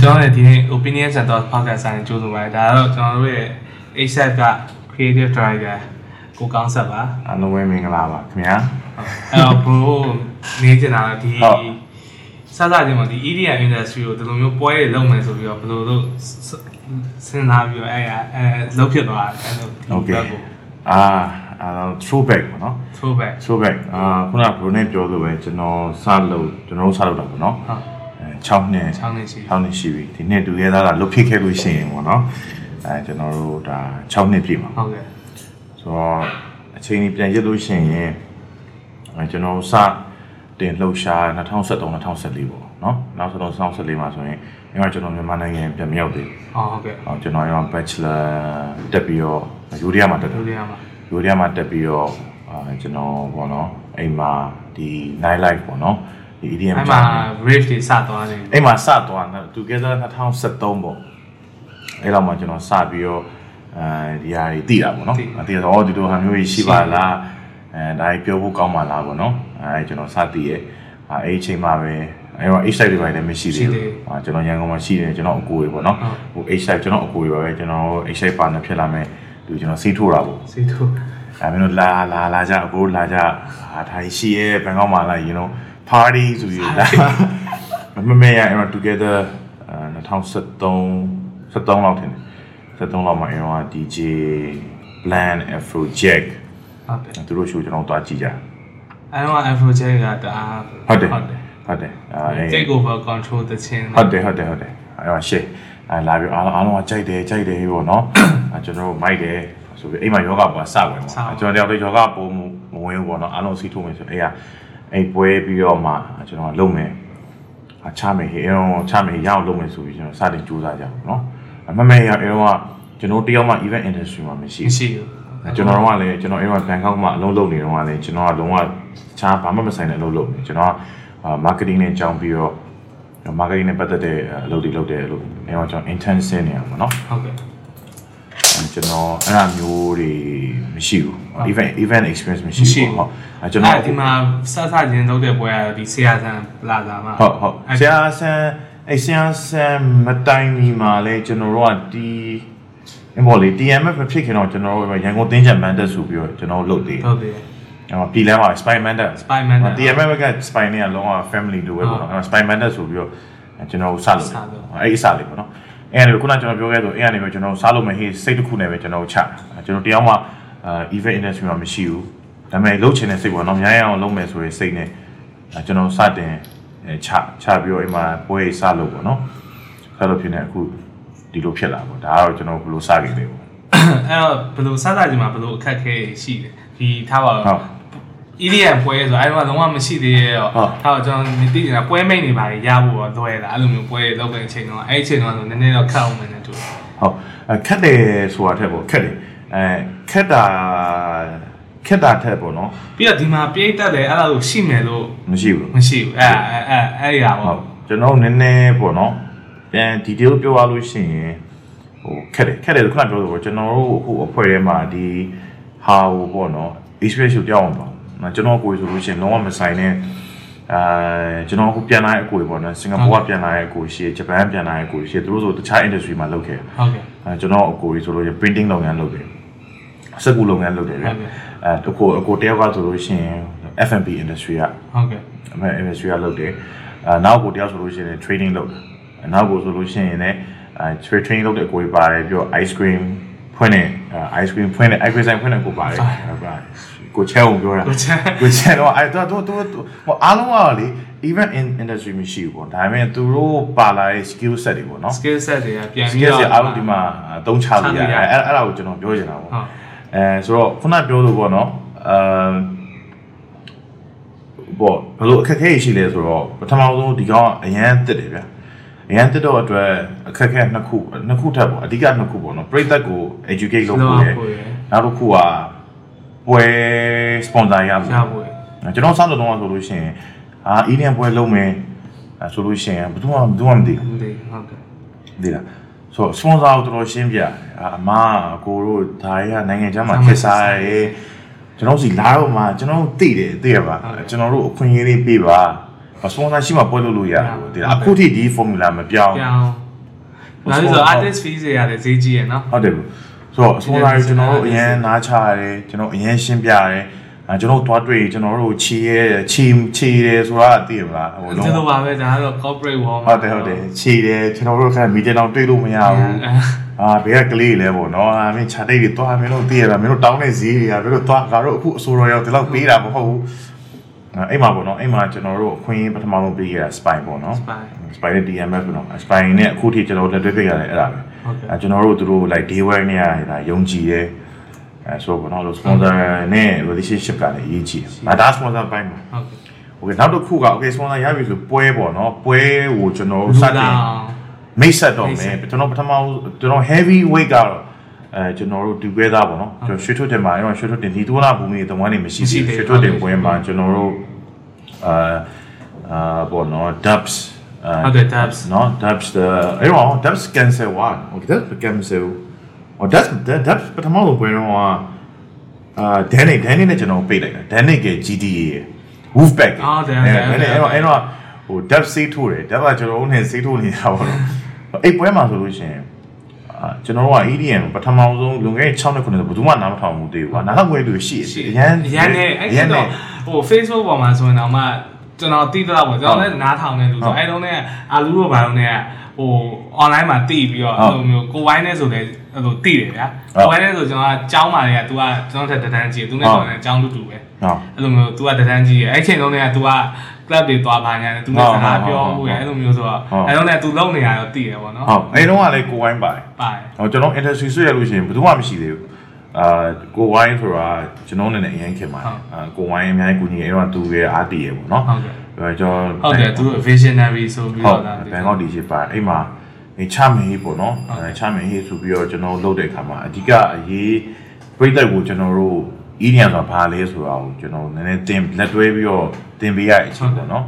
ကျွန်တော်လည်းဒီနေ့ opinion center podcast ဆိုင်ကြိုးဆိုပါတယ်ဒါကတော့ကျွန်တော်တို့ရဲ့ ASAP က creative driver ကိုကောင်းဆက်ပါအားလုံးပဲမင်္ဂလာပါခင်ဗျာအဲ့တော့ bro နေကျင်တာဒီစစချင်းမှာဒီ EDM industry ကိုဒီလိုမျိုးပွဲတွေလုပ်မယ်ဆိုပြီးတော့ဘယ်လိုလုပ်စဉ်းစားပြီးတော့အဲ့အဲလုပ်ဖြစ်သွားတယ်အဲ့လို Okay အာအာ throwback ပေါ့နော် throwback throwback အာခုနက bro နဲ့ပြောလို့ပဲကျွန်တော်စလုပ်ကျွန်တော်တို့စလုပ်တာပေါ့နော်ဟုတ် 6နှစ်6နှစ်ရှိ6နှစ်ရှိပြီဒီနှစ်တူရဲသားကလွတ်ဖြစ်ခဲ့လို့ရှိရင်ပေါ့နော်အဲကျွန်တော်တို့ဒါ6နှစ်ပြည့်မှာဟုတ်ကဲ့ဆိုတော့အချိန်ကြီးပြန်ရစ်လို့ရှိရင်အဲကျွန်တော်စတင်လှုပ်ရှား2013 2014ပေါ့နော်နောက်ဆုံး2014မှာဆိုရင်အဲ့မှာကျွန်တော်မြန်မာနိုင်ငံပြန်မရောက်သေးဘူးအော်ဟုတ်ကဲ့ဟောကျွန်တော်ရော bachelor တက်ပြီးတော့ယူရီးယားမှာတက်တယ်လူတွေကမှာယူရီးယားမှာတက်ပြီးတော့အာကျွန်တော်ဘောနော်အိမ်မှာဒီ night life ပေါ့နော် ဒီ EDM အဲ့မှာ rave တွေစသွားတယ်အိမ်မှာစသွားတယ် together 2013ပေါ့အဲ့တော့မှကျွန်တော်စပြီးတော့အဲဒီဟာတွေတည်တာပေါ့နော်အတည်တော့ဒီလိုဟာမျိုးကြီးရှိပါလားအဲဒါကြီးပြောဖို့ကောင်းပါလားပေါ့နော်အဲကျွန်တော်စတည်ရဲ့အဲအဲ့အချိန်မှာပဲအဲ့တော့ H type တွေပိုင်းလည်းမရှိသေးဘူးအာကျွန်တော်ရန်ကုန်မှာရှိတယ်ကျွန်တော်အကိုတွေပေါ့နော်ဟို H type ကျွန်တော်အကိုတွေပါပဲကျွန်တော် H type partner ဖြစ်လာမယ်သူကျွန်တော်စီးထိုးတာပေါ့စီတူအဲမင်းတို့လာလာလာကြအကိုလာကြဟာဒါကြီးရှိရဲ့ဘန်ကောက်မှာလာ you know party ဆိုပြီးလာမမေရအဲ့တော့ together 2013 13လောက်ထင်တယ်13လောက်မှာအဲ့တော့ DJ Plan Afro Jack ဟုတ်တယ်သူတို့ show ကျွန်တော်တွားကြည့်ကြအဲ့တော့ Afro Jack ကတအားဟုတ်တယ်ဟုတ်တယ်ဟုတ်တယ်အဲ take over control တခြင်းဟုတ်တယ်ဟုတ်တယ်ဟုတ်တယ်အဲ့တော့ share အဲလာပြီးအားလုံးအားလုံးကကြိုက်တယ်ကြိုက်တယ်ပေါ့နော်အဲကျွန်တော်တို့မိုက်တယ်ဆိုပြီးအိမ်မှာယောဂပေါ်စဝင်ပေါ့ကျွန်တော်တယောက်တည်းယောဂပုံမဝင်ဘူးပေါ့နော်အားလုံးစီးထိုးမယ်ဆိုအဲ့က အဲ့ပွဲပြီးတော့မှကျွန်တော်လုံမယ်အချမယ်ဟဲ့အဲ့တော့ချမယ်ရအောင်လုပ်မယ်ဆိုပြီးကျွန်တော်စတင်ကြိုးစားကြပါနော်မမေရအဲ့တော့ကျွန်တော်တယောက်မှ event industry မှာမရှိဘူး မရှိဘူး ကျွန်တော်တို့ကလည်းကျွန်တော်အဲ့မှာဘန်ကောက်မှာအလုပ်လုပ်နေတော့ကလည်းကျွန်တော်ကလုံးဝချားဘာမှမဆိုင်တဲ့အလုပ်လုပ်နေကျွန်တော်က marketing နဲ့ကြောင်းပြီးတော့ marketing နဲ့ပတ်သက်တဲ့အလုပ်တွေလုပ်တယ်လို့အဲ့တော့ကျွန်တော် intern ဆင်းနေရမှာเนาะ ဟုတ်ကဲ့ ကျွန်တော်အဲ့ဒါမျိုးတွေမရှိဘူး event event experience မရှိဘူးဟုတ်အဲ့ကျွန်တော်အဲ့ဒီမှာစစချင်းလုပ်တဲ့ပွဲကတော့ဒီဆရာဆန်လာလာမှာဟုတ်ဟုတ်ဆရာဆန်အဲ့ဆရာဆန်မတိုင်မီမှာလဲကျွန်တော်တို့ကဒီအမော်လီ TMF မဖြစ်ခင်တော့ကျွန်တော်တို့ရန်ကုန်တင်းချန်မန်တက်ဆိုပြီးတော့ကျွန်တော်လုပ်သေးတယ်ဟုတ်တယ်အဲ့တော့ပြည်လမ်းမှာ Spiderman တက် Spiderman တက် TMF က Spider နဲ့လုံးဝ family လိုပဲပေါ့နော်အဲ့တော့ Spiderman တက်ဆိုပြီးတော့ကျွန်တော်စလို့စလို့အဲ့ဒီစလေးပေါ့နော် အဲ့ဒါခုနကကျွန်တော်ပြောခဲ့ဆိုအဲ့ကနေပဲကျွန်တော်စလို့မဟေးစိတ်တစ်ခုနဲ့ပဲကျွန်တော်ချကျွန်တော်တရားမှအာ event industry မှာမရှိဘူးဒါပေမဲ့လှုပ်ချင်တဲ့စိတ်ပေါ့နော်များရအောင်လုပ်မယ်ဆိုရင်စိတ်နဲ့ကျွန်တော်စတင်ချချပြီးတော့အိမ်မှာပွဲစလို့ပေါ့နော်စလို့ဖြစ်နေအခုဒီလိုဖြစ်လာပေါ့ဒါကတော့ကျွန်တော်ဘယ်လိုစခဲ့လဲပေါ့အဲ့တော့ဘယ်လိုစစချင်းမှာဘယ်လိုအခက်ခဲရှိတယ်ဒီထားပါဟုတ်တော့ EDM ပွဲဆိုအဲ့တော့လုံးဝမရှိသေးရဲ့တော့ဟုတ်ထားတော့ကျွန်တော်သိနေတာပွဲမိတ်နေပါလေရဖို့တော့လွယ်တာအဲ့လိုမျိုးပွဲတွေလုပ်တဲ့အချိန်တော့အဲ့အချိန်တော့ဆိုနည်းနည်းတော့ခက်အောင်မယ်နဲ့တူတယ်ဟုတ်အဲခက်တယ်ဆိုတာထက်ပေါ့ခက်တယ်အဲခက်တာခက်တာထက်ပေါ့နော်ပြီးတော့ဒီမှာပြိတ်တက်တယ်အဲ့လိုရှိမယ်လို့မရှိဘူးမရှိဘူးအဲ့အဲ့အဲ့အဲ့ရပါဟုတ်ဘူးကျွန်တော်နည်းနည်းပေါ့နော်ပြန် detail ပြောရလို့ရှိရင်ဟိုခက်တယ်ခက်တယ်ခုနပြောသလိုပေါ့ကျွန်တော်တို့ဟိုအဖွဲ့ထဲမှာဒီဟာဟိုပေါ့နော် experience ကိုကြောက်အောင်ပါနော် ကျွန်တော်ကိုယ်ဆိုလို့ရှိရင်လုံးဝမဆိုင်နဲ့အဲကျွန်တော်အခုပြန်လာတဲ့အကိုပေါ့နော်စင်ကာပူကပြန်လာတဲ့အကိုရှိဂျပန်ပြန်လာတဲ့အကိုရှိသူတို့ဆိုတခြား industry မှာလုပ်ခဲ့ဟုတ်ကဲ့အဲကျွန်တော်အကိုကြီးဆိုလို့ရ printing လုပ်ငန်းလုပ်တယ်စက်ကူလုပ်ငန်းလုပ်တယ်ဗျဟုတ်ကဲ့အဲတကိုအကိုတယောက်ကဆိုလို့ရှိရင် F&B industry ကဟုတ်ကဲ့အမေ industry ကလုပ်တယ်အဲနောက်ကိုတယောက်ဆိုလို့ရှိရင် trading လုပ်တယ်အဲနောက်ကိုဆိုလို့ရှိရင်လည်းအဲ trading လုပ်တဲ့အကိုကြီးပါတယ်ပြီးတော့ ice cream ဖွင့်နေ ice cream ဖွင့်နေ ice cream ဆိုင်ဖွင့်နေကိုပါတယ်ဟုတ်ပါ ကိုချဲအောင်ပြောတာကိုချဲကိုချဲတော့အဲတော့တော့တော့ဟိုအားလုံးကလေ even in industry မရှိဘူးပေါ့ဒါပေမဲ့သူတို့ပါလာတဲ့ skill set တွေပေါ့နော် skill set တွေကပြန်စီပြီးးရတော့စီအားလုံးဒီမှာအသုံးချလို့ရချလို့အဲရတယ်အဲ့အဲ့ဒါကိုကျွန်တော်ပြောချင်တာပေါ့ဟုတ်အဲဆိုတော့ခုနပြောလို့ပေါ့နော်အမ်ဘောဘယ်လိုအခက်အခဲရှိလဲဆိုတော့ပထမဆုံးဒီကောင်ကအရန်တက်တယ်ဗျအရန်တက်တော့အတွက်အခက်အခဲနှစ်ခုနှစ်ခုထပ်ပေါ့အဓိကနှစ်ခုပေါ့နော်ပြိသက်ကို educate လုပ်ဖို့ရယ်လုပ်ဖို့ရယ်နောက်တစ်ခုက ပွဲ sponsor ရဖို့ရဖို့ရယ်ကျွန်တော်စတဲ့တော့ဆိုလို့ရှိရင်အာ Indian ပွဲလုပ်မယ်အဲဆိုလို့ရှိရင်ဘယ်သူမှဘယ်သူမှမသိဘူးမသိဟုတ်ကဲ့ဒီလားဆို sponsor ကိုတော်တော်ရှင်းပြအာအမအကိုတို့ဒါတွေကနိုင်ငံခြားမှာခက်စားရဲကျွန်တော်စီလာတော့မှကျွန်တော်တို့သိတယ်သိရပါကျွန်တော်တို့အခွင့်အရေးလေးပေးပါစပွန်ဆာရှိမှပွဲလို့လို့ရတယ်ပေါ့ဒီအခုထိဒီ formula မပြောင်းပြောင်းဒါဆို artist fees တွေရတယ်ဈေးကြီးရနော်ဟုတ်တယ် ဆိုတော့ sponsor ကျွန်တော်တို့အရင်နားချရတယ်ကျွန်တော်အရင်ရှင်းပြရတယ်အဲကျွန်တော်တို့သွားတွေ့ကျွန်တော်တို့ချီရဲချီချီတယ်ဆိုတာသိရမလားဟိုဒီလိုပါပဲဒါကတော့ corporate wall ဟုတ်တယ်ဟုတ်တယ်ချီတယ်ကျွန်တော်တို့ခါမီဒီယာတော့တွေ့လို့မရဘူးအာဘယ်ကကလေးလဲပေါ့နော်အာမင်းခြာတိတ်တွေတွားမင်းတို့သိရလားမင်းတို့တောင်းတဲ့ဈေးတွေကမင်းတို့တွားငါတို့အခုအစိုးရရောက်ဒီလောက်ပေးတာမဟုတ်ဘူး အဲ့မှာပေါ့နော်အဲ့မှာကျွန်တော်တို့အခွင့်ပထမဆုံးပေးခဲ့တာ spine ပေါ့နော် spine spine နဲ့ DMF ပေါ့နော် spine နဲ့အခုထိကျွန်တော်တို့လက်တွဲပေးရတယ်အဲ့ဒါပဲဟုတ်ကဲ့အဲကျွန်တော်တို့သူတို့ like day wear နဲ့ရတာယုံကြည်ရဲအဲဆိုပေါ့နော်လို့ sponsor နဲ့ relationship ကလည်းအရေးကြီးတယ်ဒါဒါ sponsor ပိုင်းမှာဟုတ်ကဲ့ okay နောက်တစ်ခုက okay sponsor ရပြီဆိုပွဲပေါ့နော်ပွဲကိုကျွန်တော်တို့စတင်မိတ်ဆက်တော့မယ်ကျွန်တော်ပထမကျွန်တော် heavy weight ကတော့ အဲကျွန်တော်တို့ together ပေါ့နော်ကျွန်တော်ရွှေထုတ်တင်မှာအဲ့မှာရွှေထုတ်တင်ဒီတိုးလာဘူးမီတဝန်နေမရှိဘူးရွှေထုတ်တင်ပွဲမှာကျွန်တော်တို့အာအာပေါ့နော် dubs ဟုတ်တယ် tabs နော် dubs အဲ့တော့ dubs cancel one okay dubs cancel ဟို dubs dubs ပထမဆုံးပွဲတော့အာ Danny Danny နဲ့ကျွန်တော်ပေးလိုက်တာ Danny က GTA Wolfpack အော်တယ်အဲ့အဲ့အဲ့တော့အဲ့တော့ဟို dubs စေးထိုးတယ် dubs ကကျွန်တော်တို့နဲ့စေးထိုးနေတာပေါ့နော်အဲ့ပွဲမှာဆိုလို့ရှိရင်အာ ကျွန်တော်တို့က EDM ပထမဆုံးလွန်ခဲ့တဲ့6နှစ်ခုနှစ်ဘယ်သူမှနားမထောင်ဘူးသေးဘူးကွာနားထောင်ခွင့်လူရှိတယ်အရန်ရန်နဲ့အဲ့တော့ဟို Facebook ပေါ်မှာဆိုရင်တော့မှကျွန်တော်တည်တော့ပေါ့ကျွန်တော်လည်းနားထောင်နေလို့ဆိုအဲ့တုန်းကအာလူတို့ဘာလို့လဲဟို online မှာတည်ပြီးတော့အဲ့လိုမျိုးကိုဝိုင်းနေဆိုလည်း အဲ့လိုတည်တယ်ဗျာကိုဝိုင်းနေဆိုကျွန်တော်ကကျောင်းမှာတွေက तू ကကျွန်တော်ထက်တန်းကြီး तू နဲ့ကျွန်တော်လည်းကျောင်းတူတူပဲ ဟုတ် အဲ့လိုမျိုး तू ကတန်းကြီးအဲ့ချိန်တုန်းက तू က club တွေသွားပါညာတယ် तू နဲ့စကားပြောမှုရအဲ့လိုမျိုးဆိုတော့အဲ့တော့လည်း तू လုံနေရတော့တည်တယ်ပေါ့နော် ဟုတ်အဲ့တော့ကလည်းကိုဝိုင်းပါတယ် ပါတယ် ဟောကျွန်တော် industry ဆွဲရလို့ရှိရင်ဘယ်သူမှမရှိသေးဘူးအာကိုဝိုင်းဆိုတာကျွန်တော်နဲ့အရင်ခင်ပါတယ်အာကိုဝိုင်းအများကြီးကူညီအဲ့တော့သူရဲ့အားတည်ရပေါ့နော် ဟုတ်ကဲ့ အဲကျွန်တော် ဟုတ်တယ်သူ visionary ဆိုပြီး ဟုတ် တော့ဒါ ဘန်ကောက်ဒီရှိပါအဲ့မှာ ဒီချမင်းကြီးပေါ့နော်အဲချမင်းကြီးဆိုပြီးတော့ကျွန်တော်လုပ်တဲ့အခါမှာအဓိကအရေးပြိသက်ကိုကျွန်တော်တို့ Indian ဆိုတာဘာလဲဆိုတာကိုကျွန်တော်နည်းနည်းတင်လက်တွဲပြီးတော့တင်ပေးရတဲ့အချိန်ပေါ့နော်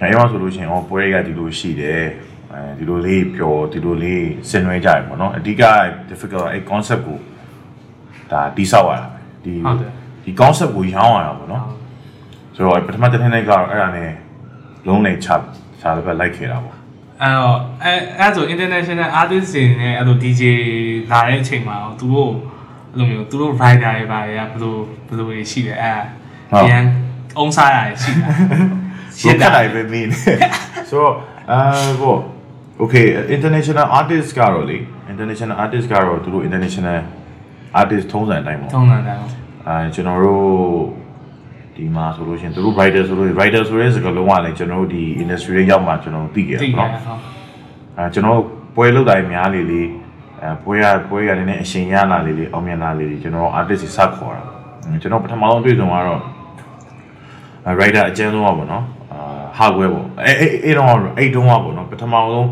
အဲအဲ့မှာဆိုလို့ရှိရင်ဟောပွဲကဒီလိုရှိတယ်အဲဒီလိုလေးပျော်ဒီလိုလေးဆင်နွှဲကြရပေါ့နော်အဓိက difficult အဲ့ concept ကိုဒါတိဆောက်ရတာပဲဒီဟုတ်တယ်ဒီ concept ကိုရောင်းရတာပေါ့နော်ဆိုတော့ပထမတစ်ထည့်နဲ့ကတော့အဲ့ဒါနဲ့လုံးနေချချလည်းပဲလိုက်ခဲ့တာပေါ့ အဲ့တော့အဲအဲ့ဆို international artist တွေနဲ့အဲ့လို DJ လာတဲ့အချိန်မှာတော့သူတို့အဲ့လိုမျိုးသူတို့ rider တွေပါတွေကဘယ်လိုဘယ်လိုတွေရှိတယ်အဲ့ဒါရန်အုံးစားရတယ်ရှိတာရှင်းတာပဲမင်းဆိုတော့အာဘော okay international artist ကတော့လေ international artist ကတော့သူတို့ international artist ထုံးစံအတိုင်းပေါ့ထုံးတာတယ်အဲကျွန်တော်တို့ ဒီမှာဆိုလို့ရှိရင်သူတို့ writer ဆိုလို့ writer ဆိုတဲ့စကားလုံးကလည်းကျွန်တော်တို့ဒီ industry ရဲ့ရောက်မှကျွန်တော်တို့သိခဲ့သိတာရပေါ့ဟုတ်နော်အဲကျွန်တော်တို့ပွဲလုပ်တိုင်းများလေလေအဲပွဲရပွဲရနေတဲ့အရှင်ရလာလေလေအောင်မြင်လာလေလေကျွန်တော်တို့ artist တွေစခေါ်တာအဲကျွန်တော်ပထမဆုံးတွေ့ဆုံကတော့အဲ writer အကျဉ်းဆုံးပါပေါ့နော်အာ hardware ပေါ့အဲအဲအဲတော့အဲ့တုန်းကပေါ့နော်ပထမဆုံး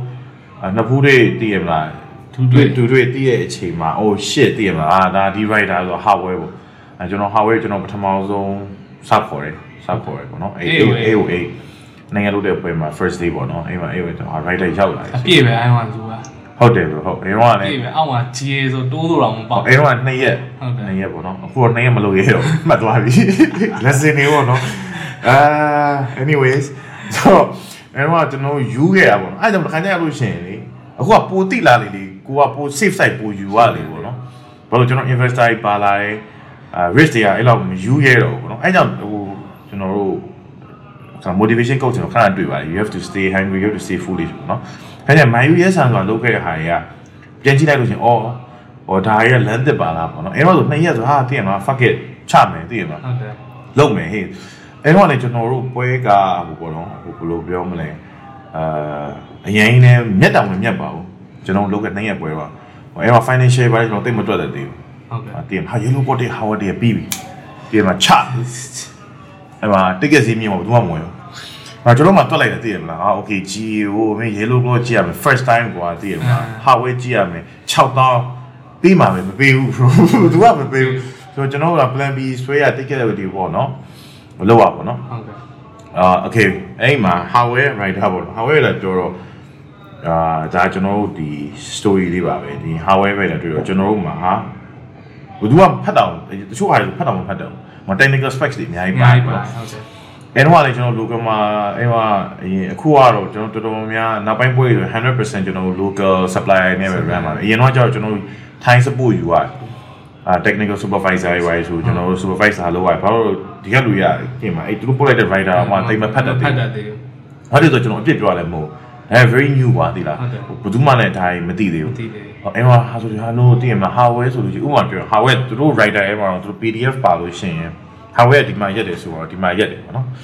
အဲနှစ်ဖူးတွေတည်ရမလားသူတွေ့တူတွေ့တည်ရဲ့အချိန်မှာ oh shit တည်ရမလားအာဒါဒီ writer ဆိုတော့ hardware ပေါ့အဲကျွန်တော် hardware ကျွန်တော်ပထမဆုံး စခေါ်တယ်စခေါ်တယ်ပေါ့နော်အဲ AO8 နိုင်ငံလို့တဲ့ပွဲမှာ first day ပေါ့နော်အဲ့မှာအဲ့မှာကျွန်တော် writer ရောက်လာတယ်အပြည့်ပဲအိုင်းဝမ်သူကဟုတ်တယ်ဘဟုတ်အဲ့တော့အလည်းပြည့်ပဲအောက်မှာကြီးရေဆိုတိုးလို့တော့မပေါက်အဲ့တော့နှစ်ရက်ဟုတ်တယ်နှစ်ရက်ပေါ့နော်အခုတော့နှစ်ရက်မလို့ရတော့မှတ်သွားပြီ lesson တွေပေါ့နော်အာ anyways so အဲ့တော့ကျွန်တော်ယူခဲ့ရပါတော့အဲ့ဒါမှခါကြရလို့ရှိရင်လေအခုကပိုတိလာလေလေကိုကပို safe side ပိုယူရလေပေါ့နော်ဘာလို့ကျွန်တော် investor တွေပါလာတယ် အာ risk တွေကအဲ့လောက်မယူရဲတော့ဘူးပေါ့နော်အဲ့ကြောင့်ဟိုကျွန်တော်တို့ဆို motivation coach ကျွန်တော်ခဏတွေ့ပါတယ် you have to stay hungry you have to stay foolish ပေါ့နော်ခင်ဗျာ my yes ဆန်ဆိုတာလုပ်ခဲ့တဲ့ဟာတွေကပြန်ကြည့်လိုက်လို့ရှရင်အော်ဟောဒါတွေကလမ်းသစ်ပါလားပေါ့နော်အဲ့တော့ဆိုနှစ်ရက်ဆိုဟာတည်ရမှာ fuck it ချမယ်တည်ရမှာဟုတ်တယ်လုပ်မယ်ဟေ့အဲ့တော့လည်းကျွန်တော်တို့ပွဲကဟိုပေါ့နော်ဟိုဘယ်လိုပြောမလဲအာအရင်နဲ့မျက်တောင်မမျက်ပါဘူးကျွန်တော်လုပ်ခဲ့နှစ်ရက်ပွဲပါဟိုအဲ့တော့ financial ဘာလဲကျွန်တော်သိမတွက်တဲ့သေးဘူး ဟုတ်ကဲ့အတင်ဟာ yellow bot တွေ howard တွေပြီးပြီဒီမှာချအဲ့မှာ ticket စီးမြင်မှာဘယ်သူမှမဝင်ဘူးငါကျွန်တော်မှတွက်လိုက်တယ်သိရမလားဟာ okay ကြီးဟိုမင်း yellow bot ကြည့်ရမယ် first time ကွာသိရမလား howard ကြည့်ရမယ်6000ပြီးမှာပဲမပေးဘူး bro သူကမပေးဘူးဆိုတော့ကျွန်တော်က plan B ဆွဲရ ticket တွေပေါ့နော်မလုပ်ရပါနော်ဟုတ်ကဲ့အာ okay အဲ့မှာ hardware writer ပေါ့နော် hardware လည်းပြောတော့အာဒါကျွန်တော်တို့ဒီ story လေးပါပဲဒီ hardware ပဲလည်းတွေ့တော့ကျွန်တော်တို့မှာဟာ ဘယ်သူကဖတ်တော့တချို့ဟာတွေဖတ်တော့မဖတ်တော့မ technical specs တွေအများကြီးအပါများကြီးပေါ့ပါနော်ဟုတ်တယ်အဲ့တော့လည်းကျွန်တော် local မှာအဲ့မှာအရင်အခုကတော့ကျွန်တော်တော်တော်များနောက်ပိုင်းပွဲဆို100%ကျွန်တော် local supplier နဲ့ပဲ run ပါတယ်အရင်တော့ကျတော့ကျွန်တော် Thai support ယူရတယ်အာ technical supervisor တွေပါဆိုကျွန်တော်တို့ supervisor လုပ်ရတယ်ဘာလို့ဒီကလူရပြင်မှာအဲ့သူတို့ပို့လိုက်တဲ့ rider မှာတိတ်မဖတ်တတ်ဖသေးတ်တဘူးတ်သေးဘူး။ဘာလို့လဲဆိုတော့ကျွန်တော်အပြစ်ပြောရလဲမဟုတ်။အဲ very new ပါသိလားဟုတ်တယ်။ဘယ်သူမှလည်းဒါကြီးမသိသေးမဘူးသိသေးဘူး။ အဲ့မှာဟာဆိုဒီဟာလို့သိရမှာ hardware ဆိုလို့ရှိရင်ဥပမာပြော hardware သူတို့ writer အဲ့မှာတော့သူတို့ PDF ပါလို့ရှိရင် hardware ဒီမှာရက်တယ်ဆိုတော့ဒီမှာရက်တယ်ပေါ့နော်။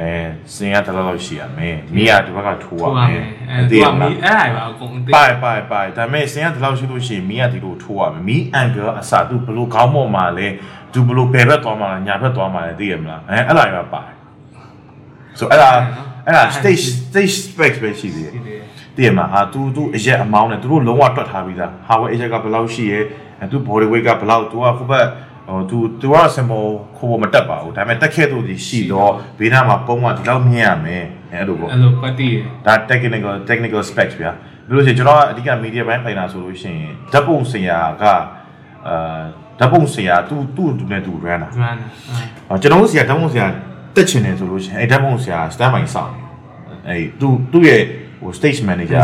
အဲစင်ရတလောက်လောက်ရှိရမယ်။မိရဒီဘက်ကထိုးရဟုတ်ပါမမယ်ယ်အဲ။သူကမီအဲ့ဒါပါအကုန်သိပိုင်ပိုင်ပိုင်ဒါပေမဲ့စင်ရဒီလောက်ရှိလို့ရှိရင်မိရဒီလိုထိုးရမယ်။မိ angle အစသူဘလို့ခေါင်းပေါ်မှာလဲသူဘလို့ဘယ်ဘက်သွားမှာလဲညာဘက်သွားမှာလဲသိရမလား။အဲအဲ့လာရပါတယ်။ so အဲ့ဒါအဲ့ဒါ stage stage specs ပဲရှိသေးတယ် သိတယ်တည်ရမှာဟာသူသူအရက်အမောင်းနဲ့သူတို့လုံးဝတွက်ထားပြီးသားဟာဝဲအရက်ကဘယ်လောက်ရှိရဲအဲသူ body weight ကဘယ်လောက်သူကခုဘက်ဟိုသူသူက symbol ခိုးဖို့မတက်ပါဘူးဒါပေမဲ့တက်ခဲ့သူဒီရှိတော့ဘေးနားမှာပုံမှန်ဒီလောက်မြင်ရမယ်အဲအဲ့လိုပေါ့အဲ့လိုပတ်တည်ဒါ technical technical specs ဗျာဘယ်လိုဆိုကျွန်တော်ကအဓိက media ဘိုင်းဖိုင်နာဆိုလို့ရှိရင်ဓာတ်ပုံဆရာကအာဓာတ်ပုံဆရာသူသူ့သူနဲ့သူ run တာ run အော်ကျွန်တော်တို့ဆရာဓာတ်ပုံဆရာတက်ချင်တယ်ဆိုလို့ရှိရင်အဲဓာတ်ပုံဆရာ stand by စောင့်တယ်အဲသူသူ့ရဲ့ ဟို stage manager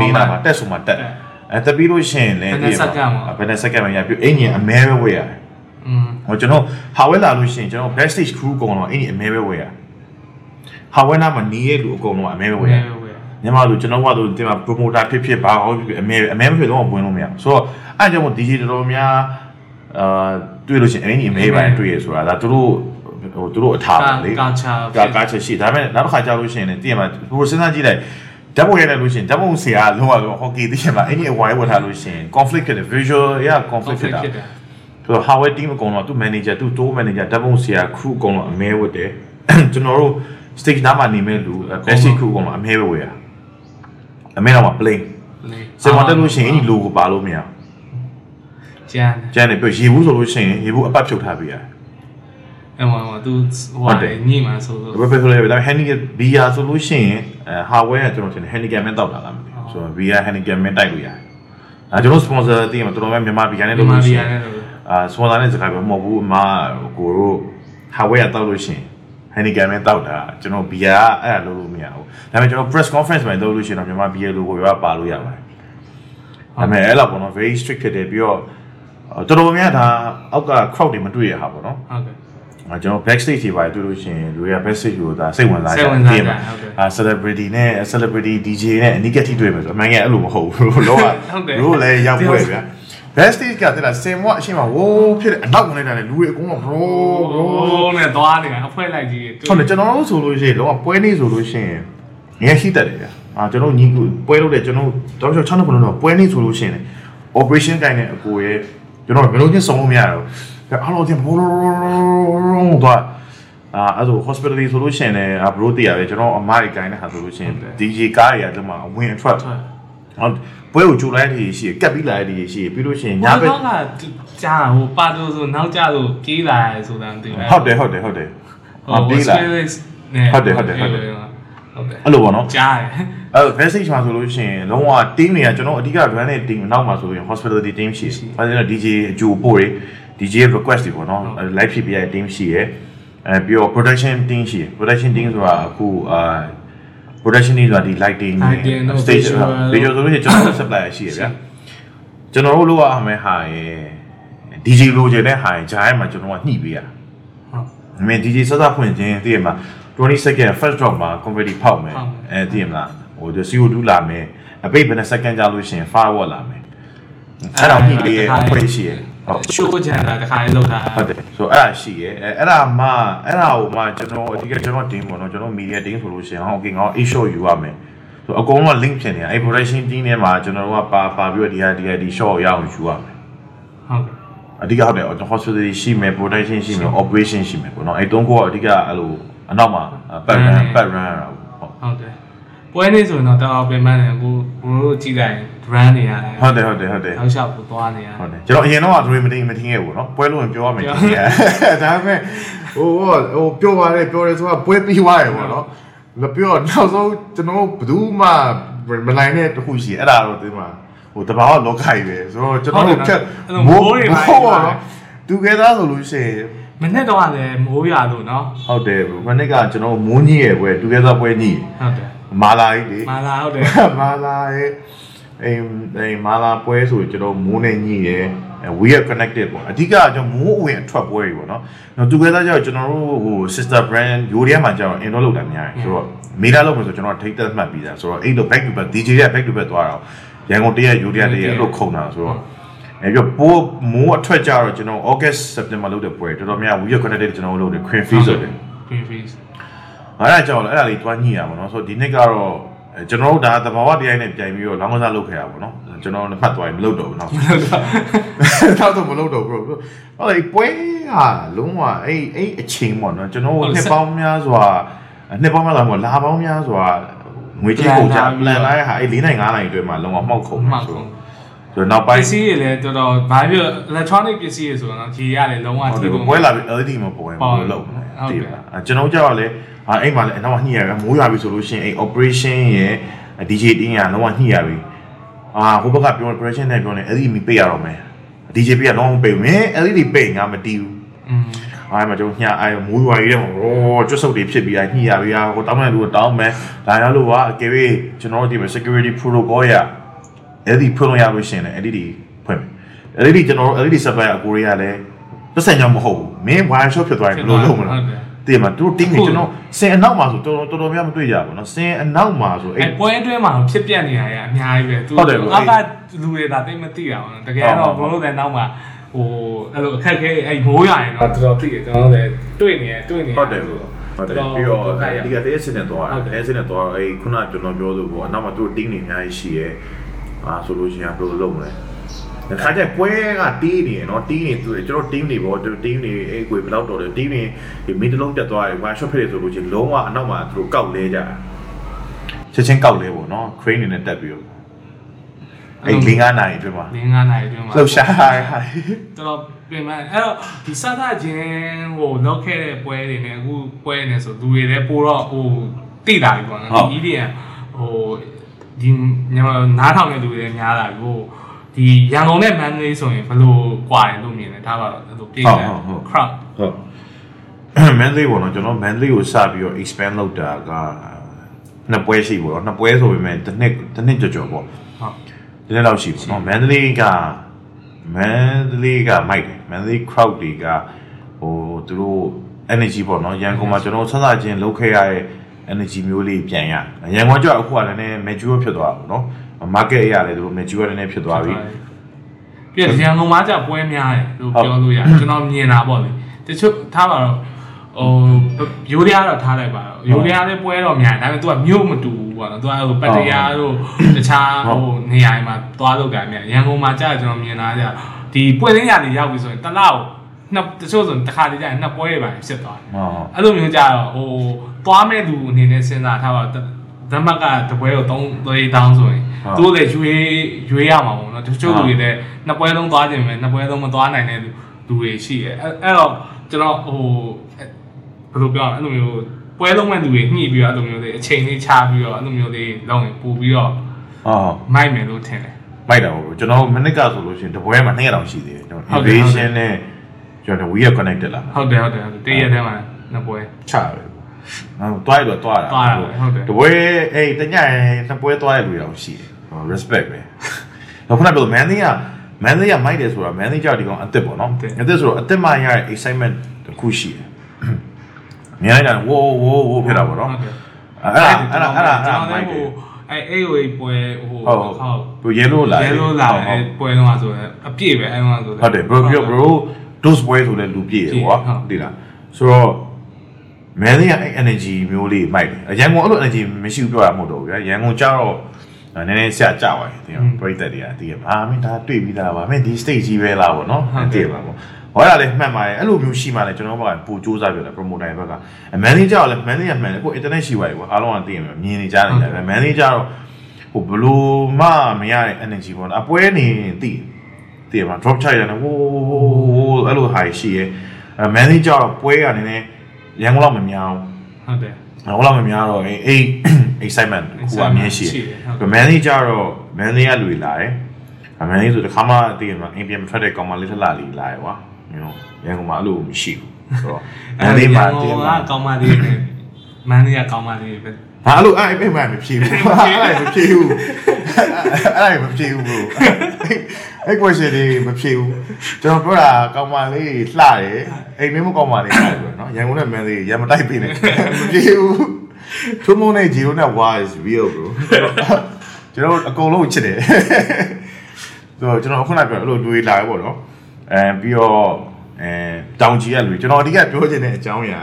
ပေးတာပါတက်ဆိုမှတက်အဲတက်ပြီးလို့ရှိရင်လည်းဘယ်နဲ့စက္ကန့်မှရပြအင်ဂျင်အမဲပဲဝယ်ရတယ်อืมဟိုကျွန်တော်ဟာဝဲလာလို့ရှိရင်ကျွန်တော် backstage crew ကုန်တော့အင်ဂျင်အမဲပဲဝယ်ရတယ်ဟာဝဲနာမှာနီးရဲ့လူအကုန်လုံးအမဲပဲဝယ်ရတယ်မြန်မာလူကျွန်တော်ကတော့ဒီမှာ promoter ဖြစ်ဖြစ်ဘာဟုတ်ဖြစ်အမဲအမဲမဖြစ်တော့ဝင်လို့မရဘူးဆိုတော့အဲကြောင့် DJ တော်တော်များအာတွေ့လို့ရှိရင်အင်ဂျင်အမဲပဲတွေ့ရဆိုတာဒါသူတို့ ဟိုသူတို့အထားပါလေကာချာကာကာချက်ရှိဒါပေမဲ့နောက်တစ်ခါကြာလို့ရှိရင်လည်းတည်ရမှာဟိုစဉ်းစားကြည့်လိုက်ဓာတ်ပုံရိုက်လိုက်လို့ရှိရင်ဓာတ်ပုံဆရာလုံးဝလုံးဟော်ကီတည်ရမှာအဲ့ဒီအဝိုင်းဝတ်ထားလို့ရှိရင် conflict ဖြစ်တယ် visual ရ conflict ဖြစ်တာဖြစ်တယ်ဆိုတော့ hardware team အကုန်လုံးသူ manager သူ tour manager ဓာတ်ပုံဆရာ crew အကုန်လုံးအမဲဝတ်တယ်ကျွန်တော်တို့ stage နားမှာနေမဲ့လူ basic crew အကုန်လုံးအမဲပဲဝယ်ရအမဲတော့မှာ plane စင်မတက်လို့ရှိရင်အဲ့ဒီ logo ပါလို့မရကျန်ကျန်တယ်ပြရေဘူးဆိုလို့ရှိရင်ရေဘူးအပတ်ဖြုတ်ထားပေးရတယ် အဲ့မှာသူဟိုညိမှဆိုလို့ဘယ်ပဲဆိုလဲဒါ handicap VR ဆိုလို့ရှိရင်အဲ hardware ကကျွန်တော်ထင်တယ် handicap မတောက်တာလားမသိဘူးဆိုတော့ VR handicap မတိုက်လို့ရတယ်အဲကျွန်တော် sponsor တည်မှာတော်တော်များမြန်မာ VR နဲ့လုပ်လို့ရှိရင်အာ sponsor နဲ့စကားပဲမဟုတ်ဘူးအမကိုတို့ hardware တောက်လို့ရှိရင် handicap မတောက်တာကျွန်တော် VR အဲ့ဒါလုပ်လို့မရဘူးဒါပေမဲ့ကျွန်တော် press conference မှာလုပ်လို့ရှိရင်တော့မြန်မာ VR logo ရောပါလို့ရပါတယ်ဒါပေမဲ့အဲ့လောက်ပေါ့နော် very strict ဖြစ်တယ်ပြီးတော့တော်တော်များဒါအောက်က crowd တွေမတွေ့ရဟာပေါ့နော်ဟုတ်ကဲ့ အဲကျွန်တော် backstage တွေပါတွေ့လို့ရှိရင်လူတွေက backstage ကိုဒါစိတ်ဝင်စားကြစိတ်ဝင်စားကြဟုတ်ကဲ့အာ celebrity နဲ့ celebrity DJ နဲ့အနိကတိတွေ့မယ်ဆိုအမှန်ကအဲ့လိုမဟုတ်ဘူးလောကဟုတ်တယ်တို့လည်းရောက်ပွဲဗျာ backstage ကတဲ့လားစင်မွအရှိမဝိုးဖြစ်တယ်အနောက်ဝင်လိုက်တာလေလူတွေအကုန်လုံး bro bro ဟိုးနဲ့သွားနေတာအဖွဲလိုက်ကြီးဟုတ်တယ်ကျွန်တော်တို့ဆိုလို့ရှိရင်လောကပွဲနေဆိုလို့ရှိရင်ငယ်ရှိတတ်တယ်ဗျာအာကျွန်တော်ညီကိုပွဲလုပ်တယ်ကျွန်တော်တောက်ချော6နှစ်ခုလုံးတော့ပွဲနေဆိုလို့ရှိရင် operation ကိုင်းနဲ့အကိုရဲ့ကျွန်တော်ဘယ်လိုချင်းစုံလို့မရတော့ အားလုံးချင်းဘောလုံးတော့အာအဲ့ဒါ hospitality ဆိုလို့ရှိရင်လည်းဘရိုးတည်ရတယ်ကျွန်တော်အမားကြီးကိုင်းတဲ့ဟာဆိုလို့ရှိရင် DJ ကားတွေကတော့မှဝင်အထွက်ဟုတ်ပွဲကိုကြိုလိုက်တည်ရှိကပ်ပြီးလာတဲ့တည်ရှိပြီးလို့ရှိရင်ညာညာဘဘက်က်ကကြာဟိုပါတိုဆိုနောက်ကျလို့ပြေးလာရဲဆိုတာမသိဘူးဟုတ်တယ်ဟုတ်တယ်ဟုတ်တယ်ဟိုပြေးလာနဲ့ဟုတ်တယ်ဟုတ်တယ်ဟုတ်တယ်ဟုတ်တယ်အဲ့လိုပေါ့နော်ကြားတယ်အဲ message မှာဆိုလို့ရှိရင်လုံးဝ team တွေကကျွန်တော်အဓိက run တဲ့ team နောက်မှာဆိုရင် hospitality team ရှိတယ်။အဲဒီတော့ DJ အကျိုးပို့တွေ DJ request တွေပေါ့နော် live ဖြစ်ပြရတဲ့ team ရှိရယ်အဲပြီးတော့ production team ရှိရယ် production team ဆိုတာအခုအာ production တွေဆိုတာဒီ lighting နဲ့ Lighting တို့ stage visual ဗီဒီယိုဆိုလို့ရှိရင်ကျွန်တော်တို့ supplier ရှိရယ်ဗျာကျွန်တော်တို့လိုအပ်မယ်ဟာရယ် DJ လိုချင်တဲ့ဟာရယ်ဂျားရဲမှာကျွန်တော်ကညှိပေးရဟုတ်အမေ DJ စစဖွင့်ခြင်းတည်ရမှာ20 second first drop မှာ converti ဖောက်မယ်ဖောက်မယ်အဲတည်ရမလားဟို CO2 လာမယ်အပိတ်ဘယ်နှ second ကြာလို့ရှိရင် firewall လာမယ်အဲ့တော့ဒီလေးအဖွင့်ရှိရဟုတ် ရှိုးချန်တာတခါလေးလောက်တာဟုတ်တယ်ဆိုအဲ့ဒါရှိရအဲအဲ့ဒါမှအဲ့ဒါကိုမှကျွန်တော်အဓိကကျွန်တော် team ပေါ့နော်ကျွန်တော် media team ဆိုလို့ရှိရင်ဟော okay ငါ A shot ယူရမယ်ဆိုအကုန်လုံး link ဖြစ်နေတာအဲ့ production team ထဲမှာကျွန်တော်တို့ကပါပါပြီးတော့ဒီဟာဒီဟာဒီ shot ကိုရအောင်ယူရမယ်ဟုတ်ကဲ့အဓိကဟုတ်တယ် hospitality ရှိမယ် production ရှိမယ် operation ရှိမယ်ပေါ့နော်အဲ့တုံးကအဓိကအဲ့လိုအနောက်မှာပတ် run ပတ် run ရတာပေါ့ဟုတ်တယ် ပွဲနေဆိုရင်တော့တော်တော်ပြင်ပန်းတယ်ကိုဘိုးတို့ကြည့်လိုက် brand နေရတယ် ဟုတ်တယ်ဟုတ်တယ်ဟုတ်တယ် နောက်လျှောက်ပူသွားနေရ ဟုတ်တယ်ကျွန်တော်အရင်တော့ dream မတင်မထင်ခဲ့ဘူးเนาะပွဲလို့ပြောရမယ်ထင်တယ်ဒါပေမဲ့ဟိုဟိုဟိုပြောပါတယ်ပြောတယ်ဆိုတာပွဲပြီးသွားတယ်ပေါ့เนาะမပြောနောက်ဆုံးကျွန်တော်ဘယ်သူမှမနိုင်တဲ့တခုရှိအဲ့ဒါတော့ဒီမှာဟိုတဘာဝလောကကြီးပဲဆိုတော့ကျွန်တော်တို့ဖြတ်မိုးတွေပါနော်သူကဲသားဆိုလို့ရှိရင် မ မနေ့တော့လည်းမိုးရွာလို့နော် ဟုတ်တယ်မနေ့ကကျွန်တော်မိုးညည်းရဲ့ပွဲ together ပွဲညည်း ဟုတ်တယ် မာလာကြီးလေမာလာဟုတ်တယ်မာလာရဲ့အိမ်အိမ်မာလာပွဲဆိုကျွန်တော်မိုးနဲ့ညည်းရဲ့ we are connected ပေါ့အဓိကကျွန်တော်မိုးအဝင်အထွက်ပွဲတွေပေါ့နော်နော် together ကျတော့ကျွန်တော်တို့ဟို sister brand ယူရီးယားမှာကျတော့ in လုပ်တာများတယ်ဆိုတော့မေးလာလို့မဆိုကျွန်တော်ထိတ်သက်မှတ်ပြီးသားဆိုတော့အဲ့လို back to back DJ ရဲ့ back to back သွားတော့ရန်ကုန်တရက်ယူရီးယားတရက်အဲ့လိုခုံတာဆိုတော့အဲ့ပြပိုးမိုးအထွက်ကြတော့ကျွန်တော် August September လုပ်တဲ့ပွဲတော်တော်များ we are connected ကျွန်တော်လုပ်တယ် Crane Feast ဆိုတယ် green face အဲ့ဒါကြောင့်လည်းအဲ့ဒါလေးတွားညှိရပါတော့ဆိုတော့ဒီနှစ်ကတော့အဲကျွန်တော်တို့ဒါသဘာဝတရားနဲ့ပြိုင်ပြီးတော့လောင်းကစားလုပ်ခဲ့ရပါတော့ကျွန်တော်လည်းမှတ်သွားရင်မလုပ်တော့ဘူးနောက်နောက်တော့မလုပ်တော့ဘူးဟုတ်တယ်ပွဲကလုံးဝအဲ့အဲ့အချိန်ပေါ့နော်ကျွန်တော်တို့နှစ်ပေါင်းများစွာနှစ်ပေါင်းများစွာမဟုတ်လာပေါင်းများစွာငွေကြေးကုန်ကြ plan လိုက်ဟာအဲ့၄နိုင်၅နိုင်အတွင်းမှာလုံးဝမှောက်ခုံမှောက်ဆိုခုံတော့ ဆိုတော့နောက်ပပိုင်းစ္စည်းတွေလည်းတော်တော်ဘာဖြစ် electronic ပစ္စည်းတွေဆိုတော့ကြီးရတယ်လုံးဝဟုတ်တထိယ်လို့ပွဲလာပြီး LED မှာပေါ်ရင်ဘယ်လိုလုပ်မလဲတည်ပါကျွန်တော်ကြောက်ရလဲအာအဲ့မှာလည်းအနောက်ညှိရကမိုးရွာပြီဆိုလို့ရှိရင်အဲ့ operation ရဲ့ DJ တင်းရလုံးဝညှိရပြီအာဟိုဘက်ကပြော operation နဲ့ပြောနေ LED မပေးရတော့မယ် DJ ပေးရလုံးဝပေးမယ် LED ပေးငါမတီးဘူးอืมအားမကျွန်တော်ညှအဲ့မိုးရွာကြီးတဲ့မှာရောကျွတ်ဆုပ်တွေဖြစ်ပြီးညှိရပြီဟိုတောင်းတဲ့လူကတောင်းမယ်ဒါရလို့ကအကယ်၍ကျွန်တော်တို့ဒီမှာ security protocol ရ LED ဖွင့်လို့ရလို့ရှိရင်လည်း LED ဖွင့်မယ် LED ကျွန်တော်တို့ LED supplier အကိုရီးယားလည်းပတ်စံကြောင့်မဟုတ်ဘူးမင်း wire shop ဖြစ်သွားရင်ဘယ်လိုလုပ်မလဲ ဟုတ်တယ် တည်မှာသူတို့တင်းနေကျွန်တော်စင်အနောက်မှာဆိုတော်တော်တော်တော်များမတွေ့ကြဘူးเนาะစင်အနောက်မှာဆို အဲ အဲ့ ပွဲအတွင်းမှာဖြစ်ပြနေရတာအများကြီးပဲသူ ဟုတ်တယ်ဗျ အကလူတွေဒါသိမသိတာပေါ့နော်တကယ်တော့ဘိုးတို့တဲ့နောက်မှာဟိုအဲ့လိုအခက်ခဲအဲ့မိုးရရင်တော့တော်တော်သိတယ်ကျွန်တော်တို့လည်းတွေ့နေရတွေ့နေ ဟုတ်တယ်လို့ဟုတ်တယ်ပြီးတော့ဒီကတည်းကစင်နေတော့ ဟုတ်တယ် အဲစင်နေတော့အဲ့ခုနကျွန်တော်ပြောလို့ပေါ့အနောက်မှာသူတို့တင်းနေအများကြီးရှိရဲ အာဆိုလို့ရှိရင်ဘယ်လိုလုပ်မလဲတခါကျပွဲကတီးနေရနော်တီးနေသူကျွန်တော် team တွေပေါ့ team တွေအဲ့ကိုဘယ်လောက်တော်တယ် team တွေဒီမင်းတလုံးပြတ်သွားတယ် one shot ဖြစ်တယ်ဆိုလို့ချင်းလုံးဝအနောက်မှာသူတို့ကောက်လဲကြချက်ချင်းကောက်လဲပေါ့နော် crane နေနဲ့တက်ပြီးတော့အဲ့လင်း9နာရီအတွင်းမှာလင်း9နာရီအတွင်းမှာလှုပ်ရှားတာတော်တော်ပြင်မှအဲ့တော့ဒီစသချင်းဟိုလောက်ခဲ့တဲ့ပွဲတွေနဲ့အခုပွဲနေဆိုလူတွေလည်းပိုတော့ဟိုတိတာပြီပေါ့နော်ဒီ EDM ဟို ဒီမြန်မာနားထောင်တဲ့လူတွေလည်းများလာပြီဟိုဒီရန်ကုန်နဲ့မန္တလေးဆိုရင်ဘယ်လိုကွာတယ်လို့မြင်လဲဒါပါတော့အဲ့လိုပြေးတယ် crowd ဟုတ်မန်လေးပေါ့နော်ကျွန်တော်မန်လေးကိုစပြီးတော့ expand လုပ်တာကနှစ်ပွဲရှိပေါ့နော်နှစ်ပွဲဆိုပေမဲ့တစ်နှစ်တစ်နှစ်ကြော်ကြော်ပေါ့ဟုတ်ဒီနေ့လောက်ရှိပေါ့နော်မန်လေးကမန်လေးကမိုက်တယ်မန်လေး crowd တွေကဟိုသူတို့ energy ပေါ့နော်ရန်ကုန်မှာကျွန်တော်ဆက်စချင်းလုပ်ခဲ့ရတဲ့ energy မျိုးလေးပြန်ရရန်ကုန်ကြောက်အခုကလည်းနည်း mature ဖြစ်သွားတာပေါ့နော် market အရာလည်းသူတို့ mature နည်းနည်းဖြစ်သွားပြီပြည့်ရန်ကုန်မှာကြပွဲများတယ်လို့ပြောလို့ရတယ်ကျွန်တော်မြင်တာပေါ့လေတချို့ထားပါတော့ဟိုရိုးရတော့ထားလိုက်ပါတော့ရိုးရလည်းပွဲတော့များတယ်ဒါပေမဲ့ तू ကမြို့မတူဘူးပေါ့နော် तू ကဟိုပတ္တရားတို့တခြားဟိုနေရာတွေမှာသွားလို့ကန်မြန်ရန်ကုန်မှာကြာကျွန်တော်မြင်တာကြဒီပွဲရင်းရတွေရောက်ပြီဆိုရင်တစ်လောက် နှစ်တချို့ဆိုတစ်ခါတည်းကျရင်နှစ်ပွဲတွေပါဖြစ်သွားတယ်ဟုတ်အဲ့လိုမျိုးကြတော့ဟိုသွားမဲ့သူအနေနဲ့စဉ်းစားထားပါဓမ္မကတပွဲကို3 3တောင်းဆိုရင်သူတို့လည်းရွေးရွေးရမှာပေါ့နော်တချို့လူတွေလည်းနှစ်ပွဲလုံးသွားခြင်းပဲနှစ်ပွဲလုံးမသွားနိုင်တဲ့လူတွေရှိတယ်အဲ့အဲ့တော့ကျွန်တော်ဟိုဘယ်လိုပြောရလဲအဲ့လိုမျိုးပွဲလုံးမဲ့လူတွေညှိပြီးတော့အဲ့လိုမျိုးလေးအချိန်လေးချပြီးတော့အဲ့လိုမျိုးလေးလုံးရင်ပို့ပြီးတော့ဟုတ်မိုက်မယ်လို့ထင်တယ်မိုက်တာပေါ့ကျွန်တော်မနစ်ကဆိုလို့ရှိရင်တပွဲမှာ200တောင်ရှိသေးတယ်ကျွန်ဟုတ်တော်တယ် invasion နဲ့ ကျွန်တော် we are connected လာဟုတ်တယ်ဟုတ်တယ်ဟုတ်တယ်တည့်ရက်ထဲမှာနှစ်ပွဲချပဲနော်တွားရတော့တွားတာတွားတာပဲဟုတ်တယ်တပွဲအေးတညနှစ်ပွဲတွားရလူတောင်ရှိတယ်ဟို respect ပဲတော့ခုနကပြော man က man ကမိုက်တယ်ဆိုတာ man ကြောက်ဒီကောင်အစ်စ်ပေါ့နော်အစ်စ်ဆိုတော့အစ်စ်မှရတဲ့ excitement တစ်ခုရှိတယ်မြင်လိုက်တာဝိုးဝိုးဝိုးဖြစ်တာပေါ့နော်ဟုတ်တယ်အဲ့ဒါအဲ့ဒါအဲ့ဒါအဲ့ဒါမိုက်တယ်အဲအေးဝေးပွဲဟိုဟုတ်ဟို yellow လာရဲလို့လာအဲပွဲတော့ဆိုရင်အပြည့်ပဲအဲမှာဆိုဟုတ်တယ် bro bro bro dose ပွဲဆိုလဲလူပြည့်တယ်ကွာဒီလားဆိုတော့မန်လေးကအဲ့ energy မျိုးလေးမိုက်တယ်ရန်ကုန်အဲ့လို energy မရှိဘူးပြောတာမဟုတ်တော့ဘူးဗျာရန်ကုန်ကြတော့နည်းနည်းဆက်ကြပါရဲ့တင်ပရိသတ်တွေကတည်ရမှာမင်းဒါတွေ့ပြီးသားပါမင်းဒီ stage ကြီးပဲလားဗောနော်တည်ပါဗောဟောရလေမှတ်ပါရဲ့အဲ့လိုမျိုးရှိမှလည်းကျွန်တော်ဘက်ကပိုစူးစမ်းပြတယ် promoter ဘက်ကအမန်လေးကြတော့လည်းမန်လေးကမှန်တယ်ကို internet ရှိပါရဲ့ကွာအားလုံးကသိရမှာမြင်နေကြတယ်ဗျာမန်လေးကြတော့ဟိုဘလို့မှမရတဲ့ energy ပေါ့နော်အပွဲနေတ ည်တည်မှာ drop ချရတယ်ဟိုးအဲ့လို high ရှိရဲ့အဲမန်လေးကြတော့ပွဲကနည်းနည်းရန်ကုန်လောက်မများဘူးဟုတ်တယ်ဟောလာမများတော့အေးအေး excitement ကိုအမြင်ရှိရှိတယ်တယ်ဟုတ်။ man လေးကြတော့ man လေးကလူလာတယ်။ man လေးဆိုတခါမှတည်ရမှာအိမ်ပြန်မထွက်တဲ့ကောင်မလေးထလာလေးလာရွာ။ you know ရန်ကုန်မှာအဲ့လိုမရှိဘူးဆိုတော့မန္တလေးမှာတည်မှာကောင်းပါသေးတယ်မန္တလေးကကောင်းပါသေးတယ်ဘာလို့အဲ့အိမ်မှာမဖြေဘူးအဲ့မဖြေဘူးအဲ့မဖြေဘူးဘို့ အဲ့ question တွေမဖြေဘူးကျွန်တော်ပြောတာကောင်းပါလေးလှတယ်အိမ်မင်းမကောင်းပါလေးလှတယ်ပြောနော်ရန်ကုန်နဲ့မန္တလေးရံမတိုက်ပေးနဲ့မဖြေဘူးထုံးမုံနဲ့ဂျီရိုနဲ့ why is real bro ကျွန်တော်အကုန်လုံးချစ်တယ်ဆိုတော့ကျွန်တော်ခုနပြောအဲ့လိုတွေးလာပေါ့နော်အဲပြီးတော့အဲတောင်ကြီးကလူကျွန်တော်အဓိကပြောချင်တဲ့အကြောင်းအရာ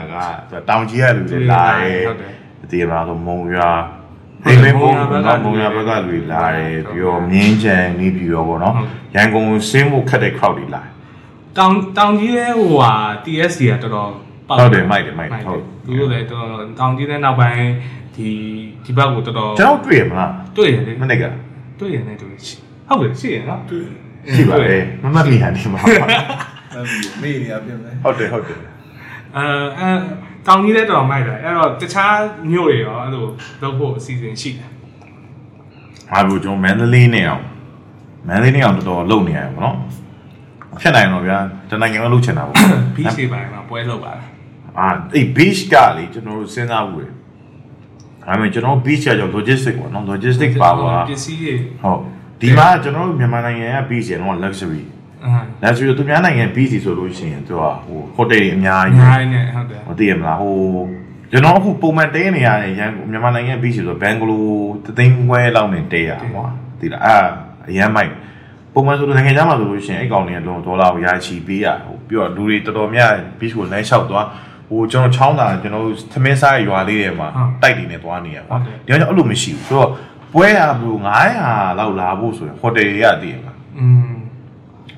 ကတောင်ကြီးကလူတွေလာတယ်ဟုတ်တယ်ဒီမှာဆိုမုံရွာ ဒီမင်းပုံကမုံရွာဘက်ကလူလာတယ်ပြီးတော့မြင်းချံနေပြီးတော့ပေါ့နော်ရန်ကုန်ဆင်းဖို့ခက်တဲ့ crowd တွေလာတောင်တောင်ကြီးရဲ့ဟိုဟာ TSC ကတော်တော်ဟုတ်တယ်မိုက်တယ်မိုက်တယ်ဟုတ်သူတို့လည်းတော်တော်တောင်ကြီးတဲ့နောက်ပိုင်းဒီဒီဘက်ကိုတော်တော်ကျွန်တော်တွေ့ရမလားတွေ့ရတယ်မနေ့ကတွေ့ရတယ်တွေ့ရှိဟုတ်ပြီရှိရနော်ရှိပါတယ်မမမီဟာဒီမှာမေးနေရပြင်မယ်ဟုတ်တယ်ဟုတ်တယ်အဲအဲ တောင်ကြီးလည်းတော်တော်မိုက်တယ်အဲ့တော့တခြားမြို့တွေရောအဲ့လိုလုပ်ဖို့အစီအစဉ်ရှိတယ်ဟာဘူးကျွန်တော်မန္တလေးနဲ့အောင်မန္တလေးနဲ့အောင်တော်တော်လုပ်နေရတယ်ပေါ့နော်ဖြစ်နိုင်တော့ဗျာတနိုင်ငံလုံးလုပ်ချင်တာပေါ့ beach တွေပိုင်းမှာပွဲလုပ်ပါလားအာအေး beach ကလေကျွန်တော်တို့စဉ်းစားဘူးလေဒါပေမဲ့ကျွန်တော် beach ကကြောင့် logistic ပေါ့နော် logistic ပါပါပစ္စည်းတွေဟုတ်ဒီမှာကျွန်တော်တို့မြန်မာနိုင်ငံက beach ရတော့ luxury ဒါဆိုတော့သူများနိုင်ငံ BC ဆိုလို့ရှိရင်သူကဟိုဟိုတယ်တွေအများကြီးအများကြီးနဲ့ဟုတ်တယ်မသိရမလားဟိုကျွန်တော်အခုပုံမှန်တဲနေရတဲ့ရန်မြန်မာနိုင်ငံ BC ဆိုဘန်ဂလိုတသိန်းခွဲလောက်နဲ့တဲရကွာသိလားအာအရန်မိုက်ပုံမှန်ဆိုတော့နိုင်ငံခြားမှာဆိုလို့ရှိရင်အဲ့ကောင်တွေကလုံးဒေါ်လာကိုရာချီပေးရဟိုပြီးတော့လူတွေတော်တော်များ BC ကိုလမ်းလျှောက်သွားဟိုကျွန်တော်ချောင်းတာကျွန်တော်သမင်းစားရွာလေးတွေမှာတိုက်တွေနဲ့သွားနေရကွာဒီကတော့အဲ့လိုမရှိဘူးဆိုတော့ပွဲရဘလို့900လောက်လာဖို့ဆိုရင်ဟိုတယ်တွေကတည်ရမှာอืม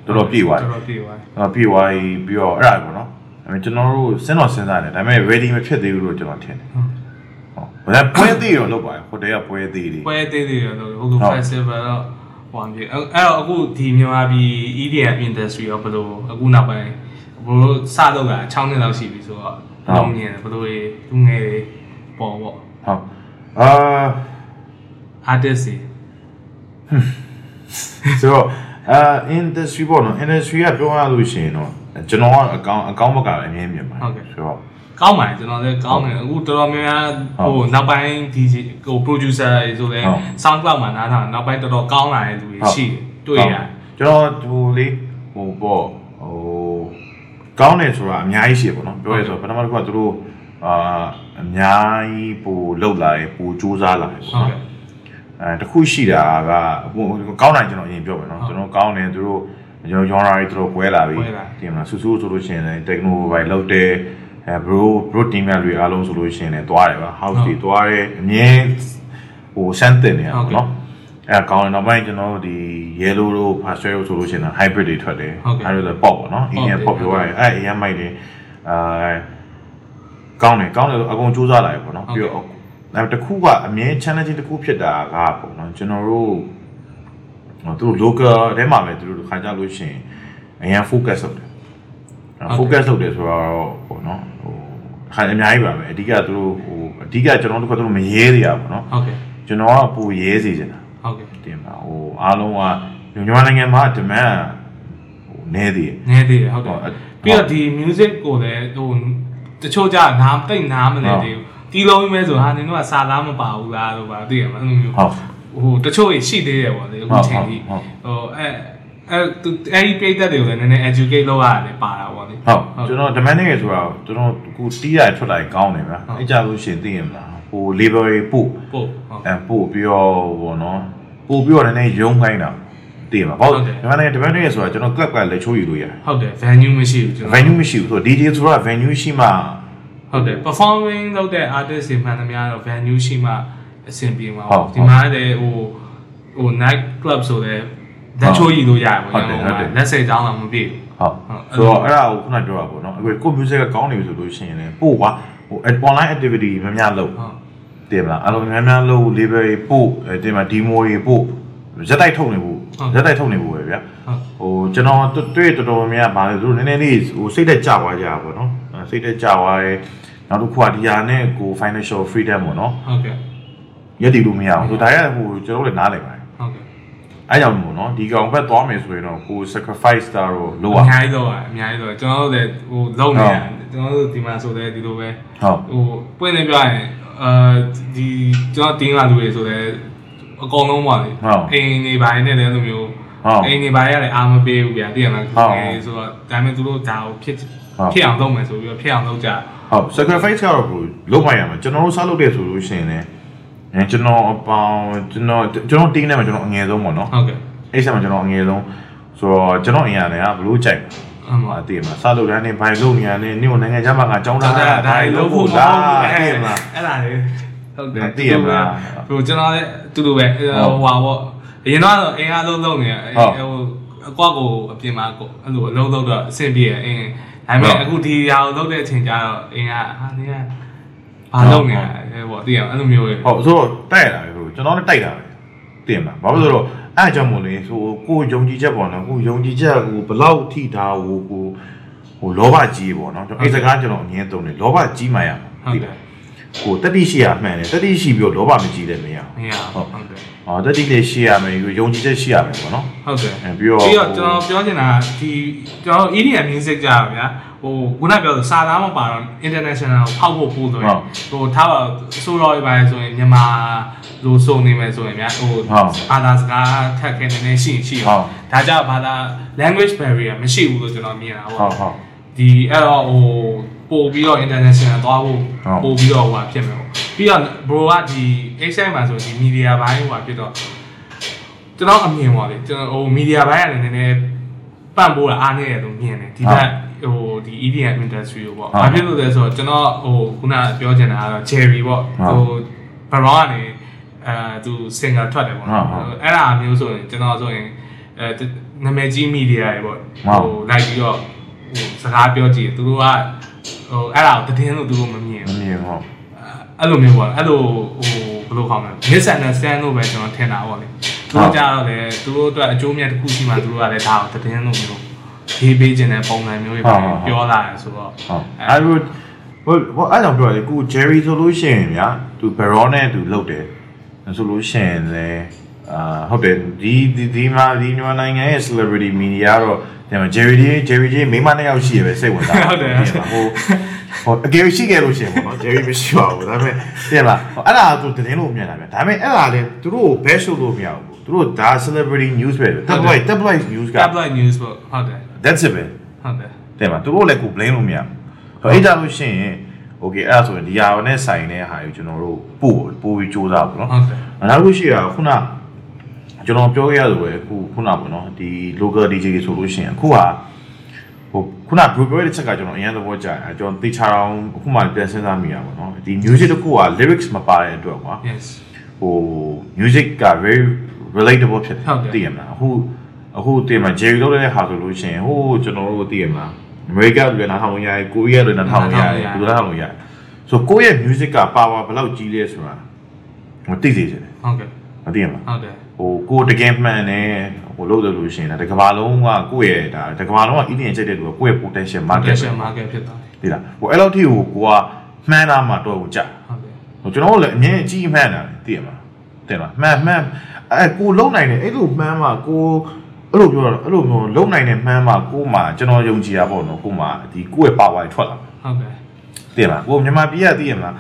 တော်တော်ပြေးသွားတယ်တော်တော်ပြေးသွားတယ်တော်တော်ပြေးသွားပြီးတော့အဲ့ဒါပေါ့နော်ဒါပေမဲ့ကျွန်တော်တို့စဉ်းတော်စဉ်းစားတယ်ဒါပေမဲ့ ready မဖြစ်သေးဘူးလို့ကျွန်တော်ထင်တယ်ဟုတ်ဘာပွဲသေးရောလုပ်ပါဟိုတယ်ကပွဲသေးတွေပွဲသေးတွေရောလုပ်ဟို festival တော့ဟိုအဖြစ်အဲ့တော့အခုဒီမြန်မာပြည် EDM industry ရောဘယ်လိုအခုနောက်ပိုင်းဘယ်လိုစတော့က6နှစ်လောက်ရှိပြီဆိုတော့လုံးမြင်တယ်ဘယ်လိုလူငယ်တွေပေါ်ပေါ့ဟုတ်အာ artist ဆိုတော့ အာ industry ပေါ့နော် industry ကပြောရလို့ရှိရင်တော့ကျွန်တော်ကအကောင်းအကောင်းဘက်ကအမြင်မြင်ပါဟုတ်ကဲ့ဆိုတော့ကောင်းပါတယ်ကျွန်တော်လည်းကောင်းတယ်အခုတော်တော်များများဟိုနောက်ပိုင်း DJ ဟို producer တွေဆိုလည်း SoundCloud မှာနားထောင်နောက်ပိုင်းတော်တော်ကောင်းလာတဲ့လူတွေရှိတယ်တွေ့ရတယ်ကျွန်တော်ဒီလေဟိုပေါ့ဟိုကောင်းတယ်ဆိုတာအများကြီးရှိတယ်ပေါ့နော်ပြောရဆိုပထမတစ်ခုကသူတို့အာအများကြီးပိုလှုပ်လာတယ်ပိုစူးစမ်းလာတယ်ပေါ့နော် အဲတခုရှိတာကကောင်းတယ်ကျွန်တော်အရင်ပြောမယ်နော်ကျွန်တော်ကောင်းတယ်သူတို့ကျွန်တော် genre တွေသူတို့ပွဲလာပြီတင်မလားဆူဆူဆိုလို့ရှိရင်လည်း techno ဘိုင်လောက်တယ်အဲ bro bro team တွေအားလုံးဆိုလို့ရှိရင်လည်းသွားတယ်ပါ house တွေသွားတယ်အမြင်ဟိုစမ်းတင်နေရပါတော့အဲကောင်းတယ်နောက်ပိုင်းကျွန်တော်တို့ဒီ yellow တို့ pastel ဆိုလို့ရှိရင် hybrid တွေထွက်တယ်အဲဒါဆို pop ပေါ့နော် EDM pop ပြောရရင်အဲအရင်မိုက်တယ်အာကောင်းတယ်ကောင်းတယ်အကုန်စူးစမ်းလာရပေါ့နော်ပြီးတော့ ဒါတခုကအမြဲ challenge တခုဖြစ်တာကပေါ့နော်ကျွန်တော်တို့သူတို့ local ထဲမှာပဲသူတို့ခါကြလို့ရှိရင်အရင် focus လုပ်တယ် focus လုပ်တယ်ဆိုတော့ပေါ့နော်ဟိုခါအများကြီးပါပဲအဓိကသူတို့ဟိုအဓိကကျွန်တော်တို့ကသူတို့မရဲသေးရပါပေါ့နော်ဟုတ်ကဲ့ကျွန်တော်ကပူရဲစေချင်တာဟုတ်ကဲ့တင်ပါဟိုအားလုံးကမြန်မာနိုင်ငံမှာ demand ဟိုနည်းသေးတယ်နည်းသေးတယ်ဟုတ်တယ်ပြီးတော့ဒီ music ကိုလည်းဟိုတချို့ကြနားတိတ်နားမလဲသေးဘူး တီးလုံးမဲဆိုဟာနင်တို့ကစာသားမပါဘူးလားလို့ပါသိရမှာအဲ့လိုမျိုးဟုတ်ဟိုတချို့ရှိသေးတယ်ပေါ့လေအခုချိန်ကြီးဟိုအဲအဲသူအဲ့ဒီပြိတ္တတွေကိုလည်းနည်းနည်း educate လုပ်ရတယ်ပါတာပေါ့လေဟုတ်ကျွန်တော် demanding ရဆိုတာကျွန်တော်အခုတီးရထွက်လာကောင်းတယ်ဗျာအဲ့ကြလို့ရှင်သိရမလားဟို label တွေပို့ပို့အဲပို့ပြီးတော့ဘောနော်ပို့ပြီးတော့နည်းနည်းယုံခိုင်းတာတည်မှာပေါ့မြန်မာနိုင်ငံ demanding ရဆိုတာကျွန်တော် club ကလက်ချိုးယူလို့ရတယ်ဟုတ်တယ် venue မရှိဘူးကျွန်တော် venue မရှိဘူးဆိုတော့ DJ ဆိုတာ venue ရှိမှ ဟုတ်တယ် performing လုပ်တဲ့ artist တွေမှန်သမျှတော့ venue ရှိမှအဆင်ပြေမှာပေါ့ဒီမှာလည်းဟိုဟို night club ဆိုလည်းလက်ချိုးရည်လို့ရတယ်ပေါ့ဟုတ်တယ်ဟုတ်တယ်လက်စိတ်ကြောင်းတော့မပြေဘူးဟုတ်ဆိုတော့အဲ့ဒါကိုခုနပြောတာပေါ့နော်အခုကို music ကကောင်းနေပြီဆိုလို့ရှိရင်လည်းပို့ကွာဟို online activity များများလုပ်တည်မလားအဲ့လိုများများလုပ် label တွေပို့တည်မလား demo တွေပို့ရက်တိုက်ထုတ်နေဖို့ရက်တိုက်ထုတ်နေဖို့ပဲဗျာဟိုကျွန်တော်တွေ့တော်တော်များများဗာလေသူတို့နည်းနည်းလေးဟိုစိတ်သက်ကြွားကြပါပေါ့နော် စိတ်သက်ကြွားရဲနောက်တစ်ခုကဒီဟာနဲ့ကို financial freedom ပေါ့နော်ဟုတ်ကဲ့ရက်တည်လို့မရဘူးဆိုဒါရဟိုကျွန်တော်လည်းနားလည်ပါတယ်ဟုတ်ကဲ့အဲကြောင့်မို့နော်ဒီကောင်ဘက်သွားမယ်ဆိုရင်တော့ကို sacrifice တာတော့လိုအများကြီးတော့အများကြီးတော့ကျွန်တော်တို့လည်းဟိုလုံနေရကျွန်တော်တို့ဒီမှာဆိုလဲဒီလိုပဲဟုတ်ဟိုပွင့်နေပြရင်အာဒီကျွန်တော်တင်းလာလူတွေဆိုလဲအကုန်လုံးပါလေဟုတ်အိမ်နေပိုင်းနဲ့လည်းအဲ့လိုမျိုးဟုတ်အိမ်နေပိုင်းရတယ်အာမပေးဘူးဗျာတည်ရမှာဟုတ်ဆိုတော့ဒါပေမဲ့သူတို့ဒါကိုဖြစ်ဟုတ် ဖြစ်အောင်လုပ်မယ်ဆိုပြီးတော့ဖြစ်အောင်လုပ်ကြဟုတ် sacrifice ကတော့ဘယ်လုံးမရမှာကျွန်တော်တို့စားလုပ်တဲ့ဆိုလို့ရှိရင်လည်းအဲကျွန်တော်အပေါင်းကျွန်တော်ကျွန်တော်တင်းနေမှာကျွန်တော်အငယ်ဆုံးပေါ့နော်ဟုတ်ကဲ့အဲ့ဆက်မှာကျွန်တော်အငယ်ဆုံးဆိုတော့ကျွန်တော်အင်ရတယ်ကဘလို့ကြိုက်အမှမှာအတည်မှာစားလုပ်တဲ့အနေဘိုင်လုပ်နေရတယ်နေ့ကနိုင်ငံခြားမှာကကြောင်းဒါသားဒါဒါလို့ဖို့လားလားတည်မှာအဲ့ဒါလေဟုတ်တယ်သိရမလားဟိုကျွန်တော်လည်းတူတူပဲဟိုဟာပေါ့အရင်တော့အင်အားလုံးလုံးနေဟိုအကွက်ကိုအပြင်မှာကိုအဲ့လိုအလုံးလုံးတော့အဆင်ပြေအင်း ဒါပေမဲ့အခုဒီဟာကိုလုပ်တဲ့အချိန်ကျတော့အင်အားဟာနေကဘာလုပ်နေလဲပေါ့သိရအဲ့လိုမျိုးလေဟုတ်ဆိုတော့တိုက်ရတာပဲဆိုကျွန်တော်လည်းတိုက်တာပဲတည်မှာဘာလို့လဲဆိုတော့အဲ့အကြောင့်မို့လေဆိုကိုယုံကြည်ချက်ပေါ့နော်ကိုယုံကြည်ချက်ကိုဘလောက်ထိတာကိုကိုဟိုလောဘကြီးပေါ့နော်ကျွန်တော်အဲ့စကားကျွန်တော်အငင်းသုံးတယ်လောဘကြီးမှရမှာဟုတ်သိတယ်လားကိုတတိရှိရမှန်တယ်တတိရှိပြီးတော့လောဘမကြီးလည်းမရဘူးမရဟုတ်ဟုတ်တယ် ဟောတတိလေးရှိရမယ်ယုံကြည်ချက်ရှိရမယ်ပေါ့နော်ဟုတ်တယ်အဲပြီးတော့ပြီးတော့ကျွန်တော်ပြောချင်တာဒီကျွန်တော် EDM music ကြပါဗျာဟိုခုနပြောစာသားမပါတော့ international ကိုဖောက်ဖို့ပို့ဆိုရင်ဟိုထားပါဆိုတော့ပဲဆိုရင်မြန်မာလိုစုံနေမယ်ဆိုရင်ဗျာဟိုဘာသာစကားထက်ခဲနေနေရှိရှိရောဒါကြောင့်ဘာသာ language barrier မရှိဘူးလို့ကျွန်တော်မြင်တာဟုပေါ့တ်ဟုတ်ဒီအဲ့တော့ဟို ပို့ပြီးတော့ international သွားဖို့ဟုတ်ပို့ပြီးတော့ဟိုဟာဖြစ်မယ်ပေါ့ပြီးတော့ bro ကဒီ HI မှာဆိုဒီ media ဘိုင်းဟိုဟာဖြစ်တော့ကျွန်တော်အမြင်ပါလေကျွန်တော်ဟို media ဘိုင်းကလည်းနည်းနည်းပန့်ပိုးတာအားနေတယ်လို့မြင်တယ်ဒီဘက်ဟိုဒီ EDM industry ကိုပေါ့ဟုတ်ဘာဖြစ်လို့လဲဆိုတော့ကျွန်တော်ဟိုခုနပြောချင်တာကတော့ Cherry ပေါ့ဟုတ်ဟို Baron ကနေအဲသူ singer ထွက်တယ်ပေါ့နော်ဟုတ်ဟုတ်အဲ့ဒါမျိုးဆိုရင်ကျွန်တော်ဆိုရင်အဲနာမည်ကြီး media တွေပေါ့ဟုတ်လိုက်ပြီးတော့ဟိုစကားပြောကြည့်သူတို့က ဟိုအဲ့ဒါကိုတည်င်းလို့သူတို့မမြင်မဘူးမြင်ဟုတ်အဲ့လိုမျိုးပေါ့အဲ့လိုဟိုဘယ်လိုခေါ်မလဲ misunderstand လို့ပဲကျွန်တော်ထင်တာပေါ့လေသူတို့ကြတော့လေသူတို့အတွက်အကျိုးမြတ်တစ်ခုရှိမှသူတို့ကလည်းဒါကိုတည်င်းလို့မျိုးရေးပေးခြင်းတဲ့ပုံစံမျိုးတွေပဲပြောလာတယ်ဆိုတော့ဟုတ်အဲ့လိုဟိုဟိုအဲ့ကြောင့်ပြောရတယ်ကို Jerry ဆိုလို့ရှိရင်ဗျာသူ Baron နဲ့သူလုပ်တယ်ဆိုလို့ရှိရင်လေ အာဟုတ်တယ်ဒီဒီဒီမှာဒီမြန်မာနိုင်ငံရဲ့ celebrity media တော့ဒီမှာ Jerry ကြီး Jerry ကြီးမိမနှစ်ယောက်ရှိရပဲစိတ်ဝင်စားဟုတ်တယ်ဟိုဟိုအကယ်ရှိခဲ့လို့ရှိရင်ပေါ့နော် Jerry မရှိပါဘူးဒါပေမဲ့တင်လားဟိုအဲ့ဒါကသူတင်လို့မြင်တာဗျာဒါပေမဲ့အဲ့ဒါလေသူတို့ဘယ်ရှို့လို့မရဘူးသူတို့ဒါ celebrity news ပဲ tabloid tabloid news က tabloid news ပေါ့ဟုတ်တယ် that's it ပဲဟုတ်တယ်တဲ့မှာသူတို့လည်းကို blame လို့မရဘူးအဲ့ကြလို့ရှိရင် okay အဲ့ဒါဆိုရင်ဒီဟာနဲ့ဆိုင်တဲ့ဟာကိုကျွန်တော်တို့ပို့ပို့ပြီးစူးစမ်းပါနော်ဟုတ်တယ်နောက်တစ်ခုရှိတာခုန ကျွန်တော်ပြောခဲ့ရလို့ပဲခုခုနပေါ့နော်ဒီ local DJ ဆိုလို့ရှိရင်အခုဟာဟိုခုန group ရဲ့ချက်ကကျွန်တော်အရင်သဘောကျတယ်ကျွန်တော်တေချာအောင်အခုမှပြန်စဉ်းစားမိရပါတော့ဒီ music တစ်ခုက lyrics မပါတဲ့အတွက်ကွာ yes ဟို music က very relatable ဖြစ်တယ်ဟုတ်တယ်သိရမလားအခုအခုသိရမလား Jerry လုပ်တဲ့ဟာဆိုလို့ရှိရင်ဟိုကျွန်တော်တို့သိရမလားအမေရိကလူနားထောင်လို့ရတယ်ကိုရီးယားလူနားထောင်လို့ရတယ်လူနားထောင်လို့ရတယ်ဆိုကိုယ့်ရဲ့ music က power ဘယ်လောက်ကြီးလဲဆိုတာဟိုသိစေချင်တယ်ဟုတ်ကဲ့မသိရမလားဟုတ်တယ် ဟိုကိုယ်တကယ်မှန်တယ်ဟိုလို့လို့ရှိရင်ဒါတစ်ကမ္ဘာလုံးကကိုယ့်ရဲ့ဒါတစ်ကမ္ဘာလုံးက Indian ချက်တဲ့လူကကိုယ့်ရဲ့ potential market market market ဖြစ်သွားတယ်သိလားဟိုအဲ့လောက်ထိကိုကိုကမှန်းတာမှတော့ကိုကြာဟုတ်တယ်ဟိုကျွန်တော်တို့လည်းအမြင်အကြီးမှန်းတာသိရမလားသိလားမှန်မှန်အဲကိုလုံနိုင်တယ်အဲ့လိုမှန်းမှကိုအဲ့လိုပြောတာအဲ့လိုမျိုးလုံနိုင်တယ်မှန်းမှကိုမှကျွန်တော်ယုံကြည်တာပေါ့နော်ကိုမှဒီကိုယ့်ရဲ့ power ထွက်လာဟုတ်တယ်သိလားကိုမြန်မာပြည်ကသိရမလား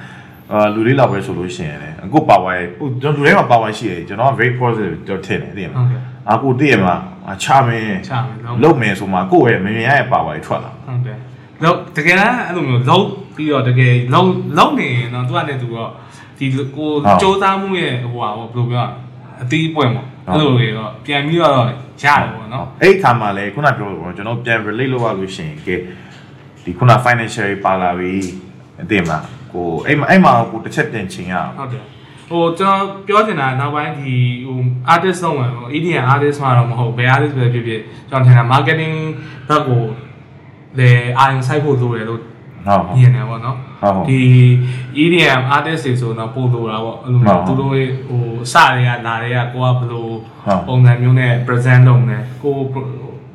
အာလူလေးလောက်ပဲဆိုလို့ရှိရင်လည်းကို power ဟိုကျွန်တော်လူတိုင်းမှာ power ရှိတယ်ကျွန်တော်က very positive တော့ထင်တယ်သိရမဟုတ်လားကဲ့အခုသိရမလားအချမင်းချမယ်လုံးလုံမယ်ဆိုမှကိုယ့်ရဲ့မမြင်ရတဲ့ power ထွက်လာဟုတ်တယ်လောက်တကယ်တမ်းအဲ့လိုမျိုးလုံးပြီးတော့တကယ်လုံးလုံးနေရင်တော့သူကလည်းသူတော့ဒီကိုစူးစမ်းမှုရဲ့ဟိုဟာဘယ်လိုပြောအတီးပွင့်ပေါ့အဲ့လိုတွေတော့ပြန်ပြီးတော့ရတယ်ပေါ့နော်အဲ့ခါမှာလေခုနပြောလို့ကျွန်တော်ပြန် relate လုပ်ရလို့ရှိရင်ကဲဒီခုန financial ပါလာပြီအသိမလား ကိုအဲ့မှာအဲ့မှာကိုတစ်ချက်တင်ချင်ရအောင်ဟုတ်တယ်ဟိုကျွန်တော်ပြောချင်တာနောက်ပိုင်းဒီဟို artist ဆုံးမှာဟို EDM artist မှာတော့မဟုတ်ဘယ် artist ပဲဖြစ်ဖြစ်ကျွန်တော်ထင်တာ marketing ဘက်ကိုလေအာရုံစိုက်ဖို့လိုတယ်လို့ဟုတ်ဟုတ်မြင်တယ်ပေါ့နော်ဟုတ်ဟုတ်ဒီ EDM artist တွေဆိုတော့ပို့လို့တာပေါ့အဲ့လိုဟုတ်ဟုတ်သူတို့ရဲ့ဟိုစတွေကလာတွေကကိုကဘယ်လိုဟုတ်ပုံစံမျိုးနဲ့ present လုပ်နေကို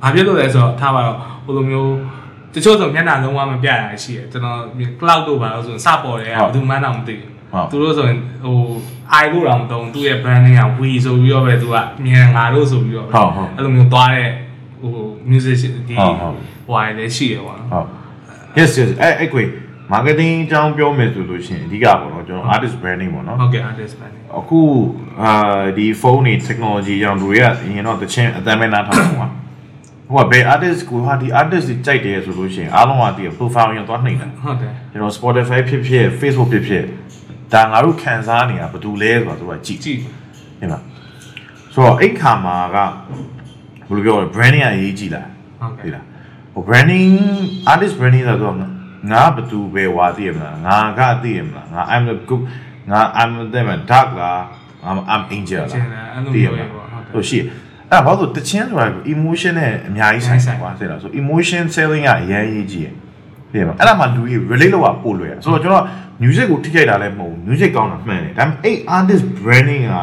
ဘာဖြစ်လို့လဲဆိုတော့ထားပါတော့ဟိုလိုမျိုး တချို့ဆိုမျက်နှာလုံးဝမပြရရှိတယ်ကျွန်တော် cloud တို့ပါလို့ဆိုရင်စပေါ်တယ်ကဘယ်သူမှန်းတော့မသိဘူးသူတို့ဆိုရင်ဟို i လို့တော့မတုံသူ့ရဲ့ branding က we ဆိုပြီးတော့ပဲသူကမြင်ငါတို့ဆိုပြီးတော့ဟုတ်ဟုတ်အဲ့လိုမျိုးသွားတဲ့ဟို music ဒီဟုတ်ဟုတ်ဟိုဟာလည်းရှိရပါတော့ဟုတ် yes yes အဲ့အဲ့ကွေ marketing အကြောင်းပြောမယ်ဆိုလို့ရှိရင်အဓိကပေါ့နော်ကျွန်တော် artist branding ပေါ့နော်ဟုတ်ကဲ့ artist branding အခုအာဒီဖုန်းတွေ technology ကြောင့်လူတွေကအရင်တော့တချင်းအတမ်းမဲ့နားထောင်ပါ ဟိုကဘယ် artist ကိုဟာဒီ artist တွေကြိုက်တယ်ဆိုလို့ရှိရင်အားလုံးကဒီ profile ရင်သွားနှိမ့်တယ်ဟုတ်တယ်ကျွန်တော် Spotify ဖြစ်ဖြစ် Facebook ဖြစ်ဖြစ်ဒါငါတို့ခံစားနေတာဘာတူလဲဆိုတာသူကကြည့်ကြည့်ဟင်လားဆိုတော့အဲ့ခါမှာကဘယ်လိုပြောလဲ branding ကအရေးကြီးလားဟုတ်ဟကဲ့င်လားဟို branding artist branding ဆိုတော့ငါဘာတူပဲဝါသိရမလားငါကသိရမလားငါ I'm the good ငါ I'm the dark လား I'm I'm angel လားအဲ့လိုမျိုးပဲပေါ့ဟုတ်တယ်ဆိုရှိ အဲ့ဘာလို့တချင်းဆိုတာ emotion နဲ့အများကြီးဆိုင်ပါသိလားဆို emotion selling ကအရင်ရေးကြီးတယ်သိရမလားအဲ့ဒါမှလူကြီး relate လုပ်တာပို့လွယ်တယ်ဆိုတော့ကျွန်တော် music ကိုထိခိုက်တာလည်းမဟုတ်ဘူး music ကောင်းတာမှန်တယ်ဒါပေမဲ့အဲ့ artist branding က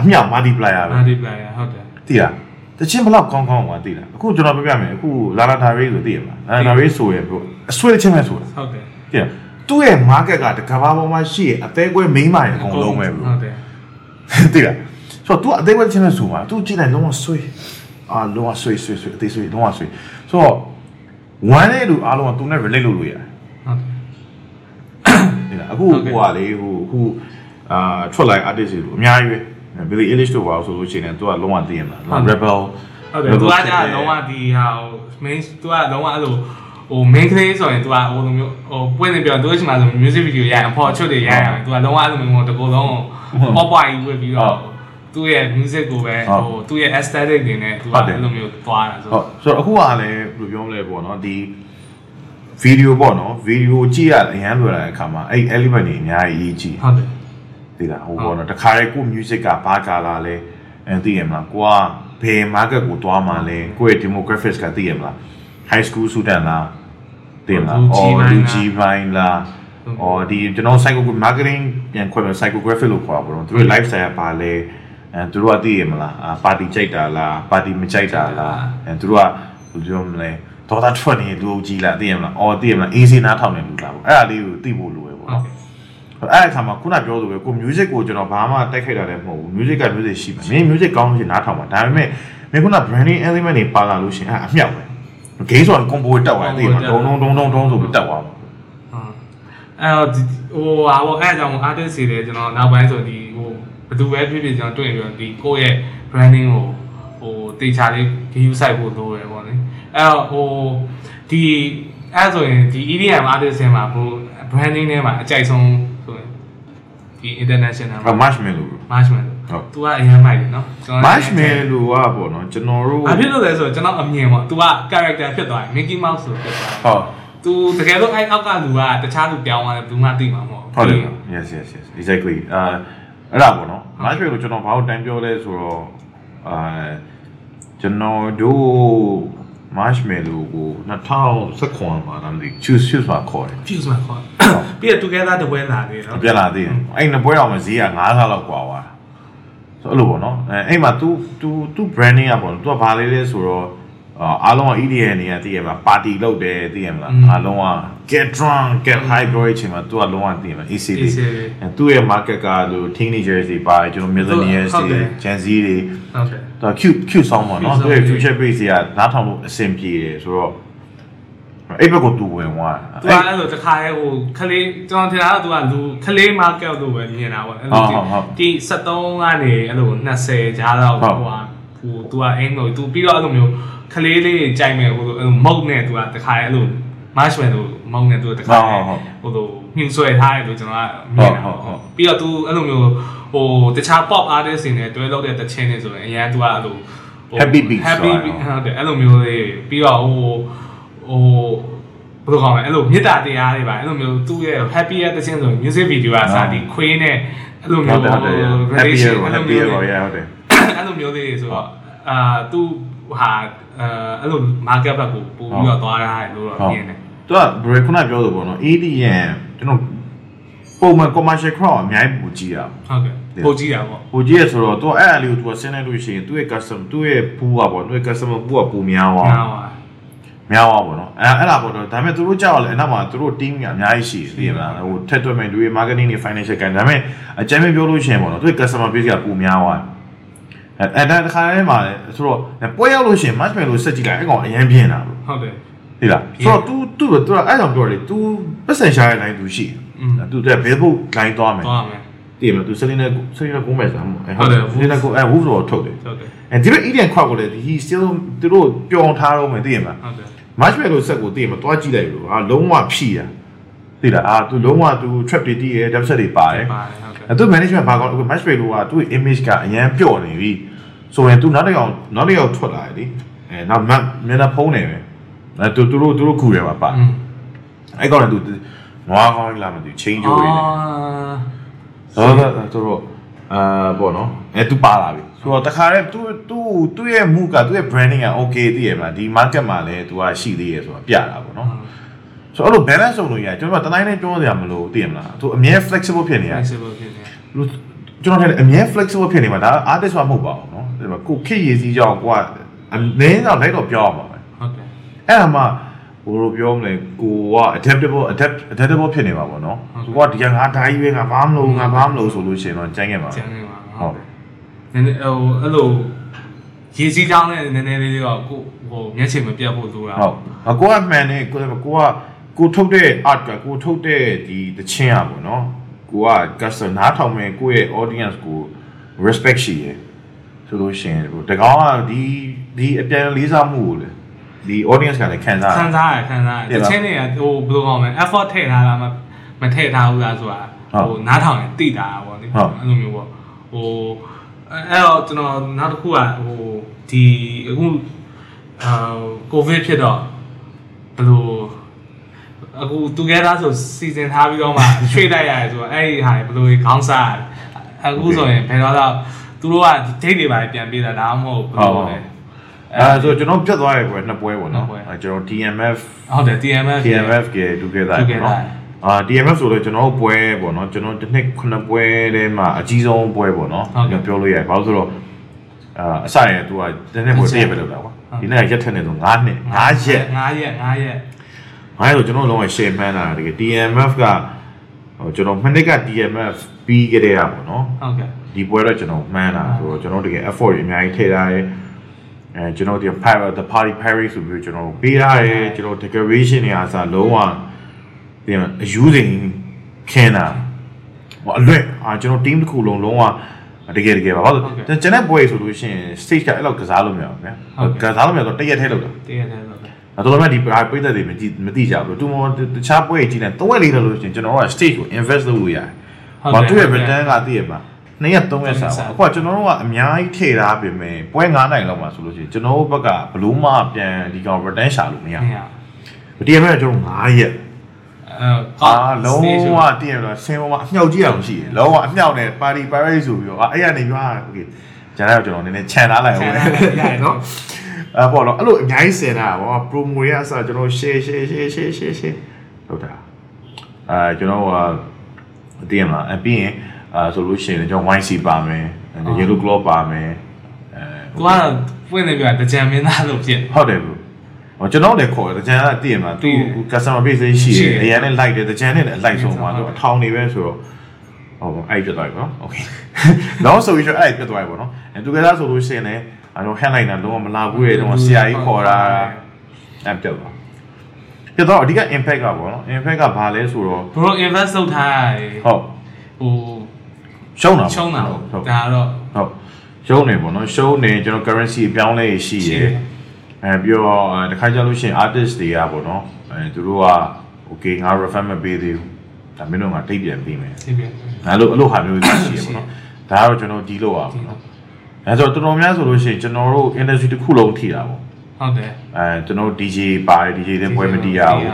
အမြောက် multiplier ပဲ multiplier ဟုတ်တယ်သိလားတချင်းဘလောက်ကောင်းကောင်းကွာသိလားအခုကျွန်တော်ပြပြမယ်အခုလာလာဒါရေးဆိုသိရမလားလာလာဒါရေးဆိုရဘို့အဆွဲချင်းပဲဆိုတာဟုတ်တယ်သိလားသူ့ရဲ့ market ကတကဘာပေါ်မှာရှိရဲ့အသေးကွဲမိန်းမတွေအကုန်လုံးပဲဘို့ဟုတ်တယ်သိလား ဆိုတော့ तू အသေးပဲချင်းနဲ့ဆိုမှာ तू ကြည့်လိုက်လုံးဝဆွေးအာလုံးဝဆွေးဆွေးဆွေးအသေးဆွေးလုံးဝဆွေးဆိုတော့ဝမ်းတဲ့လူအားလုံးက तू နဲ့ relate လုပ်လို့ရတယ် ဟုတ်တယ် သိလားအခုဟိုကလေဟိုအခုအာထွက်လိုက် artist တွေအများကြီးပဲ Billy Eilish တို့ပါဆိုလို့ရှိရင် तू ကလုံးဝသိရမှာ rebel ဟုတ်တယ်သူကကြာလုံးဝဒီဟာ main သူကလုံးဝအဲ့လိုဟို main ကလေးဆိုရင်သူကဟိုလိုမျိုးဟိုပွင့်နေပြောသူ့အချိန်မှာဆို music video ရရင်အဖော်ချွတ်တွေရရင်သူကလုံးဝအဲ့လိုမျိုးတကူလုံးပေါ့ပွားကြီးဝတ်ပြီးတော့ သူ့ရဲ့ music ကိုပဲဟိုသူ့ရဲ့ aesthetic တွေနဲ့သူကအဲ့လိုမျိုးသွားတာဆိုဟုတ်ဆိုတော့အခုကလည်းဘယ်လိုပြောမလဲပေါ့နော်ဒီ video ပေါ့နော် video ကြည့်ရအရန်လွယ်လာတဲ့အခါမှာအဲ့ element တွေအများကြီးအရေးကြီးဟုတ်တယ်သိလားဟိုပေါ့နော်တခါတည်းကို music ကဘာကာလာလဲအဲသိရမလားကိုကဘယ် market ကိုသွားမှာလဲကိုရဲ့ demographics ကသိရမလား high school student လားသိရမလား or လူကြီးပိုင်းလား or ဒီကျွန်တော် psycho marketing ပြန်ခွဲမယ် psychographic လို့ခေါ်ပါတော့သူတို့ lifestyle ကဘာလဲ အဲသူတို့ကသိရမလားအာပါတီကြိုက်တာလားပါတီမကြိုက်တာလားအဲသူတို့ကဘယ်လိုပြောမလဲဒေါသထွက်နေလူကြီးလားသိရမလားအော်သိရမလားအေးစေးနားထောင်နေလူလားပေါ့အဲ့ဒါလေးကိုသိဖို့လိုပဲပေါ့နော်အဲ့အခါမှာခုနပြောသလိုပဲကို music ကိုကျွန်တော်ဘာမှတိုက်ခိုက်တာလည်းမဟုတ်ဘူး music က music ရှိမှာမင်း music ကောင်းလို့ရှိရင်နားထောင်ပါဒါပေမဲ့မင်းခုန branding element တွေပါလာလို့ရှိရင်အဲ့အမြောက်ပဲ game ဆိုတာ combo တက်သွားတယ်သိမှာဒုံဒုံဒုံဒုံဒုံဆိုပြီးတက်သွားမှာဟုတ်အဲ့တော့ဒီဟိုဟာပေါ့အဲ့အကြောင်း artist တွေလည်းကျွန်တော်နောက်ပိုင်းဆိုဒီဟိုဘ ယ်သူပဲဖြစ်ဖြစ်ကျွန်တော်တွေ့ပြီးတော့ဒီကိုယ့်ရဲ့ branding ကိုဟိုတေချာလေး view site ဖို့လိုတယ်ပေါ့လေအဲ့တော့ဟိုဒီအဲ့ဆိုရင်ဒီ EDM artist တွေမှာဘို့ branding ထဲမှာအကြိုက်ဆုံးဆိုရင်ဒီ international အဲ့ marshmallow marshmallow ဟုတ် तू ကအရင်မိုက်တယ်နော်ကျွန်တော် marshmallow ကပေါ့နော်ကျွန်တော်တို့ ဘာဖြစ်လို့လဲဆိုတော့ကျွန်တော်အမြင်ပေါ့ तू က character ဖြစ်သွားတယ် Mickey Mouse ဆိုဖြစ်သွားတယ် ဟုတ် तू တကယ်လို့အဲ့အောက်ကလူကတခြားလူပြောင်းသွားတယ်ဘူးမှသိမှာမဟုတ် ဟုတ်တယ် yes yes yes exactly အာအဲ့ဒါပေါ့နော် marshmallow ကျွန်တော်ဘာလို့တန်းပြောလဲဆိုတော့အာကျွန်တော်တို့ marshmallow ကို2019မှာတော့ဒီ choose choose မှာခေါ်တယ် fuse မှာခေါ်ပြီးတော့ together တပွဲလာတယ်နော် ပြန်လာသေးတယ်အဲ့နှစ်ပွဲတော့မဈေးက9ဆလောက်กว่าသွားတာဆိုအဲ့လိုပေါ့နော်အဲအဲ့မှာ तू तू तू branding อ่ะပေါ့နော် तू ကဘာလေးလဲဆိုတော့ အားလုံးက EDM နေရတည်ရမှာပါတီလုပ်တယ်တည်ရမလားအားလုံးက get drunk get high ပြောရချင်မှာ तू ကလုံးဝတည်ရမှာ AC လေးအဲသူ့ရဲ့ market ကလို့ teenagers တွေပါတယ်ကျွန်တော် millennials တွေ Gen Z တွေဟုတ်တယ်သူ cute cute song ပေါ့နော်သူရဲ့ future base ကနားထောင်လို့အဆင်ပြေတယ်ဆိုတော့အဲ့ဘက်ကို तू ဝင်သွားသူကအဲ့လိုတခါရဲဟိုခလေးကျွန်တော်ထင်တာကသူကလူခလေး market လို့ပဲမြင်တာပေါ့အဲ့လိုဒီ73ကနေအဲ့လို20ကြားတော့ဟို ဟာဟို तू ကအိမ်လို့ तू ပြီးတော့အဲ့လိုမျိုးခလေးလေးကြိုက်မယ်ဟိုလိုမုတ်နဲ့ तू ကတခါရဲအဲ့လို marshmallow မုတ်နဲ့ तू တခါရဲဟိုလိုမြူဆွဲထားတယ်လို့ကျွန်တော်ကမြင်တာပေါ့ပြီးတော့ तू အဲ့လိုမျိုးဟိုတခြား pop artist တွေနဲ့တွဲလုပ်တဲ့တခြင်းတွေဆိုရင်အရင် तू ကအဲ့လို happy beat ဟုတ်တယ်အဲ့လိုမျိုးလေးပြီးတော့ဟိုဟိုဘယ်လိုကောင်းလဲအဲ့လိုမေတ္တာတရားတွေပါအဲ့လိုမျိုးသူ့ရဲ့ happy ရဲ့တခြင်းဆို music video ကစာဒီခွေးနဲ့အဲ့လို ဟု မျိုး တ်တယ်ဟုတ်တယ် relation happy အဲ့လို happy မျိုး ရော တွေ ရဟုတ်တယ် အဲ့ လိုမျိုးလေးတွေဆိုတော့အာသူဟာအဲ့လို market ဘက်ကိုပို့ပြီးတော့သွားရတယ်လို့တော့မြင်တယ်သူက break ခုနပြောလို့ပေါ့နော် EDM ကျွန်တော်ပုံမှန် commercial crowd အများကြီးပူကြည့်ရအောင်ဟုတ်ကဲ့ပို့ကြည့်တာပေါ့ပူကြည့်ရဆိုတော့သူအဲ့အလေးကိုသူကဆင်းနေလို့ရှိရင်သူ့ရဲ့ custom သူ့ရဲ့ pool ကပေါ့သူ့ရဲ့ customer pool ကပူများသွားညာပါများသွားပေါ့နော်အဲအဲ့ဒါပေါ့တော့ဒါပေမဲ့သူတို့ကြောက်လည်းအဲ့နောက်မှာသူတို့ team ကအများကြီးရှိတယ်သိရမလားဟိုထက်တွက်မဲ့သူရဲ့ marketing တွေ financial ကန်ဒါပေမဲ့အကြမ်းပြောလို့ရှိရင်ပေါ့နော်သူရဲ့ customer base ကပူများသွားတယ် အဲအဲ့ဒါတစ်ခါတည်းမှာလေဆိုတော့ပွဲရောက်လို့ရှိရင် match မယ်လို့ဆက်ကြည့်လိုက်အဲ့ကောင်အရင်ပြင်းတာလို့ ဟုတ်တယ် ဒီလားဆိုတော့ तू तू သူကအဲ့ကြောင့်ပြောတယ် तू ပတ်စံရှာရတဲ့ line သူရှိတယ် तू တဲ့ဘယ်ဘုတ် line သွားမယ် သွားမယ် တည်မှာ तू စလင်းနဲ့စလင်းနဲ့ကိုမဲ့စားမှာ ဟုတ်တယ် စလင်းနဲ့ကိုအဲ wolf တော့ထုတ်တယ် ဟုတ်တယ် အဲဒီဘက် Indian ခွက်ကိုလည်း he still သူတို့ပျော်ထားတော့မယ်တည်မှာ ဟုတ်တယ် marshmallow ဆက်ကိုတည်မှာတွားကြည့်လိုက်လို့ဟာလုံးဝဖြီးရတည်လားအာ तू လုံးဝ तू trap တွေတည်ရ depth set တွေပါတယ် ပါတယ်ဟုတ်တယ် အဲ သူ management ဘာကောင်းအခု match play လို့ကသူ့ image ကအရန်ပျော့နေပြီဆိုရင်သူနောက်တစ်ယောက်နောက်တစ်ယောက်ထွက်လာတယ်လေအဲနောက်မျက်နှာဖုံးနေပဲအဲသူသူတို့သူတို့ခုရပါပါအဲ့ကောင်လည်းသူနွားကောင်းလာမှသူချင်းကြိုးရင်းနေဟုတ်တယ်သူတို့အာပေါ့နော်အဲသူပါလာပြီဆိုတော့တခါတည်းသူသူသူ့ရဲ့မူကသူ့ရဲ့ branding က okay သိရမှာဒီ market မှာလည်းသူကရှိသေးရဆိုတော့ပြတာပေါ့နော် ဆိုတော့အဲ့လို balance လုပ်လို့ရတယ်ကျွန်တော်ကတတိုင်းတိုင်းပြောစရာမလိုတည်ရမလားသူအမြဲ flexible ဖြစ်နေရ flexible ဖြစ်နေလို့ကျွန်တော်ထင်တယ်အမြဲ flexible ဖြစ်နေမှာဒါ artist မှမဟုတ်ပါဘူးနော်ဒီမှာကိုခစ်ရည်စည်းကြောင်းကိုကအနည်းတော့လိုက်တော့ပြောရမှာပဲဟုတ်တယ်အဲ့ဒါမှဘိုးတို့ပြောမလဲကိုက adaptable adapt adaptable ဖြစ်နေမှာပေါ့နော်သူကဒီကငါဓာကြီးပဲငါဘာမလုပ်ငါဘာမလုပ်ဆိုလို့ရှိရင်တော့ကြိုင်းခဲ့မှာကျန်နေပါဟုတ်နည်းနည်းဟိုအဲ့လိုရေစီးကြောင်းနဲ့နည်းနည်းလေးလေးတော့ကိုဟိုမျက်ခြေမပြတ်ဖို့လိုတာဟုတ်အကိုကမှန်တယ်ကိုကကိုက ကိုထုတ်တဲ့ art ကကိုထုတ်တဲ့ဒီတချင်းอ่ะပေါ့နော်ကိုက custom နားထောင်မဲ့ကိုရဲ့ audience ကို respect ရှိရယ်ဆိုလို့ရှိရင်ဟိုတကောင်ကဒီဒီအပြန်လေးစားမှုကိုလေဒီ audience ကလည်းခံစားခံစားရခံစားရတချင်းတွေကဟိုဘယ်လိုကောင်းမလဲ effort ထည့်ထားတာမှမထည့်ထားဘူးလားဆိုတာဟိုနားထောင်ရင်သိတာပေါ့လေအဲ့လိုမျိုးပေါ့ဟိုအဲ့တော့ကျွန်တော်နောက်တစ်ခုကဟိုဒီအခုအာကိုဗစ်ဖြစ်တော့ဘယ်လို အခု together ဆိုစီစဉ်ထားပြီးတော့မှရွှေ့လိုက်ရတယ်ဆိုတော့အဲ့ဒီဟာဘယ်လိုခေါင်းစားအခုဆိုရင်ဘယ်တော့တော့သူတို့က date တွေပါပြန်ပေးတာဒါမှမဟုတ်ဘယ်လိုလဲအဲဆိုကျွန်တော်ပြတ်သွားရပွဲနှစ်ပွဲပေါ့နော်အဲကျွန်တော် TMF ဟုတ်တယ် TMF TMF က together ပေါ့နော်အာ TMF ဆိုတော့ကျွန်တော်ပွဲပေါ့နော်ကျွန်တော်တစ်နှစ်ခုနှစ်ပွဲထဲမှာအကြီးဆုံးပွဲပေါ့နော်ပြောလို့ရတယ်ဘာလို့ဆိုတော့အာအစရသူကတစ်နှစ်ပွဲတည့်ရပဲလောက်တာကွာဒီနေ့ရက်ထက်နေဆို9နှစ်9ရက်9ရက်9ရက် 9ရက်ဆိုကျွန်တော်လုံးဝ share man လာတကယ် TMF ကဟိုကျွန်တော်မနေ့က TMF ပြီးကြတဲ့อ่ะပေါ့နော်ဟုတ်ကဲ့ဒီပွဲတော့ကျွန်တော်မှန်းတာဆိုတော့ကျွန်တော်တကယ် effort တွေအများကြီးထည့်ထားတယ်အဲကျွန်တော်ဒီ pirate the party party ဆိုပြီးကျွန်တော်ပေးထားတယ်ကျွန်တော် decoration တွေအားစားလုံးဝဒီအယူစဉ်ခင်းတာဟိုအလွတ်အာကျွန်တော် team တစ်ခုလုံးလုံးဝတကယ်တကယ်ပါဘာလို့ကျွန်တော်ပွဲဆိုလို့ရှိရင် stage ကအဲ့လောက်ကစားလို့မရဘူးဗျာကစားလို့မရတော့တရက်ထဲလောက်တာတရက်ထဲလောက်တ ယ် အဲ့တော့မှဒီပြိဿတွေမကြည့်မသိကြဘူးသူမတခြားပွဲကြီးတယ်သုံးရက်လေးလို့ရှိရင်ကျွန်တော်က stage ကို invest လုပ်လို့ရတယ်ဘာသူ့ရဲ့ return ကသိရပါနှစ်ရက်သုံးရက်စာပါအခုကကျွန်တော်တို့ကအများကြီးထည့်ထားပြင်မယ်ပွဲ9နိုင်လောက်မှာဆိုလို့ရှိရင်ကျွန်တော်တို့ဘက်ကဘလို့မှပြန်ဒီကောင် return ရှာလို့မရ မရ ဘူးဒီမဲ့ကျွန်တော်9ရက် အဲ အာလုံးဝတည်ရတော့ဆင်းပေါ်မှာအမြောက်ကြီးအောင်ရှိတယ်လုံးဝအမြောက်နဲ့ party party ဆိုပြီးတော့အဲ့ရနေရွာโอเคကျန်တော့ကျွန်တော်နည်းနည်းခြံထားလိုက်အောင်နော် အဲ့ပေါ့နော်အဲ့လိုအများကြီးစင်တာဗော promo ရအစားကျွန်တော် share share share share share share ဟုတ်တာအဲကျွန်တော်ကတည်ရမှာအပြီးရင်အာဆိုလို့ရှိရင်ကျွန်တော် YC ပါမယ် yellow glow ပါမယ်အဲသူကဖွင့်နေပြတကြံမင်းသားလို့ဖြစ်ဟုတ်တယ်ဘူးဟောကျွန်တော်လည်းခေါ်တယ်တကြံကတည်ရမှာသူ customer base ရှိတယ်အရင်နဲ့ like တယ်တကြံနဲ့လည်း like ဆုံးမှာသူအထောင်နေပဲဆိုတော့ဟုတ်အဲ့ပြတ်သွားပြီနော် okay နောက်ဆိုပြီးအဲ့ပြတ်သွားပြီပေါ့နော်အဲသူကစားဆိုလို့ရှိရင်လည်း အဲတော့ headline တာလုံးဝမလာဘူးရဲ့တော့ဆရာကြီးခေါ်တာအဲ့ပြတ်သွားပြတ်တော့အဓိက impact ကပေါ့နော် impact ကဘာလဲဆိုတော့ဘရို invest လုပ်ထားရတယ်ဟုတ်ဟိုရှုံးတာချုံးတာဟုတ်ပေါ့ဟုတ်ဒါတော့ဟုတ်ရှုံးနေပေါ့နော်ရှုံးနေကျွန်တော် currency အပြောင်းလဲရှိရယ်အဲပြီးတော့အဲတခါကြလို့ရှိရင် artist တွေကပေါ့နော်အဲသူတို့က okay ငါ refer မပေးသေးဘူးဒါမင်းတို့ကတိတ်ပြန်ပြီးမယ်ဒီပြန်အဲ့လိုအဲ့လိုဟာမျိုးတွေရှိရပေါ့နော်ဒါကတော့ကျွန်တော်ဒီလို့ပါပေါ့နော် အဲဆိုတော့တော်တော်များဆိုလို့ရှိရင်ကျွန်တော်တို့ industry တစ်ခုလုံးထိတာပေါ့ဟုတ်တယ်အဲကျွန်တော် DJ ပါတယ် DJ တွေပွဲမတီးရဘူး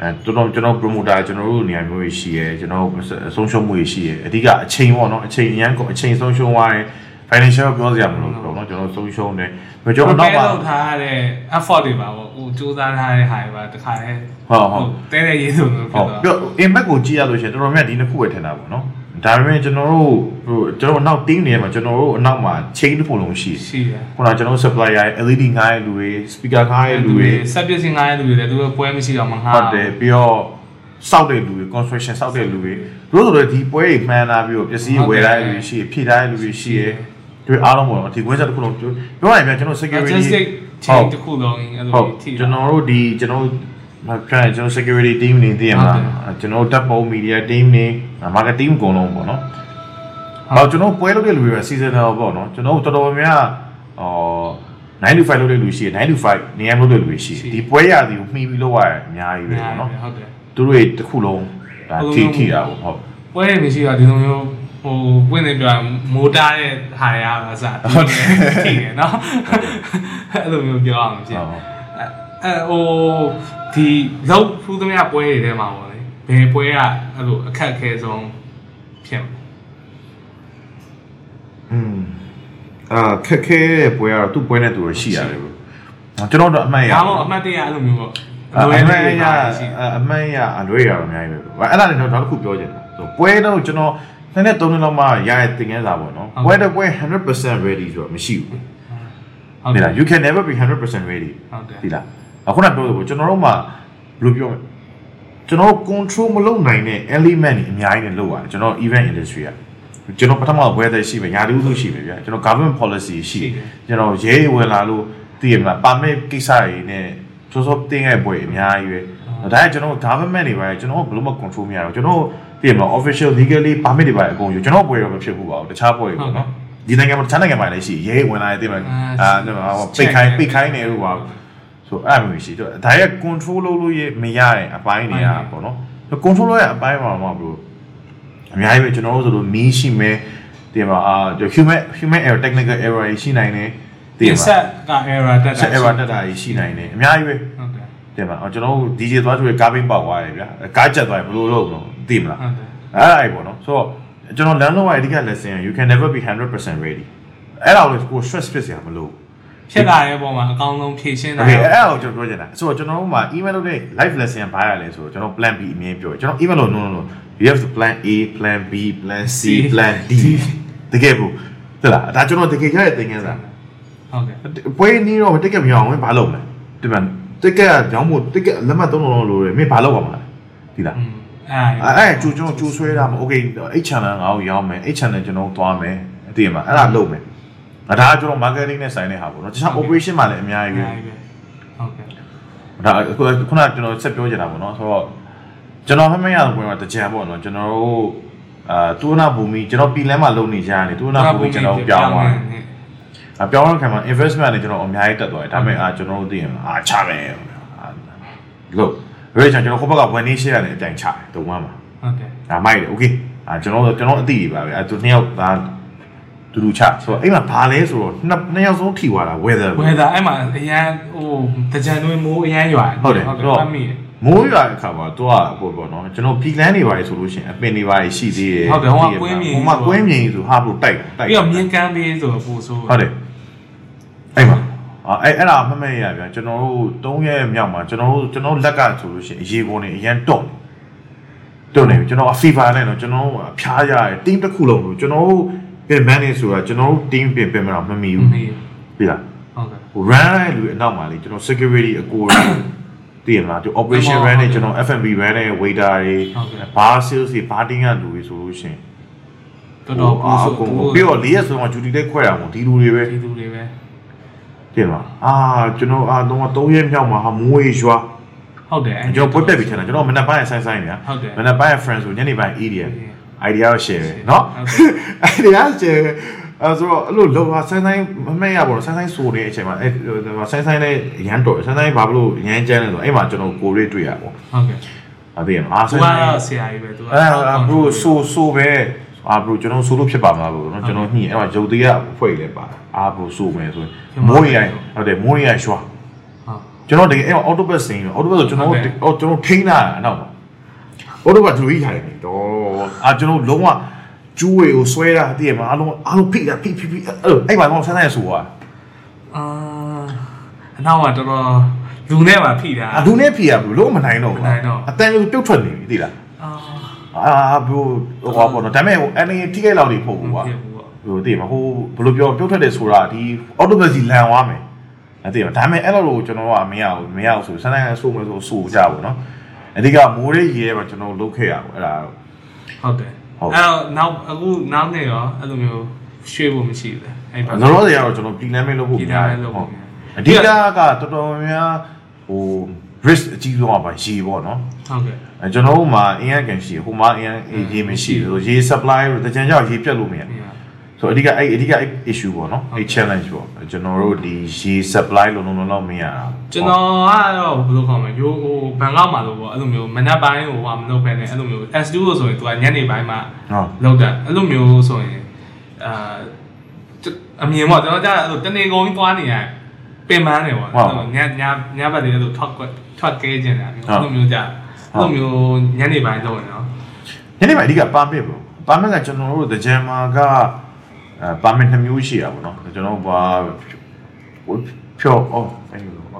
အဲတော်တော်ကျွန်တော် promoter ကျွန်တော်တို့နေရာမျိုးကြီးရှိရဲကျွန်တော်အဆုံးရှုံးမှုတွေရှိရဲအဓိကအချိန်ပေါ့နော်အချိန်အရန်ကိုအချိန်ဆုံးရှုံးသွားရင် financial ပြောစရာမလိုဘူးပေါ့နော်ကျွန်တော်ဆုံးရှုံးတယ်ဘယ်ကျွန်တော်နောက်ပါလုပ်ထားတဲ့ effort တွေပါပေါ့ဟိုစူးစမ်းထားတဲ့ဟာတွေပါတခါလဲဟုတ်ဟုတ်တဲတဲ့ရေးဆိုလို့ဖြစ်ဟုတ်သွားပြော impact ကိုကြည့်ရလို့ရှိရင်တော်တော်များဒီနှစ်ခုပဲထင်တာပေါ့နော် ဒါပေမဲ့ကျွန်တော်တို့ဟိုကျွန်တော်နောက် team နေရာမှာကျွန်တော်တို့အနောက်မှာ chain တစ်ခုလုံးရှိရှိတယ်ခုနကကျွန်တော် supplier ရဲ့ LED ငားရဲ့လူတွေ speaker ငားရဲ့လူတွေစက်ပစ္စည်းငားတဲ့လူတွေလည်းသူတို့ပွဲမရှိတော့မငားဟုတ်တယ်ပြီးတော့စောက်တဲ့လူတွေ construction စောက်တဲ့လူတွေတို့ဆိုတော့ဒီပွဲတွေမှန်းလာပြီးတော့ပစ္စည်းဝယ်လာတဲ့လူတွေရှိဖြည့်ထားတဲ့လူတွေရှိရတွေအားလုံးပေါ့နော်ဒီကွင်းဆက်တစ်ခုလုံးပြောရရင်ဗျာကျွန်တော် security logistic chain တစ်ခုလုံးအဲ့လိုဟုတ်ထိကျွန်တော်တို့ဒီကျွန်တော် မပြန်ကျွန်တော် security team နေသိရမလားကျွန်တော်တပ်ပုံ media team နေ marketing အကုန်လုံးပေါ့နော်ဟောကျွန်တော်ပွဲလုပ်တဲ့လူတွေက seasonal ပေါ့နော်ကျွန်တော်တော်တော်များများအော်9 to 5လုပ်တဲ့လူရှိတယ်9 to 5နေရာလုပ်တဲ့လူရှိတယ်ဒီပွဲရသည်ကိုမှီပြီးလုပ်ရအများကြီးပဲပေါ့နော်ဟုတ်တယ်သူတို့တွေတစ်ခုလုံးဒါထိထိတာပေါ့ဟုတ်ပွဲရမရှိတော့ဒီလိုမျိုးဟိုပွင့်နေပြမိုးတားတဲ့ဟာရအစဟုတ်တယ်ထိတယ်နော်အဲ့လိုမျိုးပြောအောင်ဖြစ်အဲဟို ဒီလောက်ဖူးသမျှပွဲတွေထဲမှာပေါ့လေဘယ်ပွဲကအဲ့လိုအခက်အခဲဆုံးဖြစ်မလဲอืมအာခက်ခဲတဲ့ပွဲကတော့သူ့ပွဲနဲ့သူရရှိရတယ်ဘယ်ကျွန်တော်တို့အမှန်ရဒါမှမဟုတ်အမှတ်တရအဲ့လိုမျိုးပေါ့အမှန်ရအမှန်ရအလွဲရတော့အများကြီးပဲအဲ့ဒါလည်းတော့တစ်ခုပြောချင်တာပွဲတော့ကျွန်တော်နှစ်နဲ့သုံးနှစ်လောက်မှရတဲ့သင်ခန်းစာပေါ့နော်ပွဲတော့ပွဲ100% ready ဆိုတော့မရှိဘူးဟုတ်ဒီတယ်လား you can never be 100% ready ဟုတ်တယ်ဒီလား အခုနပြောလို့ကျွန်တော်တို့မှဘယ်လိုပြောမလဲကျွန်တော် control မလုပ်နိုင်တဲ့ element တွေအများကြီးနဲ့လုပ်ရတယ်ကျွန်တော် event industry ကကျွန်တော်ပထမ weather ရှိမယ်ညာတူးစုရှိမယ်ဗျာကျွန်တော် government policy ရှိကျွန်တော်ရဲဝင်လာလို့သိရမလား permit ကိစ္စတွေနဲ့စောစောတင်းခဲ့ပွဲအများကြီးပဲဒါကကျွန်တော် government တွေပါကျွန်တော်ဘယ်လိုမှ control မရတော့ကျွန်တော်သိရမလား official legally permit တွေပါအကုန်ယူကျွန်တော်ပွဲတော့မဖြစ်ဘူးပါဘူးတခြားပွဲတွေပေါ့နော်ဒီနိုင်ငံမှာတခြားနိုင်ငံမှာလည်းရှိရဲဝင်လာတယ်သိမလားအာပိတ်ခိုင်းပိတ်ခိုင်းနေလို့ပါ ဆိုအဲ့လိုရှိတော့ဒါရဲ့ control လုပ်လို့ရမရတဲ့အပိုင်းတွေကပေါ့နော် control လုပ်ရအပိုင်းမှာမှာဘလို့အများကြီးပဲကျွန်တော်တို့ဆိုလို့မီးရှိမယ်ဒီမှာအာ human human error technical error ရှိနိုင်တယ်ဒီမှာဆက်က error တက်တာ set error တက်တာရှိနိုင်တယ်အများကြီးပဲဟုတ်တယ်တင်ပါကျွန်တော်တို့ DJ သွားဆိုရကားဘင်းပေါက်သွားတယ်ဗျာကားချက်သွားရင်ဘယ်လိုလုပ်လို့သိမလားဟုတ်တယ်အဲ့ဒါပေါ့နော်ဆိုတော့ကျွန်တော် learn လုပ်ရအဓိက lesson you can never be 100% ready အဲ့ဒါကိုကို stress ဖြစ်စရာမလို ဖြစ်လာတဲ့အပေါ်မှာအကောင်းဆုံးဖြည့်ရှင်းတာ Okay အဲ့ဒါကိုကျွန်တော်ပြောချင်တာဆိုတော့ကျွန်တော်တို့မှာ email လုပ်တဲ့ live lesson ဘာရလဲဆိုတော့ကျွန်တော် plan B အမြင်ပြောကျွန်တော် email လို့ no no no you have to plan A plan B plan C plan D တကယ်ဘူးဟုတ်လားဒါကျွန်တော်တကယ်ရတဲ့သင်ခန်းစာဟုတ်ကဲ့ပွဲနီးတော့တက်ကက်မရအောင်ဘာလုပ်မလဲဒီမှာတက်ကက်ကြောင်းမို့တက်ကက်လက်မှတ်သုံးလုံးလုံးလိုတယ်မင်းဘာလုပ်ပါမလဲဒီလားအဲအဲကျူကျွန်တော်ကျူဆွဲတာမ okay အဲ့ channel ငါ့ကိုရောင်းမယ်အဲ့ channel ကျွန်တော်သွားမယ်အတည်မှာအဲ့ဒါလုပ်မယ် အဲ့ဒါကကျွန်တော် marketing နဲ့ဆိုင်တဲ့ဟာပေါ့နော်တခြား operation မှာလည်းအများကြီးပဲ ဟုတ်ကဲ့ဟုတ်ကဲ့ ဒါခုခုနကျွန်တော်ဆက်ပြောချင်တာပေါ့နော်ဆိုတော့ကျွန်တော်မှတ်မရတဲ့ပွဲမှာတကြံပေါ့နော်ကျွန်တော်တို့အာတူနာဘူမီကျွန်တော်ပြည်လမ်းမှာလုပ်နေကြရတယ်တူနာဘူမီကျွန်တော်ပြောင်းသွားတယ်အပြောင်းတဲ့ခံမှာ investment နဲ့ကျွန်တော်အများကြီးတက်သွားတယ်ဒါပေမဲ့အာကျွန်တော်တို့သိရင်အာချမယ်လို့ရဲကျွန်တော်ဟိုဘက်ကဝန်နေရှယ်ရတယ်အတိုင်ချတယ်တုံးမှာ ဟုတ်ကဲ့ ဒါမိုက်တယ်โอเคအာကျွန်တော်ကျွန်တော်အတိတွေပါပဲအဲသူနှစ်ယောက်ဒါ တူတူချဆိုတော့အဲ့မှာဘာလဲဆိုတော့နှစ်နှစ်ယောက်ဆုံးထိသွားတာ weather ဝယ်တာအဲ့မှာအရန်ဟိုတကြံတွေမိုးအရန်ရွာဟုတ်တယ်ဟုတ်ဆိုကဲ့တော့အမိရမိုးရွာတဲ့အခါမှာတော့ပေါ့ပေါ့နော်ကျွန်တော်ပီလန်းတွေပါတယ်ဆိုလို့ရှိရင်အပင်တွေပါတယ်ရှိသေးတယ်ဟုတ်တယ်ဟိုကကွင်းမြင်ဟိုမှာကွင်းမြင်ဆိုဟာဘလို့တိုက်တိုက်ပြီးတော့မြင်းကမ်းပေးဆိုတော့ပို့ဆိုးဟုတ်တယ်အဲ့မှာအဲ့အဲ့ဒါမမဲရဗျာကျွန်တော်တို့၃ရက်မြောက်မှာကျွန်တော်တို့ကျွန်တော်လက်ကဆိုလို့ရှိရင်အရေကုန်နေအရန်တွန့်တွန့်နေပြီကျွန်တော်အဖီဖာနဲ့တော့ကျွန်တော်အဖျားရတယ် team တစ်ခုလုံးလို့ကျွန်တော် တို့ပြင် manage ဆိုတာကျွန်တော်တို့ team ပြင်ပြင်မတော့မမီမဘူးမေးပြီလားဟုတ်ကဲ့ဟို run တဲ့လူအနောက်မှာလေကျွန်တော် security အကိုရတည်ရမလားသူ operation run နဲ့ကျွန်တော် F&B run နဲ့ waiter တွေ bar sales တွေ bar team ကလူတွေဆိုလို့ရှိရင်တော်တော်ပို့ဆိုးပြီးတော့၄ရက်ဆိုတော့ duty လေးခွဲတာမို့ဒီလူတွေပဲဒီသူတွေပဲတည်မလားအာကျွန်တော်အာတော့၃ရက်မြောက်မှာဟာမွေးရွာဟုတ်တယ်ကျွန်တော်ပွတ်တက်ပြီးချင်တာကျွန်တော်မနက်ပိုင်းဆိုင်ဆိုင်နေဟုတ်တယ်မနက်ပိုင်း friends ဆိုညနေပိုင်း EDM idea ကို share เนาะ ဟုတ်တယ် idea share အဲဆိုတော့အဲ့လိုလောဟာဆိုင်ဆိုင်မမဲ့ရပါတော့ဆိုင်ဆိုင်ဆိုနေတဲ့အချိန်မှာအဲဆိုင်ဆိုင်နဲ့ရန်တော်ဆိုင်ဆိုင်ဘာလို့ရန်ကျန်းလဲဆိုအဲ့မှာကျွန်တော်ကိုရေးတွေ့ရပေါ့ ဟုတ်ကဲ့ အသေးရအာ သူ ဆိုင် က ဆိုင် ဆရာကြီးပဲသူက အဲဘရိုဆိုဆိုပဲအာဘရိုကျွန်တော်ဆိုလို့ဖြစ်ပါမလားဘရိုနော်ကျွန်တော်ညှိအဲ့မှာဂျုံသေးရဖွဲ့လေးပါအာဘရိုဆိုမယ်ဆိုရင်မိုးရိုင်ဟုတ်တယ်မိုးရိုင်ရွှာ ဟုတ် ကျွန်တော်တကယ်အဲ့ autobus စင်း autobus ဆိုကျွန်တော်အော်ကျွန်တော်ထိန်းတာအနောက် မှာ autobus ဒူကြီးထိုင်နေတော့အာကျွန်တော်လုံးဝကျူးဝေကိုဆွဲတာတည်ရမှာအလုံးအလုံးဖိတာဖိဖိဖိအဲ့အဲ့မှာတော့ဆန်းဆန်းဆိုอ่ะအာအနောက်မှာတော်တော်လူနဲ့ပါဖိတာအလူနဲ့ဖိရဘူးလုံးမနိုင်တော့မနိုင်တော့အတန်ပြုတ်ထွက်နေပြီသိလားအာအာဘရိုဟောပေါ့နော်ဒါပေမဲ့ဟိုအနေထိခိုက်လောက်နေဖို့မဘူးကွာဖြစ်ဘူးပေါ့ဟိုတည်မှာဟိုဘယ်လိုပြောပြုတ်ထွက်တယ်ဆိုတာဒီ autobus ကြီးလန်သွားမယ်အဲ့တည်မှာဒါပေမဲ့အဲ့လိုကိုကျွန်တော်ကမရဘူးမရဘူးဆိုဆန်းဆန်းဆိုမယ်ဆိုဆိုကြပါတော့ အဓိကမိုးရေးရေးမှာကျွန်တော်လုတ်ခဲ့ရအောင်အဲ့ဒါဟုတ်တယ်ဟုတ်အဲ့တော့နောက်အခုနောက်နေရောအဲ့လိုမျိုးရွှေ့ဖို့မရှိဘူးလေအဲ့ဘက်ကျွန်တော်တို့ကတော့ကျွန်တော် plan မဲ့လုပ်ဖို့ plan မဲ့လုပ်ဖို့အဓိကကတော်တော်များများဟို risk အကြီးဆုံးอ่ะပါရေပေါ့နော်ဟုတ်ကဲ့အဲကျွန်တော်တို့မှာအင်ရကန်ရှိဟိုမှာအင်ရေမရှိဘူးရေ supply လို့တကြံကြောက်ရေပြတ်လို့မရ ဆိုအဓိကအဲ့အဓိကအဲ့ issue ပေါ့နော်အဲ့ challenge ပေါ့ကျွန်တော်တို့ဒီရေ supply လုံးလုံးလုံးမရတာကျွန်တော်ကတော့ဘယ်လိုခေါ်မလဲရိုးဟိုဘန်ကောက်မှာလို့ပေါ့အဲ့လိုမျိုးမနက်ပိုင်းဟိုဟာမလုပ်ဘဲနဲ့အဲ့လိုမျိုး S2 လို့ဆိုရင် तू ကညနေပိုင်းမှာဟုတ်လောက်တာအဲ့လိုမျိုးဆိုရင်အာအမြင်ပေါ့ကျွန်တော်ကြားအဲ့လိုတနေကုန်ကြီးသွားနေရပင်ပန်းနေပေါ့အဲ့လိုညညညဘက်တွေအဲ့လိုထွက်ထွက်ကဲကျင်တာမျိုးအဲ့လိုမျိုးကြားအဲ့လိုမျိုးညနေပိုင်းတော့နော်ညနေပိုင်းအဓိက permit ပေါ့ permit ကကျွန်တော်တို့တကြံမှာက အဲ permit နှစ်မျိုးရှိရပါတော့ကျွန်တော်ဘာဖြောအော်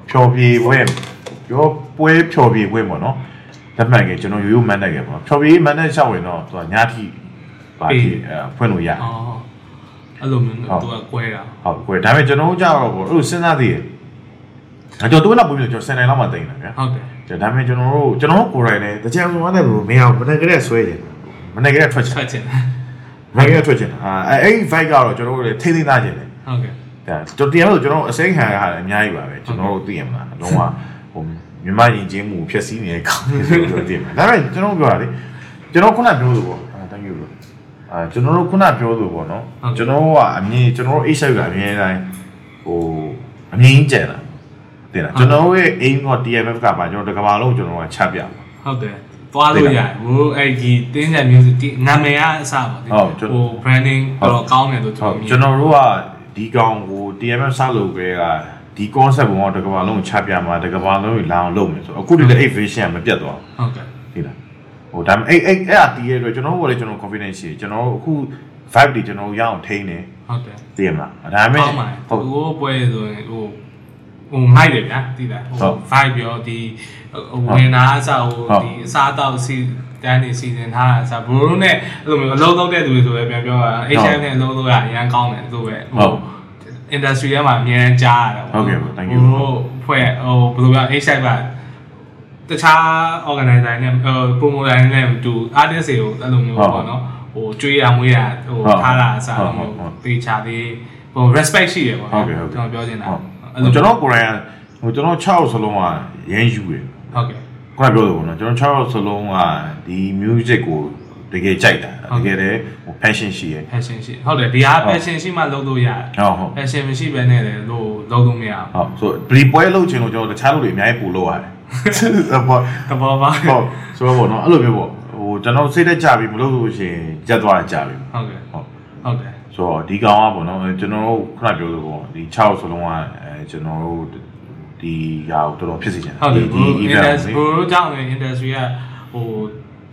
ဖြောပြေပွဲပြောပွဲဖြောပြေပွဲပေါ့နော်လက်မှတ်ကကျွန်တော်ရိုးရိုးမန်တဲ့ကပေါ့ဖြောပြေမန်တဲ့ချက်ဝင်တော့သူကညထိပါတီအဲဖွင့်လို့ရအော်အဲ့လိုမျိုးသူကကွဲတာဟုတ်ကွယ်ဒါပေမဲ့ကျွန်တော်တို့ကြတော့ပေါ့အဲ့လိုစဉ်းစားသေးတယ်အကျွန်တော်တို့ကပုံပြီးကျွန်တော်10နိုင်လောက်မှတိန်တာဗျာဟုတ်တယ်ဒါပေမဲ့ကျွန်တော်တို့ကျွန်တော်တို့ကိုယ်တိုင်လည်းတကြံဝင်တဲ့ဘူးမင်းအောင်မနေ့ကတည်းကဆွဲတယ်မနေ့ကတည်းကထွက်ချင်ထွက်ချင် မနေ့ကတည်းကထွက်ချင်အာအဲ့ဒီ fight ကတော့ကျွန်တော်တို့လည်းထိသိမ်းသားချင်တယ်ဟုတ်ကဲ့ဒါကျွန်တော်တရားလို့ကျွန်တော်အစိမ်းခံရတာအများကြီးပါပဲကျွန်တော်တို့သိရမလားလုံးဝဟိုမြန်မာရင်ချင်းမှုဖြစ်စည်းနေတဲ့ကောင်းတယ်ဆိုတော့သိမှာဒါပေမဲ့ကျွန်တော်ပြောတာလေကျွန်တော်ခုနပြောလို့ပေါ့အာ thank you လို့အာကျွန်တော်တို့ခုနပြောလို့ပေါ့နော်ကျွန်တော်ကအမြင်ကျွန်တော်တို့ A7 ကအမြင်တိုင်းဟိုအမြင်ကြီးကျန်တာတင်လားကျွန်တော်ရဲ့ aim က TMF ကပါကျွန်တော်တကဘာလုံးကျွန်တော်ကချပြပါဟုတ်တယ် သွားလို့ရတယ်ဟိုအဲ့ဒီတင်းကြ music နာမည်ကအစပါဟို branding တော့ကောင်းတယ်လို့ဟုကျွန်တ်တော်မြင်ကျွန်တော်တို့ကဒီကောင်ကို TMF စလုပ်ကြကဒီ concept ဘောတကဘာလုံးကိုချပြမှာတကဘာလုံးကိုလာအောင်လုပ်မယ်ဆိုတော့အခုဒီလေ vision ကမပြတ်သွားဟုတ်ကဲ့ဘူးသိလားဟိုဒါပေမဲ့အဲ့အဲ့အဲ့အတီးရဲ့အတွက်ကျွန်တော်တို့ကလည်းကျွန်တော် confidence ရှိတယ်ကျွန်တော်တို့အခု vibe တွေကျွန်တော်တို့ရအောင်ထိန်းတယ်ဟုတ်တယ်သိရမလားဒါပေမဲ့ကောင်းပါတယ်ဟုတ်ဟိုပွဲဆိုရင်ဟိုဟိုမိုက်တယ်ဗျာသိလားဟို vibe ပြောဒီ ဝင်နာအစားဟိုဒီအစားတောက်စီတန်းနေစီစဉ်ထားတာအစားဘရိုးနဲ့အဲ့လိုမျိုးအလုံးသုံးတဲ့သူတွေဆိုလည်းပြန်ပြောတာ HM နဲ့အလုံးသုံးရအရန်ကောင်းတယ်သူပဲဟို industry ထဲမှာအများကြီးကြားရတာဖွဲ့ဟိုဘယ်လိုပြော HM ကတခြား organizer နဲ့ဟို promoter နဲ့တူ artist တွေကိုအဲ့လိုမျိုးပေါ့နော်ဟိုကျွေးရမွေးရဟိုထားတာအစားဟိုတေချာသေးဟို respect ရှိတယ်ပေါ့နော်ကျွန်တော်ပြောချင်တာအဲ့လိုကျွန်တော်ကိုယ်တိုင်ဟိုကျွန်တော်6စလုံးကရမ်းယူတယ် ဟုတ်ကဲ့ခုနပြောလို့ပေါ့နော်ကျွန်တော်6စလုံးကဒီ music ကိုတကယ်ကြိုက်တာတကယ်လည်းဟို passion ရှိရယ် passion ရှိဟုတ်တယ်ဒီဟာ passion ရှိမှလုပ်လို့ရတယ်ဟုတ်ဟုတ် passion မရှိဘဲနဲ့လည်းလို့လုပ်လို့မရဘူးဟုတ်ဆိုဘလီပွဲလုပ်ချင်လို့ကျွန်တော်တခြားလူတွေအများကြီးပူလို့ရတယ်ဟုတ်တဘောပါဟုတ်ဆိုတော့ပေါ့နော်အဲ့လိုမျိုးပေါ့ဟိုကျွန်တော်စိတ်သက်ကြပြီမလုပ်လို့ရှိရင်ကြက်သွားတာကြပြီဟုတ်ကဲ့ဟုတ်ဟုတ်တယ်ဆိုတော့ဒီကောင်ကပေါ့နော်ကျွန်တော်တို့ခုနပြောလို့ပေါ့ဒီ6စလုံးကအဲကျွန်တော်တို့ ဒီဟာကိုတော်တော်ဖြစ်စေချင်ဟုတ်တယ်ဒီဘ event ို industry ဘိုကြောင့်လည်း industry ကဟို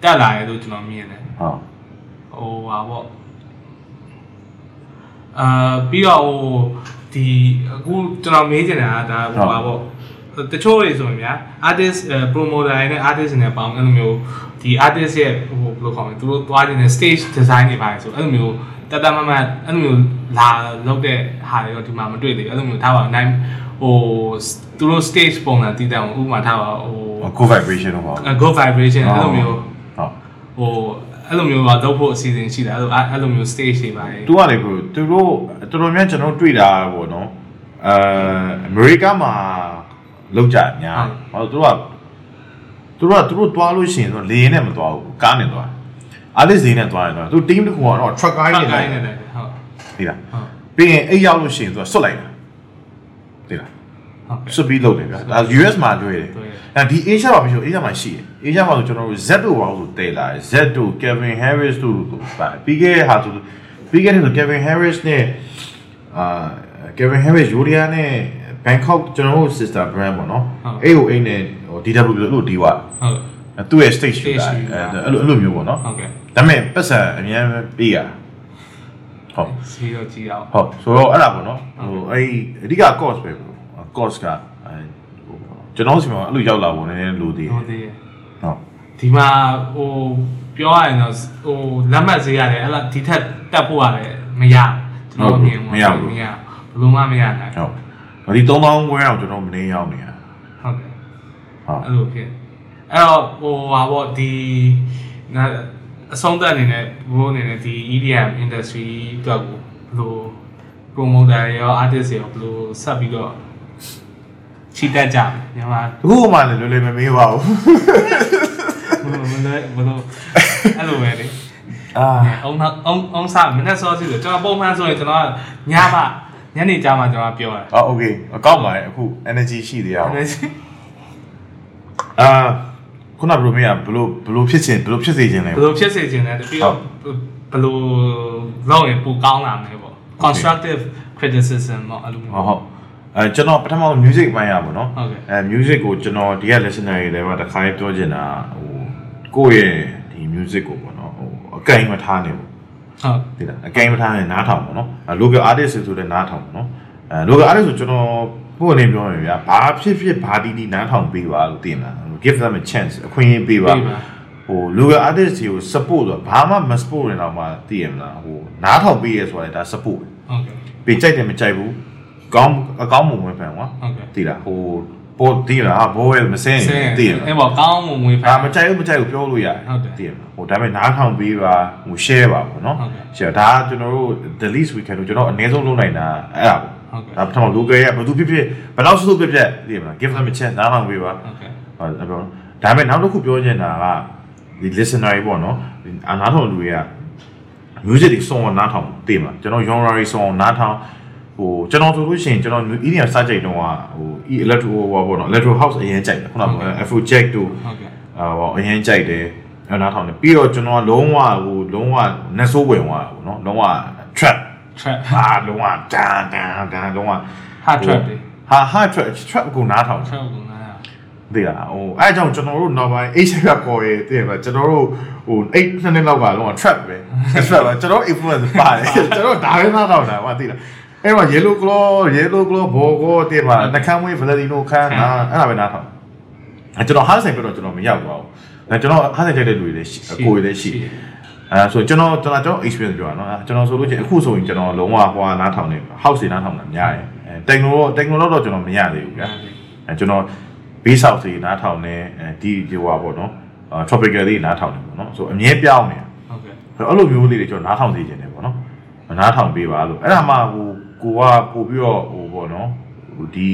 တက်လာတယ်လို့ကျွန်တော်မြင်တယ်ဟုတ်ဟိုဟာပေါ့အာပြီးတော့ဟိုဒီအခုကျွန်တော်မေးချင်တာကဒါဟိုဟာပေါ့တချို့တွေဆိုရင်ဗျာ artist promoter တွေနဲ့ artist တွေနဲ့ပေါင်းအဲ့လိုမျိုးဒီ artist ရဲ့ဟိုဘယ်လိုခေါ်မလဲသူတို့သွားနေတဲ့ stage design တွေပါတယ်ဆိုအဲ့လိုမျိုးတတမမအဲ့လိုမျိုးလာလုပ်တဲ့ဟာတွေတော့ဒီမှာမတွေ့သေးဘူးအဲ့လိုမျိုးထားပါနိုင်ဟို သူတို့ stage ပုံစံတည်တယ်ဥပမာထားပါဟို co vibration တော့ပေါ့ go vibration အဲ့လိုမျိုးဟုတ်ဟိုအဲ့လိုမျိုးပါလုပ်ဖို့အစီအစဉ်ရှိတယ်အဲ့လိုအဲ့လိုမျိုး stage တွေပါတယ်သူကလေကိုသူတို့တော်တော်များကျွန်တော်တွေ့တာပေါ့နော်အဲအမေရိကမှာလောက်ကြအများဟောသူတို့ကသူတို့ကသူတို့တွားလို့ရှိရင်တော့လေရင်နဲ့မတွားဘူးကားနဲ့တွားအားလေးစီနဲ့တွားရင်တော့သူ team တစ်ခုကတော့ truck guy နဲ့ကိုလိုက်င်းတယ်နေတယ်ဟုတ်သိလားဟုတ်ပြီးရင်အိတ်ရောက်လို့ရှိရင်သူကဆွတ်လိုက်တာသိလားဟုတ်ကဲ့ ဆွတ်ပြီးလုပ်တယ်ဗျာဒါ US မှာတွေ့တယ်တွေ့တယ်အဲဒီ Asia မှာမရှိဘူး Asia မှာရှိတယ် Asia မှာဆိုကျွန်တော်တို့ Z တို့ဘာလို့တဲလာတယ် Z တို့ Kevin Harris တို့တို့ပါပြီးခဲ့တဲ့ဟာဆိုပြီးခဲ့တဲ့ဆို Kevin Harris နဲ့အာ Kevin Harris ယူရီးယားနဲ့ Bangkok ကျွန်တော်တို့ sister brand ပေါ့နော်အဲ့ဟိုအိမ်နဲ့ဟို DW လို့ဒီဝဟုတ်သူ့ရဲ့ stage ရှိတာအဲ့လိုအဲ့လိုမျိုးပေါ့နော်ဟုတ်ကဲ့ဒါပေမဲ့ပတ်စံအများပေးရဟုတ်စီတော့ကြည့်အောင်ဟုတ်ဆိုတော့အဲ့ဒါပေါ့နော်ဟိုအဲ့အဓိက cost ပဲပေါ့ cost ကအဲဟိုကျွန်တော်စီမှာအဲ့လိုရောက်လာဖို့နည်းနည်းလိုသေးတယ်ဟိုသေးတယ်ဟုတ်ဒီမှာဟိုပြောရရင်တော့ဟိုလက်မှတ်ဈေးရတယ်အဲ့လားဒီထက်တက်ဖို့ရတယ်မရကျွန်တော်မြင်မရဘယ်လိုမှမရနိုင်ဟုတ်ဒီ3000ဝဲအောင်ကျွန်တော်မနေရောက်နေတာဟုတ်ကဲ့ဟုတ်အဲ့လိုဖြစ်အဲ့တော့ဟိုဟာပေါ့ဒီနာအဆုံးသက်အနေနဲ့ဘိုးအနေနဲ့ဒီ EDM industry အတွက်ကိုဘယ်လို promoter ရော artist ရောဘယ်လိုဆက်ပြီးတော့ ချီတက်ကြမြန်မာ အခုမှလည်းလွယ်လွယ်မမေးပါဘူး ဘယ်လိုဘယ်လိုဘယ်လိုအဲ့လိုပဲလေ အာ အောင်အောင်အောင်စားမနေ့စောစီဆိုကျွန်တော်ပုံမှန်ဆိုရင်ကျွန်တော်ညမှညနေကြမှာကျွန်တော်ပြောတယ် အော်โอเคအကောက်ပါရဲ့အခု energy ရှိသေးရအောင် အဲ့ အာခုနကဘယ်လိုမေးရဘယ်လိုဘယ်လိုဖြစ်ခြင်းဘယ်လိုဖြစ်စေခြင်းလဲ ဘယ်လိုဖြစ်စေချင်လဲတပြီးတော့ဘယ်လိုလုပ်ရင်ပိုကောင်းလာမလဲပေါ့ constructive criticism ပေါ့အဲ့လိုမျိုး ဟုတ်ဟုတ် အဲကျွန်တော်ပထမ music ပိုင်းရပါတော့ဟုတ်ကဲ့အဲ music ကိုကျွန်တော်ဒီက listener တွေလည်းတစ်ခါလေးပြောချင်တာဟိုကိုယ့်ရဲ့ဒီ music ကိုပေါ့နော်ဟိုအကင်မထားနေဘူးဟုတ်သိလားအကင်မထားနေနားထောင်ပေါ့နော်အဲ local artist ဆိုတဲ့နားထောင်ပေါ့နော်အဲ local artist ဆိုကျွန်တော်ပို့နေပြောရင်ဗျာဘာဖြစ်ဖြစ်ဘာတီတီနားထောင်ပေးပါလို့သိမလား give them a chance အခွင့်အရေးပေးပါပေးပါဟို local artist တွေကို support ဆိုဘာမှမ support နေတော့မှသိရမလားဟိုနားထောင်ပေးရဲဆိုတာဒါ support ဟုတ်ကဲ့ပေးကြိုက်တယ်မကြိုက်ဘူး ကောင်းအကောင်းမှုဝင်ဖန်ကွာဟုတ်ကဲ့သိလားဟိုပေါ်သိလားဘောဝဲမစင်းသိရမလားအဲ့ပေါ့ကောင်းမှုငွေဖအာန်မကြိုက်ဘူးမကြိုက်ဘူးပြောလို့ရတယ်ဟုတ်တယ်သိရမလားဟိုဒါပေမဲ့နားထောင်ပေးပါဟို share ပါပေါ့နော်ဟုတ်ကဲ့ share ဒါကကျွန်တော်တို့ the least we can do ကျွန်တော်အနည်းဆုံးလုပ်နိုင်တာအဲ့ဒါပေါ့ဟုတ်ကဲ့ဒါပထမ local ရဲ့ဘယ်သူဖြစ်ဖြစ်ဘယ်တော့စုဖြစ်ဖြစ်သိရမလား give them a chance နားထောင်ပေးပါဟုတ်ကဲ့ဟုတ်တယ်ပြောဒါပေမဲ့နောက်တစ်ခုပြောချင်တာကဒီ listener တွေပေါ့နော်ဒီအနားထောင်လူတွေက music တွေ song နားထောင်သိမှာကျွန်တော် genre တွေ song နားထောင် ဟိုကျွန်တော်ဆိုလို့ရှိရင်ကျွန်တော် EDM စကြိတ်တော့ဟို electro ဟိုပေါ့နော် electro house အရင်ကြိုက်တယ်ခုနက Afro jack တို့ဟုတ်ကဲ့အာဟိုအရင်ကြိုက်တယ်အဲ့နားထောင်တယ်ပြီးတော့ကျွန်တော်ကလုံးဝဟိုလုံးဝနက်ဆိုးဝင်သွားတာပေါ့နော်လုံးဝ trap trap ဟာလုံးဝဒန်ဒန်ဒန်လုံးဝ hard trap တွေဟာ hard trap trap ကိုနားထောင် trap ကိုနားရသိလားဟိုအဲအကြောင့်ကျွန်တော်တို့နောက်ပိုင်း H ကပေါ်ရေးသိရပါကျွန်တော်တို့ဟို8နှစ်နှစ်လောက်ကလုံးဝ trap ပဲ trap ပဲကျွန်တော် influence ပါတယ်ကျွန်တော်ဒါပဲနားထောင်တာဟာသိလား အဲ့မှာ yellow claw yellow claw ဘောကောသိပါနှကမ်းမွေး valentino ခန်းနာအဲ့ဒါပဲနားထောင်အဲကျွန်တော်ဟာဆိုင်ပြတော့ကျွန်တော်မရောက်ပါဘူးအဲကျွန်တော်ဟာဆိုင်ကြတဲ့လူတွေလည်းအကိုတွေလည်းရှိအဲဆိုကျွန်တော်ကျွန်တော်ကျွန်တော် experience ပြောတာနော်ကျွန်တော်ဆိုလို့ချင်းအခုဆိုရင်ကျွန်တော်လုံးဝဟိုဟာနားထောင်နေ house တွေနားထောင်တာများတယ်အဲ techno techno တော့ကျွန်တော်မရသေးဘူးဗျာအဲကျွန်တော် base house တွေနားထောင်နေအဲဒီဒီဟွာပေါ့နော်အာ tropical တွေနားထောင်နေပေါ့နော်ဆိုအမြဲပြောင်းနေဟုတ်ကဲ့အဲ့လိုမျိုးလေးတွေကျွန်တော်နားထောင်နေခြင်းတယ်ပေါ့နော်နားထောင်ပေးပါလို့အဲ့ဒါမှဟို ကိုကပို့ပြီးတော့ဟိုပေါ့နော်ဟိုဒီ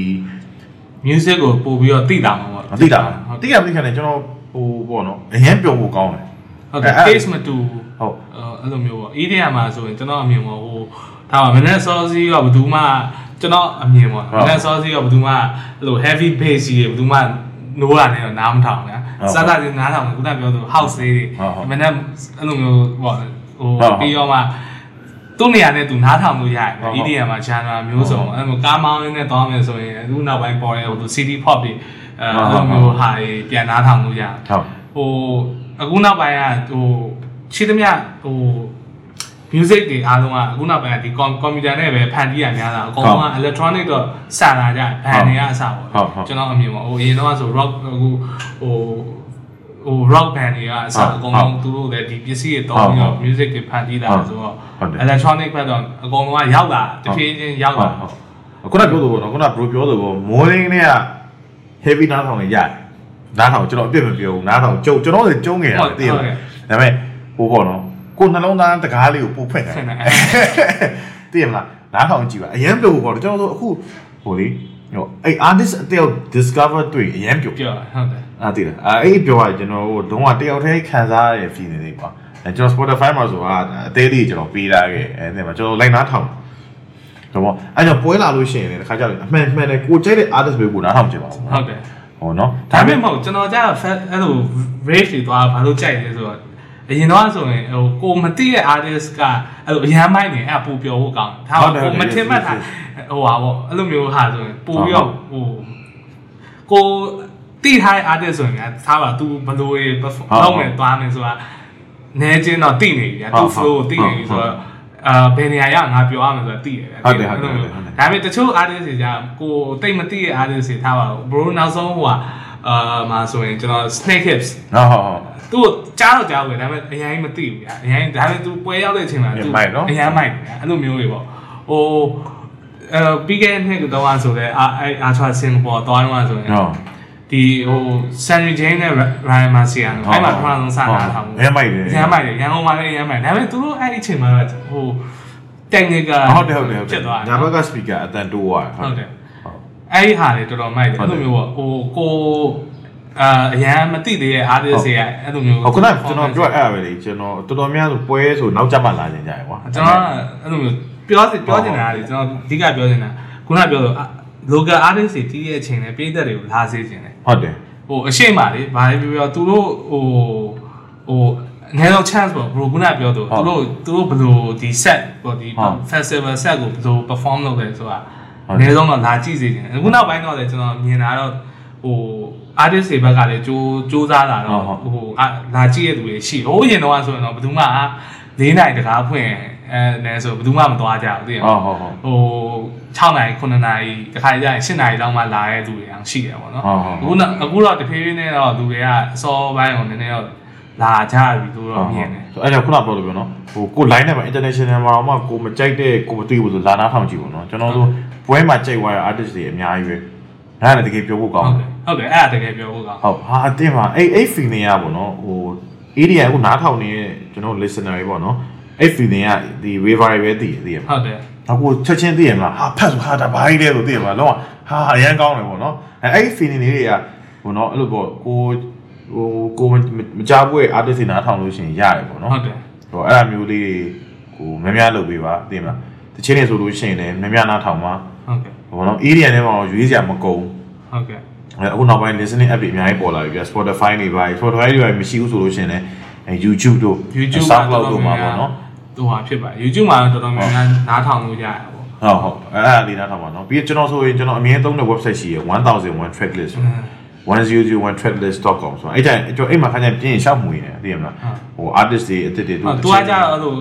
music ကိုပို့ပြီးတော့သိတာမှာပေါ့မသိတာဟုတ်သိရမသိခံတယ်ကျွန်တော်ဟိုပေါ့နော်အရင်ပြောဖို့ကောင်းတယ်ဟုတ်ကဲ့အဲ့ case မတူဟုတ်အဲ့လိုမျိုးပေါ့ EDM မှာဆိုရင်ကျွန်တော်အမြင်ပေါ့ဟိုဒါမှမနေ့စောစီးကဘယ်သူမှကျွန်တော်အမြင်ပေါ့မနေ့စောစီးကဘယ်သူမှအဲ့လို heavy bass ကြီးတွေဘယ်သူမှနိုးတာနဲ့တော့နားမထောင်ဘူး။စားတာတွေနားထောင်တယ်ခုနပြောသူ house လေးတွေမနေ့အဲ့လိုမျိုးပေါ့ဟိုပြီးတော့မှ သူ့နေရာနဲ့သူနားထောင်လို့ရတယ်။ EDM မှာ genre မျိုးစုံအဲ့လိုကားမောင်းရင်းနဲ့တောင်းမယ်ဆိုရင်အခုနောက်ပိုင်းပေါ်တဲ့ဟို CD pop တွေအဲ့လိုမျိုးဟာတွေပြန်နားထောင်လို့ရတယ်ဟုတ်ဟိုအခုနောက်ပိုင်းကဟိုရှိသမျှဟို music တွေအားလုံးကအခုနောက်ပိုင်းကဒီကွန်ကွန်ပျူတာနဲ့ပဲဖန်တီးရများတာအကုန်လုံးက electronic တော့စလာကြဘန်တွေကအစပေါ့ကျွန်တော်အမြင်ပေါ့ဟိုအရင်တော့ဆို rock အခုဟို ဟို rock band တွေကအစအကုန်လုံးသူတို့လည်းဒီပစ္စည်းတွေတောင်းပြီးတော့ music တွေဖန်တီးတာဆိုတော့ electronic ဘက်တော့အကုန်လုံးကရောက်လာတဖြည်းချင်းရောက်လာခုနပြောလို့ပေါ့နော်ခုန bro ပြောလို့ပေါ့ morning နဲ့က heavy နားထောင်နေရတယ်နားထောင်ကျွန်တော်အပြစ်မပြောဘူးနားထောင်ကျုံကျွန်တော်လည်းကျုံငယ်တာသိတယ်ဒါပေမဲ့ဟိုပေါ့နော်ကိုနှလုံးသားတကားလေးကိုပို့ဖွင့်တယ်သိရမလားနားထောင်ကြည့်ပါအရင်ပြောဖို့ပေါ့ကျွန်တော်တို့အခုဟိုလေဟိုအဲ့ artist အတယောက် discover တွေ့အရင်ပြောပြောဟုတ်တယ် အားသိတယ်အဲ့အဲ့ပြောရကျွန်တော်တို့လုံးဝတယောက်တည်းခံစားရတဲ့ feeling တွေပေါ့အဲကျွန်တော် Spotify မှာဆိုတာအသေးလေးကျွန်တော်ပေးထားခဲ့အဲဒီမှာကျွန်တော်လိုက်နားထောင်တော့ပေါ့အဲ့ကြောင့်ပွဲလာလို့ရှိရင်လည်းတစ်ခါကျရင်အမှန်မှန်တယ်ကိုကြိုက်တဲ့ artist တွေကိုနားထောင်ကြပါဦးဟုတ်တယ်ဟောနော်ဒါပေမဲ့မဟုတ်ကျွန်တော်ကြာအဲ့လို rate တွေသွားဘာလို့ကြိုက်လဲဆိုတော့အရင်တော့ဆိုရင်ဟိုကိုမတိရဲ့ artist ကအဲ့လိုအရန်မိုက်နေအဲ့ပူပြောဖို့ကောင်းဒါပေမဲ့ကိုမထင်မှတ်တာဟိုဟာပေါ့အဲ့လိုမျိုးဟာဆိုရင်ပူပြီးတော့ဟိုကို တိထားတဲ့ artist ဆိုရင်ကစားပါ तू ဘယ်လို perform လုပ်မယ်သွားမယ်ဆိုတာနဲချင်းတော့တိနေပြီဗျာ तू flow ကိုတိနေပြီဆိုတော့အာဘယ်နေရာရငါပြောရမယ်ဆိုတာသိရတယ်ဟုတ်တယ်ဟုတ်တယ်ဒါပေမဲ့တချို့ artist တွေကကိုတိတ်မသိတဲ့ artist တွေထားပါဘူး bro နောက်ဆုံးဟိုကအာမှာဆိုရင်ကျွန်တော် snake hips ဟုတ်ဟုတ်ဟုတ်သူကြားတော့ကြားဘူးဒါပေမဲ့အရင်မသိဘူးဗျာအရင်ဒါပေမဲ့သူပွဲရောက်တဲ့အချိန်မှာသူအရင်မိုက်ဗျာအဲ့လိုမျိုးတွေပေါ့ဟိုအဲပြီးခဲ့တဲ့နှစ်ကတော့ဆိုလဲအာအာချာစင်ကာပူသွားတော့ဆိုရင် ဒီဟိုဆန်ရီဂျင်းနဲ့ရိုင်မာစီယာနော်အဲ့မှာပထမဆုံးစတာထားမှုရမ်းမိုက်တယ်ရမ်းမိုက်တယ်ရန်ကုန်မှာလည်းရမ်းမိုက်ဒါပေမဲ့သူတို့အဲ့ဒီအချိန်မှာဟို technical ဟုတ်တယ်ဟုတ်တယ်ဟုတ်တဖြယ်စ်သွားညာဘက်က speaker အတန်တိုးသွားဟုတ်တယ်အဲ့ဒီဟာတွေတော်တော်မိုက်တယ်ဟုအဲ့တ်တယ်လိုမျိုးပေါ့ဟိုကိုအာအရန်မသိသေးတဲ့ artist တွေကအဲ့လိုမျိုးဟုတ်ခုနကကျွန်တော်ပြောအဲ့အပဲလေကျွန်တော်တော်တော်များဆိုပွဲဆိုနောက်ကျမှလာနေကြရကွာကျွန်တော်ကအဲ့လိုမျိုးပြောစီပြောနေတာလေကျွန်တော်အဓိကပြောနေတာခုနကပြောလို့ local artist တွေတီးတဲ့အချိန်နဲ့ပြည်သက်တွေကိုလာစေခြင်းတယ်ဟုတ်တယ်ဟိုအရှိမလေးဘာလဲပြောပြောသူတို့ဟိုဟိုအနည်းဆုံး chance ပေါ့ဘရိုခုနပြောသူသူတို့သူတို့ဘယ်လိုဒီ set ပေါ့ဒီ festival set ကိုဘယ်လို perform လုပ်လဲဆိုတာအနည်းဆုံးတော့လာကြည့်စေခြင်းတယ်ခုနောက်ပိုင်းတော့လေကျွန်တော်မြင်တာတော့ဟို artist တွေဘက်ကလည်းကြိုးစူးစမ်းလာတော့ဟိုလာကြည့်ရတဲ့သူတွေရှိဟိုရင်တော့ဆိုရင်တော့ဘယ်သူမှ၄နိုင်တကားဖွင့် အဲနဲဆိုဘယ်သူမှမသွားကြဘူးသိရမဟုလားတ်ဟုတ်ဟုတ်ဟို6နိုင်9နိုင်တခါကြရင်7နိုင်လောက်မှလာတဲ့သူတွေအောင်ရှိတယ်ပေါ့နော်ဟုတ်ဟုတ်အခုတော့အခုတော့တဖြည်းဖြည်းနဲ့တော့လူတွေကအစောပိုင်းကိုနည်းနည်းတော့လာကြပြီလို့တော့မြင်တယ်ဆိုအဲ့ဒါခုနပြောလို့ပြောနော်ဟိုကို line နဲ့မှာ international မှာတော့ကိုမကြိုက်တဲ့ကိုမသိဘူးဆိုလာနာထောင်ကြည့်ပေါ့နော်ကျွန်တော်တို့ပွဲမှာကြိုက်သွားတဲ့ artist တွေအများကြီးပဲဒါနဲ့တကယ်ပြောဖို့ကောင်းဟုတ်တယ်တယ်ဟုတ်တယ်အဲ့ဒါတကယ်ပြောဖို့ကောင်းဟုတ်ဟာအတင်းပါအဲ့အဲ့ feeling ကပေါ့နော်ဟို area အခုနားထောင်နေတဲ့ကျွန်တော် listener တွေပေါ့နော် အဲ့ feeling ကဒီ wave တွေပဲတည်တည်ရမှာဟုတ်တယ်အခုချက်ချင်းသိရမလားဟာဖတ်ဆိုဟာဒါဘာကြီးလဲဆိုသိရမလားလုံးဝဟာအရန်ကောင်းတယ်ပေါ့နော်အဲအဲ့ဒီ feeling လေးတွေကဟိုနော်အဲ့လိုပေါ့ကိုဟိုကိုမကြားဘူးရဲ့ artist တွေနားထောင်လို့ရှိရင်ရတယ်ပေါ့နော်ဟုတ်တယ်ဟိုအဲ့အမျိုးလေးတွေကိုများများလုပ်ပေးပါသိမလားတချင်းနေဆိုလို့ရှိရင်လည်းများများနားထောင်ပါဟုတ်ကဲ့ဟိုနော် area ထဲမှာရွေးစရာမကုန်ဟုတ်ကဲ့အဲအခုနောက်ပိုင်း listening app တွေအများကြီးပေါ်လာပြီပြ Spotify တွေပါ Spotify တွေပါမရှိဘူးဆိုလို့ရှိရင်လည်းအဲ YouTube တို့ YouTube SoundCloud တို့မှာပေါ့နော် ဟိုဟာဖြစ်ပါ YouTube မှာတော့တော်တော်များများနားထောင်လို့ရတယ်ပေါ့ဟုတ်ဟုတ်အဲ့အဲ့လေးနားထောင်ပါနော်ပြီးတော့ကျွန်တော်ဆိုရင်ကျွန်တော်အမြဲသုံးတဲ့ website ရှိရ1001 tracklist 1001tracklist.com ဆိုတော့အဲ့တိုင်းကျွန်တော်အိမ်မှာခါကျရင်ပြင်ရှောက်မှုရတယ်သိရမလားဟို artist တွေအစ်စ်တွေဟုတ်သူကကြတော့အဲ့လို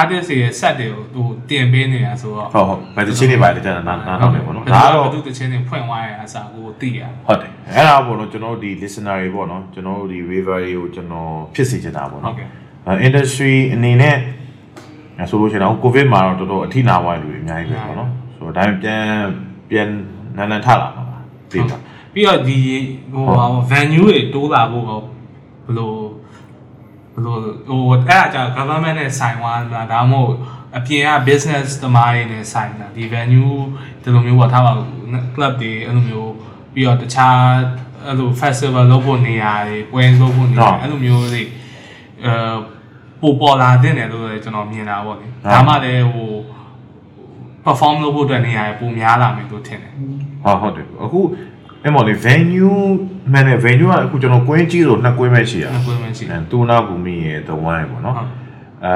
artist တွေရဲ့ set တွေကိုဟိုတင်ပေးနေတာဆိုတော့ဟုတ်ဟုတ်ဘယ်တစ်ချင်းတွေပါလဲကျန်တာနားနားထောင်တယ်ပေါ့နော်ဒါတော့ဘယ်သူတချင်းတွေဖွင့်သွားရအစားကိုသိရဟုတ်တယ်အဲ့ဒါပေါ့နော်ကျွန်တော်တို့ဒီ listener တွေပေါ့နော်ကျွန်တော်တို့ဒီ waiver တွေကိုကျွန်တော်ဖြစ်စေချင်တာပေါ့ဟုတ်နော်ကဲ့အဲ industry အနေနဲ့အဲ ဆိုလို့ရှိရင်တော့ covid မှာတော့တော်တော်အထိနာသွားတဲ့လူတွေအများကြီးပဲပေါ့နော်ဆိုတော့ဒါပေမဲ့ပြန်ပြန်နန်းနန်းထလာပါပါသိပါပြီးတော့ဒီဟိုဟာ venue တွေတိုးလာဖို့တော့ဘယ်လိုဘယ်လိုဟိုအဲ့ဒါကြောင့် government နဲ့ဆိုင်သွားတာဒါမှမဟုတ်အပြင်က business သမားတွေနဲ့ဆိုင်တာဒီ venue ဒီလိုမျိုးပေါ့ထားပါ club တွေအဲ့လိုမျိုးပြီးတော့တခြားအဲ့လို festival လုပ်ဖို့နေရာတွေပွဲလုပ်ဖို့နေရာအဲ့လိုမျိုးတွေအဲ ပိုပေါ်လာတဲ့တယ်လို့လည်းကျွန်တော်မြင်တာပေါ့လေဒါမှလည်းဟို perform လုပ်ဖို့အတွက်နေရာပိုများလာမယ်လို့ထင်တယ်ဟုတ်ဟုတ်တယ်အခုအဲ့မော်လေ venue မန်နဲ့ venue ကအခုကျွန်တော်ကွင်းကြီးဆိုနှစ်ကွင်းပဲရှိရနှစ်ကွင်းပဲရှိတယ်အဲတူနာဘူမီရဲ့ the one ပေါ့နော်ဟုတ်အဲ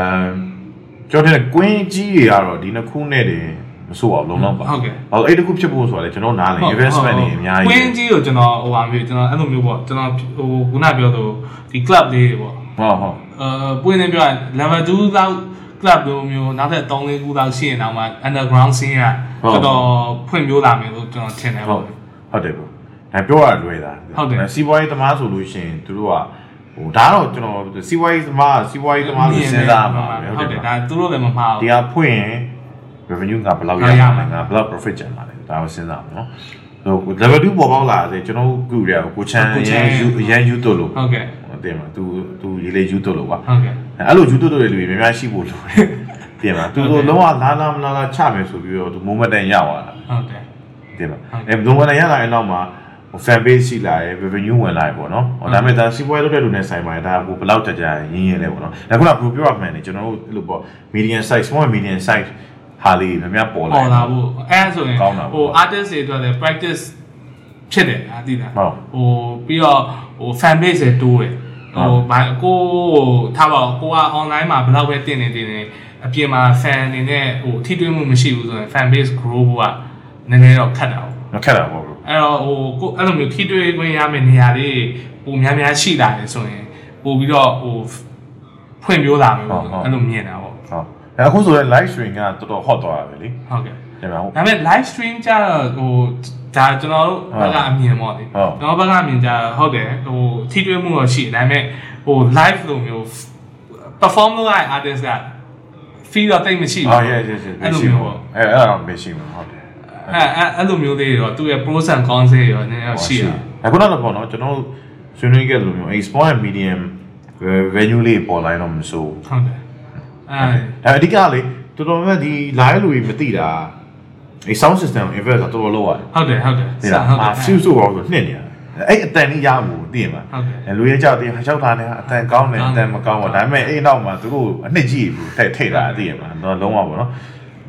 ကျွန်တော်တဲ့ကွင်းကြီးတွေကတော့ဒီနှစ်ခုနဲ့တည်းမဆိုးအောင်လုံးလုံးပါဟုတ်ကဲ့ဟောအဲ့တခုဖြစ်ဖို့ဆိုတော့လေကျွန်တော်နားလေ investment တွေအများကြီးကွင်းကြီးကိုကျွန်တော်ဟိုဟာမျိုးကျွန်တော်အဲ့လိုမျိုးပေါ့ကျွန်တော်ဟိုခုနပြောသူဒီ club လေးတွေပေါ့ဟုတ်ဟုတ် အဲပွင့်နေပြောရင် level 2လောက် club လိုမျိုးနောက်ထပ်3 4ခုလောက်ရှိရင်တော့မှ underground scene ကတော်တော်ဖွံ့ဖြိုးလာမယ်လို့ကျွန်တော်ထင်တယ်ဟုပေါ့တ်ဟုတ်တယ်ပေါ့ဒါပြောရလွယ်တာဟုတ်တယ်စီးပွားရေးသမားဆိုလို့ရှိရင်သူတို့ကဟိုဒါတော့ကျွန်တော်စီးပွားရေးသမားစီးပွားရေးသမားလို့စဉ်းစားမှာပဲဟုတ်တယ်ဒါသူတို့လည်းမမှားဒီဘူးဟာဖွင့်ရင် revenue ကဘယ်လောက်ရရမှာမှာလဲငါဘယ်လောက် profit ကျန်မှာလဲဒါကိုစဉ်းစားမှာနော်ဟို level 2ပေါ်ပေါက်လာတယ်ကျွန်တော်တို့ group တွေကကိုချမ်းကိုချရမ်းန်ယူရန်ယူတို့လို့ဟုတ်ကဲ့ တင်မှာ तू तू ရေးလေယူတို့လို့ကွာ ဟုတ်ကဲ့ အဲ့လိုယူတို့တို့တွေလူတွေများများရှိဖို့လိုတယ်တင်မှာ तू တို့လုံးဝလာလာမလာလာချမယ်ဆိုပြီးတော့ तू moment တန်ရောက်သွားတာ ဟုတ်တယ် တင်ပါ ဟုတ် အဲဘုံဝင်ရလာရင်တော့မှ fan base ရှိလာတယ် revenue ဝင်လာတယ်ပေါ့နော်ဟောဒါပေမဲ့ဒါစီးပွားရေးလုပ်တဲ့လူနဲ့ဆိုင်ပါတယ်ဒါကိုဘယ်လောက်ကြကြရင်းရင်းလဲပေါ့နော်ဒါခုနကဘယ်လိုပြောရမလဲကျွန်တော်တို့အဲ့လိုပေါ့ medium size small medium size ဟာလေးများများပေါ်လာ ပေါ်လာဖို့အဲဒါဆိုရင် ကောင်းတာပေါ့ ဟို artist တွေအတွက်လည်း practice ဖြစ်တယ်အားသိလား ဟုတ် ဟိုပြီးတော့ဟို fan base တွေတိုးတယ် ဟိုဘာကိုဟိုထားပါဦးကိုက online မှာဘယ်လောက်ပဲတင်နေတင်နေအပြင်မှာ fan အနေနဲ့ဟိုထိတွေ့မှုမရှိဘူးဆိုရင် fan base grow ဖို့ကနည်းနည်းတော့ခက်တာပေါ့မခက်တာပေါ့အဲ့တော့ဟိုကိုအဲ့လိုမျိုးထိတွေ့ခွင့်ရမယ့်နေရာလေးပုံများများရှိလာတယ်ဆိုရင်ပို့ပြီးတော့ဟိုဖွင့်ပြလာမယ်ပေါ့အဲ့လိုမြင်တာပေါ့ဟုတ်ဒါအခုဆိုရင် live stream ကတော်တော် hot သွားတာပဲလေဟုတ်ကဲ့ တင်ပါဟုတ်ဒါပေမဲ့ live stream ကျတော့ဟိုဒါကျွန်တော်တို့ဘက်ကအမြင်ပေါ့လေဟုတ်ကျွန်တော်ဘက်ကအမြင်ကျတော့ဟုတ်တယ်ဟိုထိတွေ့မှုတော့ရှိတယ်ဒါပေမဲ့ဟို live လိုမျိုး perform လုပ်ရတဲ့ artist က feel တော့တိတ်မရှိဘူးအာ yes yes yes အဲ့လိုမရှိမျိုးဘူးပေါ့အဲအဲ့ဒါမရှိဘူးဟုတ်တယ်အဲ့အဲ့အဲ့လိုမျိုးလေးတွေတော့သူရဲ့ pros and cons တွေရောနည်းနည်းတော့ရှိတယ်အခုနောက်တော့ပေါ့နော်ကျွန်တော်ဆွေးနွေးခဲ့လို့မျိုး export and medium venue လေးပေါ်လာတော့မစိုးဟုတ်တယ်အဲ့ဒါအဓိကလေသူတော်တော်များများဒီ live လူကြီးမသိတာ အဲ sound system invest ဆိုတော်တော်လောက်ရတယ်ဟုတ်တယ်ဟုတ်တယ်ဒီလားအာဆူဆူတော့ဆိုနှစ်နေရတယ်အဲ့အတန်ကြီးရမှုသိရမှာဟုတ်တယ်အဲလူရဲ့ကြောက်တယ်ဟောက်ထားနေအတန်ကောင်းတယ်အတန်မကောင်းဘူးဒါပေမဲ့အဲ့နောက်မှာသူတို့အနှစ်ကြီးဘူးထိတ်ထိတ်တာသိရမှာတော့လုံးဝပေါ့နော်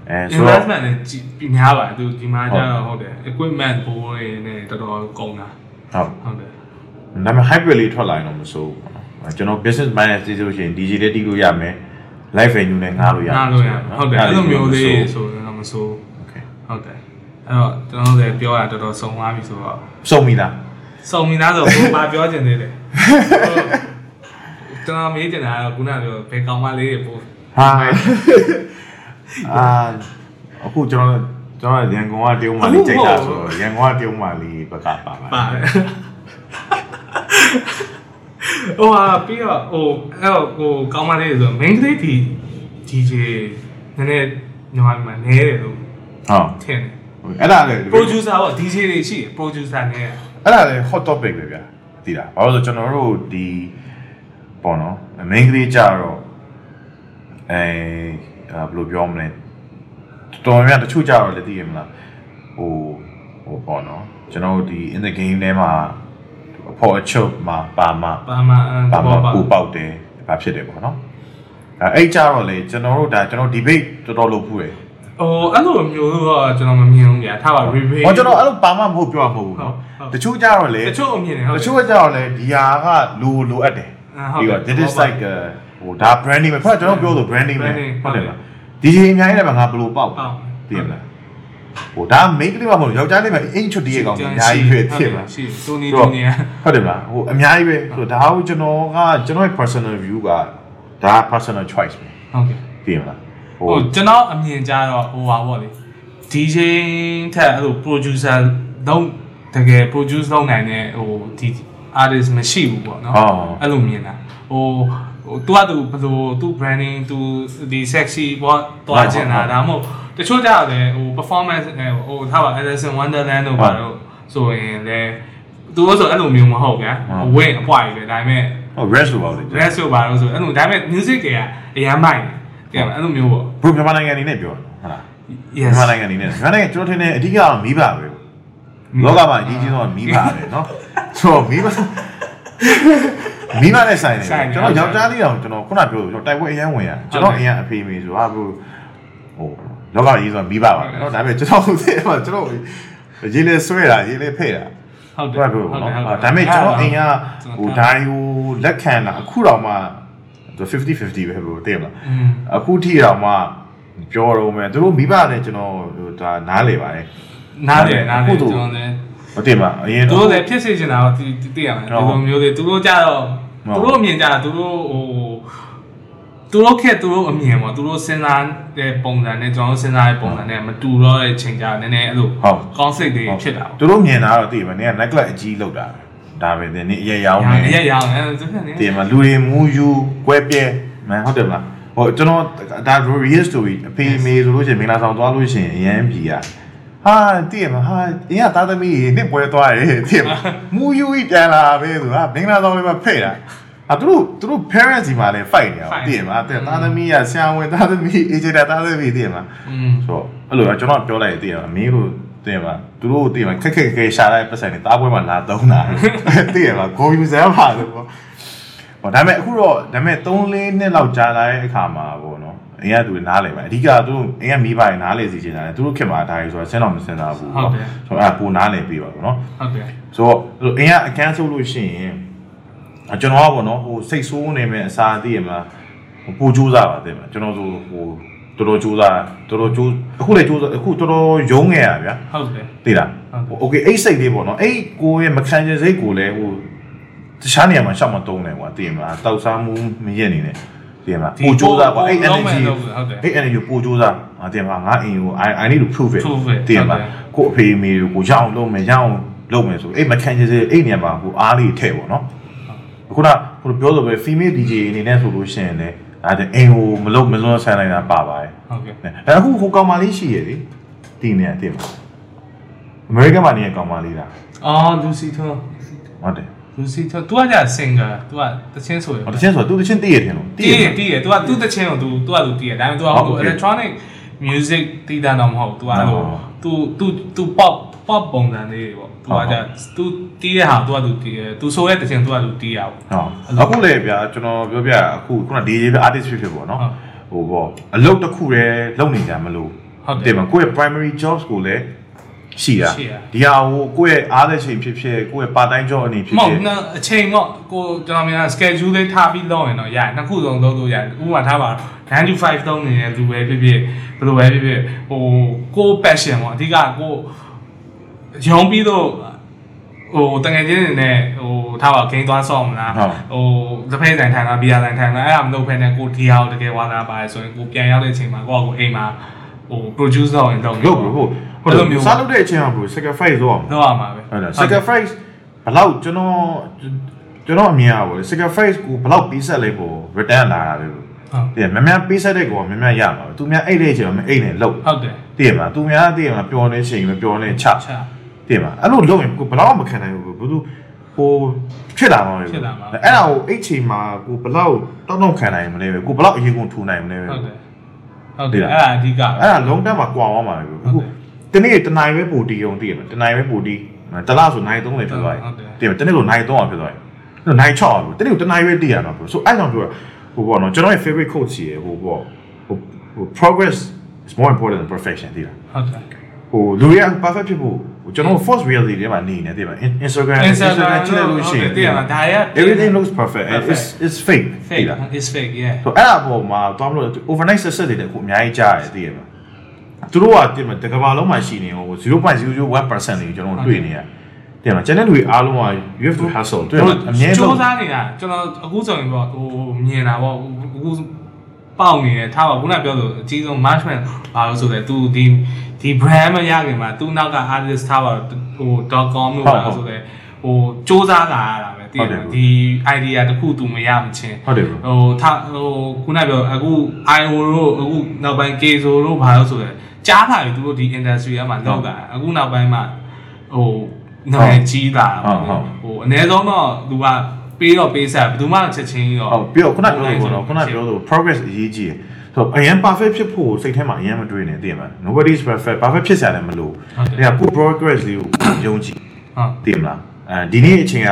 အဲဆိုတော့ investment နဲ့ကြီးများပါတယ်သူဒီမှာကျတော့ဟုတ်တယ် equipment ဘိုးတွေနဲ့တော်တော်ကုန်တာဟုတ်ဟုတ်တယ်ဒါပေမဲ့ hybrid လေးထွက်လာရင်တော့မဆိုးဘူးပေါ့နော်ကျွန်တော် business mind နဲ့သိလို့ရှိရင် DJ လေးတီးလို့ရမယ် live venue နဲ့ငားလို့ရနားလို့ရဟုတ်တယ်အဲ့လိုမျိုးလေးဆိုတော့မဆိုး Okay ဟုတ်တယ်အဲ့တော့ကျွန်တော်တို့လည်းပြောရတော်တော်စုံသွားပြီဆိုတော့စုံပြီလားစုံပြီလားဆိုတော့ဘဘာပြောချင်သေးတယ်ကျွန်တော်မေးချင်တာကတော့ခုနကပြောဘယ်ကောင်မလေးတွေပို့ဟာအာအခုကျွန်တော်ကျွန်တော်ရန်ကုန်ကတရုံမာလေးကြိုက်တာဆိုတော့ရန်ကုန်ကတရုံမာလေးဘက်ကပါပါပါတယ်ဟိုဟာပြီးတော့ဟိုအဲ့တော့ဟိုကောင်းမလေးဆိုတော့ main ကလေးဒီ DJ နည်းနည်းညီမမှာနဲတယ်လို့ ဟုတ်ထင်တယ်အဲ့ဒါလေ producer ပေါ့ DJ တွေရှိတယ် producer နဲ့အဲ့ဒါလေ hot topic ပဲဗျာသိလားဘာလို့လဲဆိုကျွန်တော်တို့ဒီပေါ့နော် main ကလေးကြတော့အဲဘယ်လိုပြောမလဲတော်တော်များတချို့ကြတော့လည်းသိရမလားဟိုဟိုပေါ့နော်ကျွန်တော်တို့ဒီ in the game ထဲမှာအဖို့အချုပ်မှာပါမှာပါမအန်ပါတော့မှာပါပူပေါက်တယ်ဘာဖြစ်တယ်ပေါ့နော်အဲအဲ့ကြတော့လေကျွန်တော်တို့ဒါကျွန်တော် debate တော်တော်လုပ်ဖူးတယ် ဟိုအဲ့လိုမျိုးတော့ကျွန်တော်မမြင်ဘူးကြာထားပါ replay ဟောကျွန်တော်အဲ့လိုပါမှမဟုတ်ပြောမှာမဟုတ်ဘူးနော်ဟုတ်တချို့ကြတော့လေတချို့အမြင်တွေဟုတ်တတယ်ချို့ကကြတော့လေဒီဟာကလိုလိုအပ်တယ်အာဟုတ်တယ်ပြီးတော့ this is like ဟိုဒါ branding ပဲဖတ်ကျွန်တော်ပြောလို့ branding ပဲ branding ဟုတ်တယ်ဟုတ်တယ်လား DJ အများကြီးလည်းပဲငါဘယ်လိုပေါက်ပေါက်သိရမလားဟိုဒါ make လေးမှမဟုတ်ဘူးယောက်ျားလေးပဲအင်ချွတ်တီးရဲ့ကောင်ကြီးအများကြီးပဲသိရမလားရှိတိုနီတိုနီဟုတ်တယ်မလားဟိုအများကြီးပဲဆိုတော့ဒါကိုကျွန်တော်ကကျွန်တော်ရဲ့ personal view ကဒါ personal choice ပဲဟုတ်ကဲ့သိရမလား ဟိုကျွန်တော်အမြင်ကြတော့ဟိုပါပေါ့လေ DJ ထက်အဲ့လို producer တော့တကယ် produce လုပ်နိုင်တဲ့ဟိုဒီ artist မရှိဘူးပေါ့နော်အဲ့လိုမြင်တာဟိုဟိုသူကသူဘယ်လိုသူ branding သူဒီ sexy ပေါ့တွားကျင်တာဒါမှမဟုတ်တချို့ကြတယ်ဟို performance ဟိုထားပါ Alice in Wonderland တို့ပါတော့ဆိုရင်လည်းသူတို့ဆိုအဲ့လိုမျိုးမဟုတ်ဗျာဝင်အပွားကြီးပဲဒါပေမဲ့ဟုတ် rest ဆိုပါလို့ rest ဆိုပါလို့ဆိုအဲ့လိုဒါပေမဲ့ music တွေကအရင်မိုက်တယ် အဲ့လိုမျိုးပေါ့ ဘုမြန်မာနိုင်ငံအနေနဲ့ပြောတာဟုတ်လား yes မြန်မာနိုင်ငံအနေနဲ့မြန်မာနိုင်ငံကျွန်တော်ထင်တယ်အဓိကတော့မိဘပဲလောကမှာအကြီးကြီးဆုံးကမိဘပဲเนาะဆိုတော့မိဘမိဘနဲ့ဆိုင်တယ်ကျွန်တော်ယောက်ျားလေးတောင်ကျွန်တော်ခုနပြောလို့ကျွန်တော်တိုက်ပွဲအရန်ဝင်ရကျွန်တော်အရင်အဖေမေဆိုဟာဘုဟိုလောကကြီးဆိုမိဘပါပဲเนาะဒါပေမဲ့ကျွန်တော်သိတယ်ကျွန်တော်ရေးလေဆွဲတာရေးလေဖဲ့တာ ဟုတ်တ ဟုတ် ယ် ကဲ့ ဟုတ် နော် တယ်ဟုတ်တယ် ဒါပေမဲ့ကျွန်တော်အိမ်ကဟိုဒါရီကိုလက်ခံတာအခုတော့မှ 50 50ပဲဘယ်လိုတည်မလားอืมအခုထိတော့မှပြောတော့မယ်သူတို့မိဘနဲ့ကျွန်တော်ဟိုဒါနားလေပါတယ်နားတယ်နားတယ်ဟုတ်တယ်ကျွန်တော်လည်းမတည်မအရင်သူတို့လည်းဖြစ်စေချင်တာတော့ဒီသိရမယ်ဒီလိုမျိုးတွေသူတို့ကြတော့ဟုတ်သူတို့အမြင်ကြတာသူတို့ဟိုသူတို့ခက်သူတို့အမြင်ပေါ့သူတို့စဉ်းစားတဲ့ပုံစံနဲ့ကျွန်တော်တို့စဉ်းစားတဲ့ပုံစံနဲ့မတူတော့တဲ့ချိန်ကြနည်းနည်းအဲ့လိုဟုတ်ကောင်းစိတ်တွေဖြစ်တာပေါ့သူတို့မြင်တာတော့တည်မနေက necklace အကြီးလောက်တာ ဒါပဲတင်နေအရက်ရောင်းနေအရက်ရောင်းနေသူကနေတင်မှာလူတွေမူယူကွဲပြဲမဟုတ်တယ်မလားဟိုကျွန်တော်ဒါ real story အဖေမေဆိုလို့ရှိရင်မင်္ဂလာဆောင်သွားလို့ရှိရင်အရန်ပြီอ่ะဟာတည်မှာဟာအင်းကသားသမီးနှစ်ပွဲသွားတယ်တည်မှာမူယူကြီးပြန်လာပဲသူကမင်္ဂလာဆောင်ပဲဖဲ့တာအတူတူ parents ဒီမှာလည်း fight နေအောင်တည်မှာတဲ့သားသမီးကဆရာဝန်သားသမီး agent သားသမီးတည်မှာဆိုတော့အဲ့လိုကျွန်တော်ပြောလိုက်တည်မှာမင်းတို့ တည်မှာသူတို့တည်မှာခက်ခက်ခဲခဲရှာလိုက်ပတ်စံနေတားပွဲမှာလာသုံးတာတည်ရမှာဂုံယူစမ်းပါလို့ပေါ့ဟောဒါပေမဲ့အခုတော့ဒါပေမဲ့3-4နှစ်လောက်ကြာလာတဲ့အခါမှာပေါ့နော်အရင်ကသူနားလေပါအဓိကသူတို့အရင်မိဘတွေနားလေစီချင်တာလေသူတို့ခင်မှာဒါကြီးဆိုတော့ဆင်းတော့မစင်စားဘူးပေါ့ဆိုတော့အဲ့ပူနားလေပြီးပါပေါ့နော်ဟုတ်တယ်ဆိုတော့အရင်အကန်းဆိုလို့ရှိရင်ကျွန်တော်ကပေါ့နော်ဟိုစိတ်ဆိုးနေမယ်အစာသိရမလားပူကြိုးစားပါသိမှာကျွန်တော်ဆိုဟို တော်တော်ကြိုးစားတော်တော်ကြိုးအခုလည်းကြိုးစားအခုတော်တော်ယုံငယ်ရဗျာ ဟုတ်တယ် သိလား ဟုတ် โอเคအဲ့စိတ်လေးပေါ့နော်အဲ့ကိုရဲ့မခံချင်စိတ်ကိုလည်းဟိုတခြားနေရာမှာရှောက်မတုံးတယ်ကွာသိရမလားတောက်စားမှုမရက်နေနဲ့သိရမလားပူကြိုးစားကွာအဲ့ energy အဲ့ energy ပူကြိုးစားအာသိရမလားငါအိမ်ကို I I need to prove it Prove it သိရမလားကိုအဖေအမေကိုရအောင်လုပ်မယ်ရအောင်လုပ်မယ်ဆိုအဲ့မခံချင်စိတ်အဲ့နေရာမှာဟိုအားလေးထည့်ပေါ့နော်ခုနခုနပြောဆိုပဲ female DJ အနေနဲ့ဆိုလို့ရှိရင်လည်း အဲ့ဒါအိမ်ကိုမလုပ်မလွန်ဆန်းနိုင်တာပါပါတယ်ဟုတ်ကဲ့အဲ့အခုဟိုကောင်မလေးရှိရလေဒီနေရာတင်ပါအမေရိကန်မှာနေရကောင်မလေးလားအော်လူစီထွန်းဟုတ်တယ်လူ Lucy သူကကြာ singer သူကတချင်းဆိုရတချင်းဆိုသူတချင်းတည့်ရထင်လို့တည်ရတည်ရသူကသူ့တချင်းကိုသူသူကသူတည်ရဒါပေမဲ့သူကဟို electronic music တည်တာတော့မဟုတ်သူကဟိုသူသူသူ pop pop ပုံစံလေးပေါ့သူကကြာသူတည်ရဟာသူကသူတည်ရသူဆိုတဲ့တချင်းသူကသူတည်ရပေါ့ဟုတ်အခုလေဗျာကျွန်တော်ပြောပြအခုခုန DJ ပဲ artist ဖြစ်ဖြစ်ပေါ့နော်ဟိုပေါ့အလုပ်တစ်ခုတည်းလုပ်နေကြမလို့တယ်မကိုယ့်ရဲ့ primary jobs ကိုလည်းရှိတာဒီဟာဟိုကိုယ့်ရဲ့အားတဲ့ချိန်ဖြစ်ဖြစ်ကိုယ့်ရဲ့ part time job အနေဖြစ်မဟုဖြတ်စ်နော်အချိန်တော့ကိုကျွန်တော်များ schedule လေးထားပြီးလုပ်ရင်တော့ရတယ်နှစ်ခုစုံလုပ်လို့ရတယ်ဥပမာထားပါ9 to 5သုံးနေတဲ့သူပဲဖြစ်ဖြစ်ဘယ်လိုပဲဖြစ်ဖြစ်ဟိုကို passion ပေါ့အဓိကကို ရုံပြီးတော့ဟိုတငယ်ချင်းတွေနဲ့ဟိုထားပါဂိမ်းသွားဆော့မလားဟိုတစ်ဖက်တိုင်ထိုင်တာဘီယာတိုင်ထိုင်တာအဲ့ဒါမလုပ်ဖ ೇನೆ ကိုဒီဟာကိုတကယ်ဝါသာပါတယ်ဆိုရင်ကိုပြန်ရောက်တဲ့အချိန်မှာကိုကကိုအိမ်မှာဟို produce လုပ်ရင်တော့ လုပ်ဘူးဟုတ်ဟုတ်တယ်စားလုပ်တဲ့အချိန်မှာဘယ် sacrifice လုပ်အောင် လုပ်ရမှာပဲ ဟုတ်တယ် sacrifice ဘလောက်ကျွန်တော်ကျွန်တော်အမြင်อ่ะဗော sacrifice ကိုဘလောက်ပေးဆက်လိုက်ဖို့ return လာတာပဲဗော ဟုတ် တည်မများပေးဆက်တဲ့ကောမများရမှာသူများအိတ်တဲ့အချိန်မှာအိတ်နဲ့လှုပ် ဟုတ်တယ် တည်မှာသူများတည်မှာပျော်နေချိန်မှာပျော်နေချ ချ တည်မှာအဲ့လိုလုပ်ရင်ကိုဘလောက်မခံနိုင်ဘူးဘယ်သူဟိုဖြစ်လာမှာပဲဖြစ်လာမှာအဲ့ဒါကိုအိတ်ချိန်မှာကိုဘလောက်တောင်းတောင်းခံနိုင်မလဲပဲကိုဘလောက်အရင်ကုန်ထူနိုင်မလဲပဲဟုတ်တယ်ဟုတ်တယ်အဲ့ဒါအဓိကအဲ့ဒါလုံးတက်မှာကွာသွားမှာပဲဟုတ်အခုတယ်တနေ့တနိုင်ပဲပူတီအောင်တည်မှာတနိုင်ပဲပူတီတလားဆိုနိုင်3လေဖြစ်သွားဟုတ်တယ်တယ်တနေ့ဆိုနိုင်3အောင်ဖြစ်သွားတယ်အဲ့နိုင်6အောင်တနေ့တနိုင်ပဲတည်ရမှာဆိုအဲ့ကြောင့်ပြောဟိုပေါ့နော်ကျွန်တော်ရဲ့ favorite quote ကြီးဟိုပေါ့ဟို progress is more important than perfection တည်လားဟုတ်တယ်ဟိုလူတွေက perfect ဖြစ်ဖို့ ကျွန်တော် first reality တွေမှာနေနေတယ်ဗျ Instagram Instagram ကြည့်လိုက်လို့ရှိရင်တည်ရမှာဒါရ everything looks perfect and it's it's fake fake is fake yeah ဆိုအဲ့အပေါ်မှာသွားမလို့ overnight success တွေလည်းကိုအများကြီးကြားရတယ်သိရမှာသူတို့ကတင်မတကဘာလုံးမှာရှိနေဟို0.001%တွေကျွန်တော်တွေ့နေရတင်မကျန်တဲ့လူတွေအားလုံးက you have to hustle တွေ့မှာအမြဲစူးဆုံးစမ်းနေတာကျွန်တော်အခုဆိုရင်ပေါ့ဟိုမြင်တာပေါ့အခု ပေါက်နေတယ်ထားပါခုနပြောလို့အကြီးဆုံး management ဘာလို့ဆိုလဲ तू ဒီဒီ brand မရခင်မှာ तू နောက်က artist ထားပါဟို .com လို့ပါဆိုလဲဟိုစူးစမ်းလာရတာပဲတည်တယ်ဒီ idea တခု तू မရမချင်း ဟုတ်တယ် ဟိုထားဟိုခုနပြောအခု IO တို့အခုနောက်ပိုင်း KZO တို့ဘာလို့ဆိုလဲကြားထားပြီသူတို့ဒီ industry ကမှလောက်တာအခုနောက်ပိုင်းမှာဟိုနာမည်ကြီးတာဟိုအနည်းဆုံးတော့သူက ပေးတော့ပေးဆက်ဘယ်သူမှချက်ချင်းရောဟုတ်ပြီးတော့ခုနပြောလို့ပေါ့နော်ခုနပြောလို့ progress အရေးကြီးတယ်ဆိုတော့အရင် perfect ဖြစ်ဖို့စိတ်ထဲမှာအရင်မတွေးနဲ့သိရမှာ nobody is perfect perfect ဖြစ်စရာလည်းမလိုဒါကကို progress လေးကိုယုံကြည်ဟုတ်သိမလားအဲဒီနေ့အချိန်က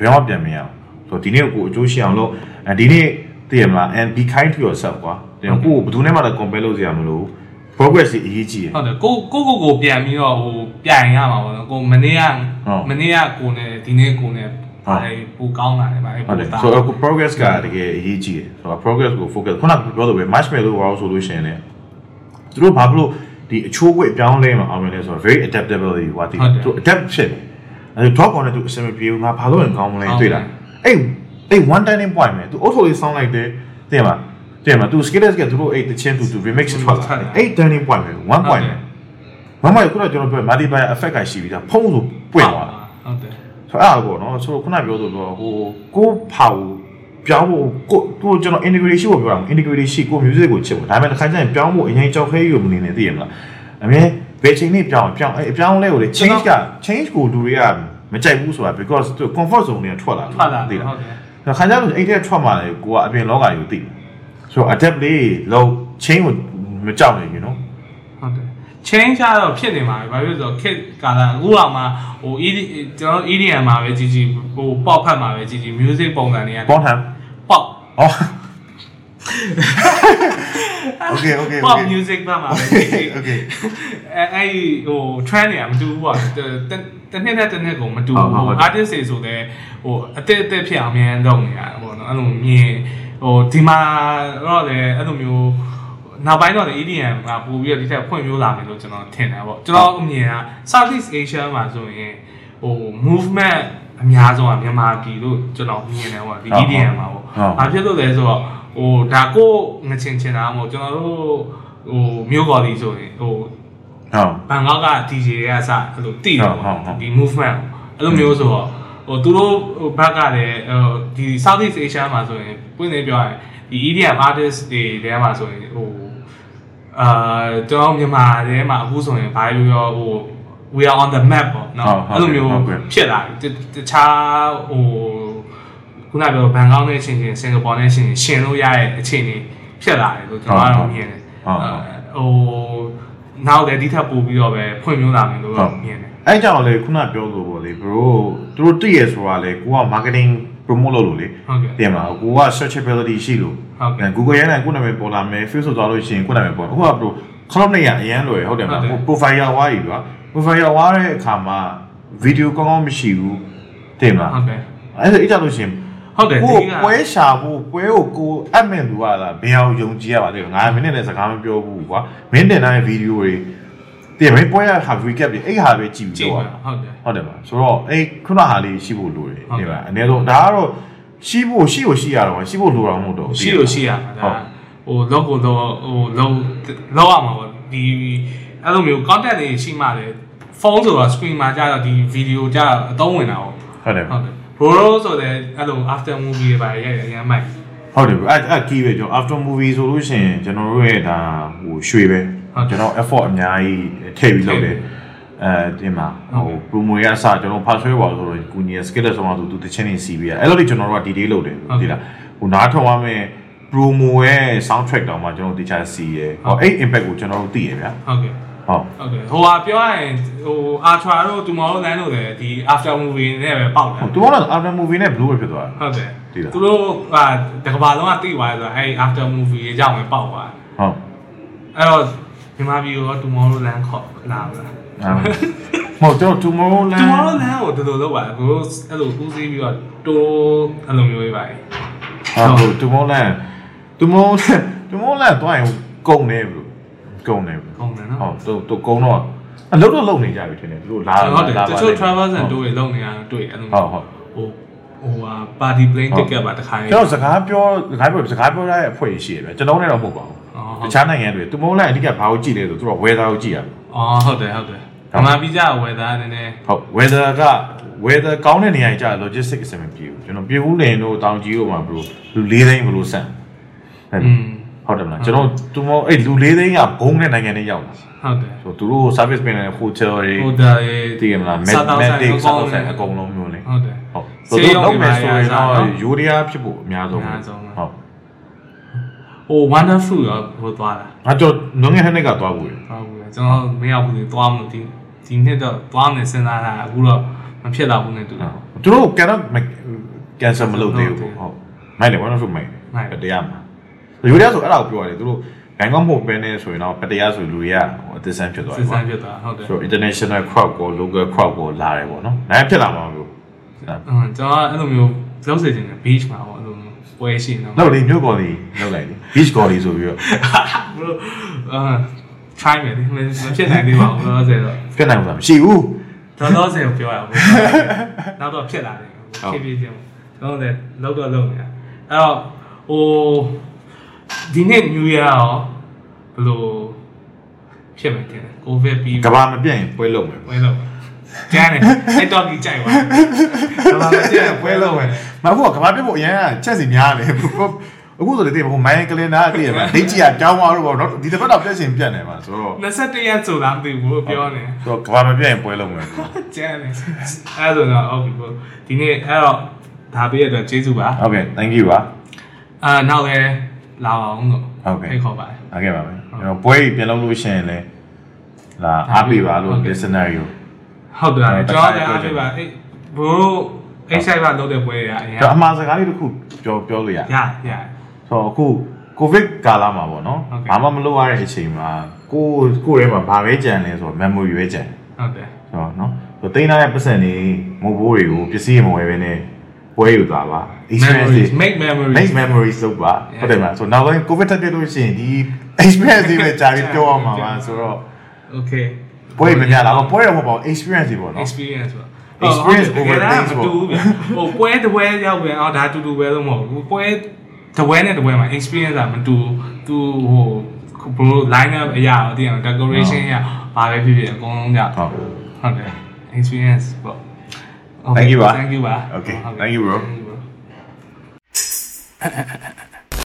ဘယ်မှပြန်မရအောင်ဆိုတော့ဒီနေ့ကိုအကျိုးရှိအောင်လို့အဲဒီနေ့သိရမလား and be kind to yourself ကွာဒါကိုဘယ်သူနဲ့မှလည်း compare လုပ်စရာမလို progress ကြီးအရေးကြီးတယ်ဟုတ်တယ်ကိုကိုကိုကိုပြန်ပြီးတော့ဟိုပြန်ရမှာပေါ့နော်ကိုမနေ့ကဟုတ်မနေ့ကကိုနဲ့ဒီနေ့ကိုနဲ့ ဗာလေပူကောင်းလာတယ်ဗာလေဟုတ်ပူတယ်သားဆိုတော့အခု progress ကတကယ်အရေးကြီးတယ်ဆိုတော့ progress ကို focus ခုနကပြောလို့ပဲ match မဲ့လို့ရောဆိုလို့ရှိရင်လည်းသူတို့ဘာဖြစ်လို့ဒီအချိုးကွေ့ပြောင်းလဲမှာအောင်လဲဆိုတော့ very adaptable ဟိုတီသူ adapt ဖြစ်တယ်အဲ drop on နဲ့သူအဆင်မပြေဘူးငါဘာလို့ရင်ကောင်းမလဲတွေ့လားအဲ့အဲ့ one turning point ပဲသူအုတ်ထိုလေး sound လိုက်တယ်သိရမှာသိရမှာသူ skillers ကသူတို့အဲ့တချင်းသူသူ remix ထွက်လာတယ်အဲ့ turning point ပဲ1 point ပဲမမကခုနကကျွန်တော်ပြော multiplier effect ကရှိပြီးသားဖုံးဆိုပွင့်သွားတာဟုတ်တယ် ဆိုတော့အဲ့ဒါပေါ့နော်ဆိုတော့ခုနပြောသလိုဟိုကိုဖာကိုပြောင်းဖို့ကိုသူကျွန်တော် integration ကိုပြောတာ integration ကို music ကိုချစ်ဖို့ဒါပေမဲ့တစ်ခါကျရင်ပြောင်းဖို့အရင်ကြောက်ခဲယူမနေနဲ့သိရမလားအမြဲဘယ်ချိန်နဲ့ပြောင်းပြောင်းအပြောင်းလဲကိုလေ change က change ကိုလူတွေကမကြိုက်ဘူးဆိုတာ because သူ comfort zone တွေကထွက်လာထွက်လာသိလားဟုတ်တယ်ဒါခါကျတော့အဲ့တဲ့ထွက်มาလေကိုကအပြင်လောကကြီးကိုသိဆိုတော့ adapt လေးလောက် change ကိုမကြောက်နေ you know ဟုတ်တယ် change ကတော့ဖြစ်နေမှာပဲဘာဖြစ်လို့ဆိုတော့ kit ကာလာအခုတော့မှဟို ED ကျွန်တော် EDM မှာပဲကြီးကြီးဟို pop ဖတ်မှာပဲကြီးကြီး music ပုံစံတွေကပေါင်းထမ်း pop ဩ Okay okay pop okay music ဖတ်မှာပဲကြီးကြီး okay အဲအဲ့ဒီဟို trend တွေကမတူဘူးပေါ့တတစ်နှစ်နဲ့တစ်နှစ်ကိုမတူဟုတ်ဘူးဟုတ်ဟို artist တွေဆိုလည်းဟိုအတက်အတက်ဖြစ်အောင်အများလုပ်နေရတာပေါ့နော်အဲ့လိုမြင်ဟိုဒီမှာတော့လည်းအဲ့လိုမျိုး နောက်ပိုင်းတော့လေ EDM ကပို့ပြီးတော့ဒီထက်ဖွင့်ပြလာမယ်လို့ကျွန်တော်ထင်တယ်ပေါ့ကျွန်တော်အမြင်က Southeast Asia မှာဆိုရင်ဟို movement အများဆုံးကမြန်မာပြည်လို့ကျွန်တော်မြင်တယ်ပေါ့ဒီ EDM မှာပေါ့ဘာဖြစ်လို့လဲဆိုတော့ဟိုဒါကိုငချင်ချင်တာမဟုတ်ကျွန်တော်တို့ဟိုမြို့ကော်လီဆိုရင်ဟိုဟုတ်ဘန်ကောက်က DJ တွေကစအဲ့လိုတိတယ်ဟုတ်ပေါ့ဟုတ်ဒီ movement ကိုအဲ့လိုမျိုးဆိုတော့ဟိုသူတို့ဟိုဘက်ကလည်းဟိုဒီ Southeast Asia မှာဆိုရင်ပွင့်နေပြောရရင်ဒီ EDM artist တွေထဲမှာဆိုရင်ဟို အာကျွန်တော်မြန်မာထဲမှာအခုဆိုရင်ဘာပြောပြောဟို we are on the map ပေါ့နော်ဟုတ်ဟုတ်အဲ့လိုမျိုးဟုတ်ကဲ့ဖြစ်လာတယ်တတခြားဟိုခုနပြောဘန်ကောက်နဲ့ရှင်ရှင်စင်ကာပူနဲ့ရှင်ရှင်ရှင်လို့ရတဲ့အခြေအနေဖြစ်လာတယ်လို့ကျွန်တော်ကတော့မြင်တယ်ဟုတ်ဟုတ်ဟိုနောက်လည်းဒီထက်ပိုပြီးတော့ပဲဖွင့်မျိုးလာမယ်လို့တော့မြင်တယ်အဲ့ကြောင့်လေခုနပြောလို့ပေါ့လေ bro သူတို့တည့်ရဆိုတာလေကိုက marketing promote လုပ်လို့လေဟုတ်ကဲ့တင်မလားကိုက searchability ရှိလို့ဟုတ်ကဲ့အဲ Google ရဲနဲ့ကိုနာမည်ပေါ်လာမယ် Facebook သွားလို့ရှိရင်ကိုနာမည်ပေါ်အခုက bro ခလုံးနေရအရန်လွယ်ဟုတ်တယ်မလားဟုတ်တယ် profile ရောက်သွားပြီကွာ profile ရောက်သွားတဲ့အခါမှာ video ကောင်းကောင်းမရှိဘူးတင်မလားဟုတ်ကဲ့အဲ့ဒါအဲ့ကြလို့ရှိရင်ဟုတ်တယ်ကိုဒီကပွဲရှာဖို့ပွဲကိုကိုအပ်မဲ့လူကလားဘယ်အောင်ယုံကြည်ရပါလဲငါမိနစ်နဲ့စကားမပြောဘူးကွာမင်းတင်တဲ့ဗီဒီယိုတွေ တည်မင်းပွဲရဟာ recap တွေအဲ့ဟာပဲကြည့်ပြီးကြည့်တော့ပါဟုတ်တယ်ဟုတ်တယ်ပါဆိုတော့အဲ့ခုနဟာလေးရှိဖို့လိုတယ်ဟုတ်ကဲ့ဒီပါအနည်းဆုံးဒါကတော့ရှိဖို့ရှိကိုရှိရတော့ရှိဖို့လိုတော့မဟုတ်တော့ဘူးရှိလို့ရှိရမှာဒါဟို logo တော့ဟို logo လောက်ရမှာပေါ့ဒီအဲ့လိုမျိုး content တွေရှိမှလည်းဖုန်းဆိုတော့ screen မှာကြာတော့ဒီ video ကြာတော့အသုံးဝင်တာပေါ့ဟုတ်တယ်ဟုတ်တယ် bro ဆိုတဲ့အဲ့လို after movie တွေပါရိုက်ရအရင်မိုက်ဟုတ်တယ်အဲ့အဲ့ key ပဲကျွန်တော် after movie ဆိုလို့ရှိရင်ကျွန်တော်တို့ရဲ့ဒါဟိုရွှေပဲဟုတ်တယ် ကျွန်တော် effort အများကြီးထည့်ပြီးလုပ်တယ်အဲဒီမှာဟို promo ရအစကျွန်တော် password ပါဆိုတော့ကုညီ skill ဆိုမှသူသူတချင်းနေစီးပြီးရအဲ့လိုကျွန်တော်တို့က detail လုပ်တယ်ဟုတ်ကဲ့ဒီလားဟိုနားထောင်ရမယ် promo ရဲ့ soundtrack တောင်မှကျွန်တော်တို့တခြားစီးရယ်ဟောအဲ့ impact ကိုကျွန်တော်တို့သိရဗျာဟုတ်ကဲ့ဟုတ်ဟုတ်ကဲ့ဟိုဟာပြောရရင်ဟို Ultra တို့ Tomorrowland တို့လည်းဒီ after movie နဲ့ပဲပေါက်တယ်သူကတော့ after movie နဲ့ blue ပဲဖြစ်သွားတယ်ဟုတ်တယ်သိလားသူတို့ဟာတကဘာလုံးကတိသွားတယ်ဆိုတော့အဲ့ after movie ရေးကြောင်းပဲပေါက်သွားတယ်ဟုတ်အဲ့တော့ မြန်မာပြည်ရော Tomorrowland ခေါ်လာမလားအာမဟုတ်ကျွန်တော် tomorrowland Tomorrowland ကိုတော်တော်လောက်ပါကိုအဲ့လိုဦးစီးပြီးတော့တိုးအဲ့လိုမျိုးရေးပါဟာဟို tomorrowland tomorrowland tomorrowland သွားရင်ကုန်နေဘူးကုန်နေဘူးကောင်းတယ်နော်ဟုတ်သူသူကုန်းတော့အလုပ်တော့လုပ်နေကြပြီထင်တယ်သူတို့လာဟုတ်တယ်လာတချို့ travels and tour တွေလုပ်နေရတွေ့အဲ့လိုဟုတ်ဟုတ်ဟိုဟိုဟာ party plane ticket ပါတခါကျွန်တော်စကားပြောစကားပြောစကားပြောရတဲ့အဖွဲ့ရှိရပဲကျွန်တော်နဲ့တော့မဟုတ်ပါဘူးအော် တခြားနိုင်ငံတွေသူမဟုတ်လိုက်အဓိကဘာကိုကြည့်လဲဆိုသူတို့ weather ကိုကြည့်ရမယ်အော်ဟုတ်တယ်ဟုတ်တယ်ဗမာပြည်ကြဝယ်သားနည်းနည်းဟုတ် weather က weather ကောင်းတဲ့နေရာကြီးကြာ logistics အဆင်မပြေဘူးကျွန်တော်ပြေဘူးလင်တို့တောင်ကြီးတို့မှာဘယ်လိုလူ၄သိန်းဘယ်လိုဆန့်ဟဲ့อืมဟုတ်တယ်မလားကျွန်တော်သူမအဲ့လူ၄သိန်းကဘုံတဲ့နိုင်ငံတွေရောက်လာဟုတ်တယ်ဆိုသူတို့ service ပေးနေတဲ့ hotel တွေဟိုဒါရေတည်ရမလား med စားသောက်ဆိုင် medic အစားကုန်တော့လုံးဆိုင်အကုန်လုံးမျိုးလေဟုတ်တယ်ဟုတ်ဆေးဆိုရုံတော့တွေမယ်ဆိုရင်ပါရတော့စားနော်ယူရီးယားဖြစ်ဖို့အများဆုံးအများဆုံးဟုတ် ဟို wonderful ရောဟိုသွားတာအကျော်ငငယ်ဟနဲ့ကသွားဘူးလေသွားဘူးလေကျွန်တော်မရောက်ဘူးလေသွားမှုဒီဒီနှစ်တော့သွားမယ်စဉ်းစားတာအခုတော့မဖြစ်တော့ဘူးနဲ့တူတယ်သူတို့ cannot cancel မလုပ်သေးဘူးဟုတ်မိုက်တယ်ဘာလို့ဆိုမိုက်မိုက်တယ်တရားမှာယူရီးယားဆိုအဲ့ဒါကိုပြောရတယ်သူတို့ဘန်ကောက်မဟုတ်ပဲနဲ့ဆိုရင်တော့ပတရားဆိုလူတွေကဟိုအသစ်ဆန်းဖြစ်သွားတစဉ်းယ်စားကွာဖြစ်သွားဟုတ်တယ်ဆိုတော့ international crowd ကို local crowd ကိုလာတယ်ပေါ့နော်ဒါဖြစ်လာမှာမဟုတ်ဘူးအင်းကျွန်တော်အဲ့လိုမျိုးလောက်စေချင်တယ် beach မှာပေါ့အဲ့လိုမျိုးပွဲရှိနေတော့လောက်လေမြို့ပေါ်လေးလောက်လိုက်လေ beach ကော်လေးဆိုပြီးတော့ဘလို့အာ try မယ်ဒီမဖြစ်နိုင်သေးပါဘူးတော့ဆိုတော့ဖြစ်နိုင်မှာမရှိဘူးတော်တော်စေကိုပြောရအောင်နောက်တော့ဖြစ်လာတယ်ဖြည်းဖြည်းချင်းကျွန်တော်လည်းလောက်တော့လောက်နေတာအဲ့တော့ဟိုဒီနေ့ new year ရောဘလို့ဖြစ်မယ်တဲ့ကိုဗစ်ပြီးကဘာမပြတ်ရင်ပွဲလုံးမယ်ပွဲလို့ကျန်းတယ်အဲ့တော့ကြီးကြိုက်ပါကဘာမပြတ်ရင်ပွဲလုံးမယ်မဟုတ်ဘူးကဘာပြတ်ဖို့အရင်ကချက်စီများတယ် အခုဆိုလေတည်းဟိုမိုင်းကလင်နာတည်းရမှာဒိတ်ကြီးကကြောင်းသွားတော့ဗောနော်ဒီတစ်ပတ်တော့ပြတ်ရှင်ပြတ်နေမှာဆိုတော့21ရက်ဆိုတာမသိဘူးပြောနေဆိုတော့ကဘာမပြတ်ရင်ပွဲလုံးမယ်ကျန်းတယ်အဲ့ဒါတော့ဟုတ်ပြီပေါ့ဒီနေ့အဲ့တော့ဒါပေးရတဲ့ကျေးဇူးပါဟုတ်ကဲ့ thank you ပါအာနောက်လည်းလာပါအောင်လို့ဟုတ်ကဲ့ဖိတ်ခေါ်ပါတယ်ဟုတ်ကဲ့ပါမယ်ကျွန်တော်ပွဲပြန်လုပ်လို့ရှိရင်လည်းလာအားပေးပါလို့ listener ယူဟုတ်တယ်ဟုတ်ကျွန်တော်လည်းဟုတ်အားပေးပါအေးဘိုးအိတ်ဆိုင်ပါလုပ်တဲ့ပွဲရအရင်ကျွန်တော်အမှားစကားလေးတစ်ခုပြောပြောလို့ရရရ ဆိုတော့အခုကိုဗစ်ကာလမှာပေါ့နော်ဟုတ်ကဲ့ဘာမှမလုပ်ရတဲ့အချိန်မှာကိုကိုရဲမှာဘာပဲကြံလဲဆိုတော့ memory ပဲကြံတယ်ဟုတ်တယ်ဆိုတော့နော်ဆိုတိန်းထားတဲ့ပတ်စံတွေမုတ်ဘိုးတွေကိုပစ္စည်းမဝယ်ဘဲနဲ့ပွဲယူသွားပါ experience တွေ memories make memories make memories လုပ်ပါ Yeah. ဟုတ်တယ်မလားဆိုတော့နောက်ပိုင်း covid တက်ပြလို့ရှိရင်ဒီ experience တွေပဲကြားပြီးပြောရမှာပါဆိုတော့ okay ပွဲမများလားပွဲတော့မဟုတ်ပါဘူး experience တွေပေါ့နော် experience ပေါ့ Experience over things ပေါ့ဟိုပွဲတစ်ပွဲရောက်ပြန်အော်ဒါတူတူပဲလို့မဟုတ်ဘူးပွဲ တစ်ပွဲနဲ့တစ်ပွဲမှာ experience ကမတူသူဟိုဘလို့ line up အရာတော့တည်အောင် decoration ရဘာပဲဖြစ်ဖြစ်အကုန်လုံးကြဟုတ်ဟုတ်တယ် experience ပေါ့ Thank you ပါ thank you ပါ Okay. Okay. Thank you, bro. Thank you, bro